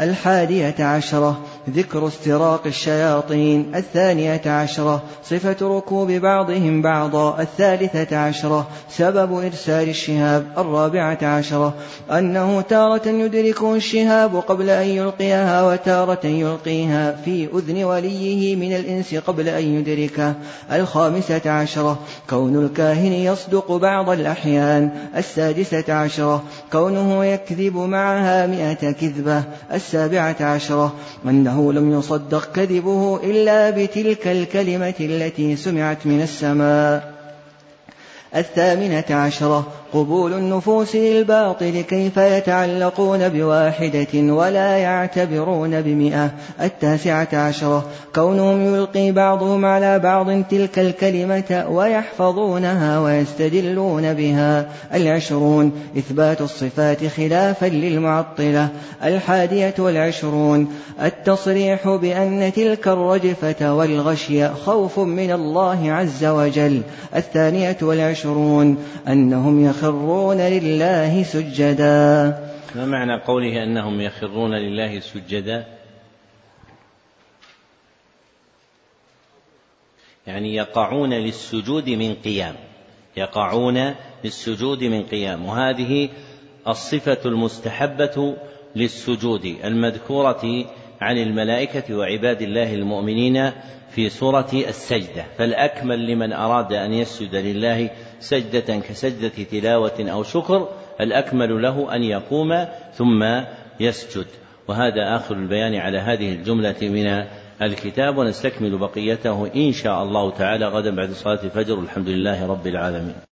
الحادية عشرة ذكر استراق الشياطين. الثانية عشرة صفة ركوب بعضهم بعضا. الثالثة عشرة سبب إرسال الشهاب. الرابعة عشرة أنه تارة يدركه الشهاب قبل أن يلقيها وتارة يلقيها في أذن وليه من الإنس قبل أن يدركه. الخامسة عشرة كون الكاهن يصدق بعض الأحيان. السادسة عشرة كونه يكذب معها مئة كذبة. السابعة عشرة أنه لم يصدق كذبه إلا بتلك الكلمة التي سمعت من السماء. الثامنة عشرة قبول النفوس للباطل كيف يتعلقون بواحدة ولا يعتبرون بمئة التاسعة عشرة. كونهم يلقي بعضهم على بعض تلك الكلمة ويحفظونها ويستدلون بها. العشرون إثبات الصفات خلافا للمعطلة. الحادية والعشرون التصريح بأن تلك الرجفة والغشي خوف من الله عز وجل. الثانية والعشرون أنهم يخ يخرون لله سجدا. ما معنى قوله أنهم يخرون لله سجدا؟ يعني يقعون للسجود من قيام. يقعون للسجود من قيام. وهذه الصفة المستحبة للسجود المذكورة عن الملائكة وعباد الله المؤمنين في سورة السجدة. فالأكمل لمن أراد أن يسجد لله سجدة كسجدة تلاوة أو شكر الأكمل له أن يقوم ثم يسجد. وهذا آخر البيان على هذه الجملة من الكتاب ونستكمل بقيته إن شاء الله تعالى غدا بعد صلاة الفجر الحمد لله رب العالمين.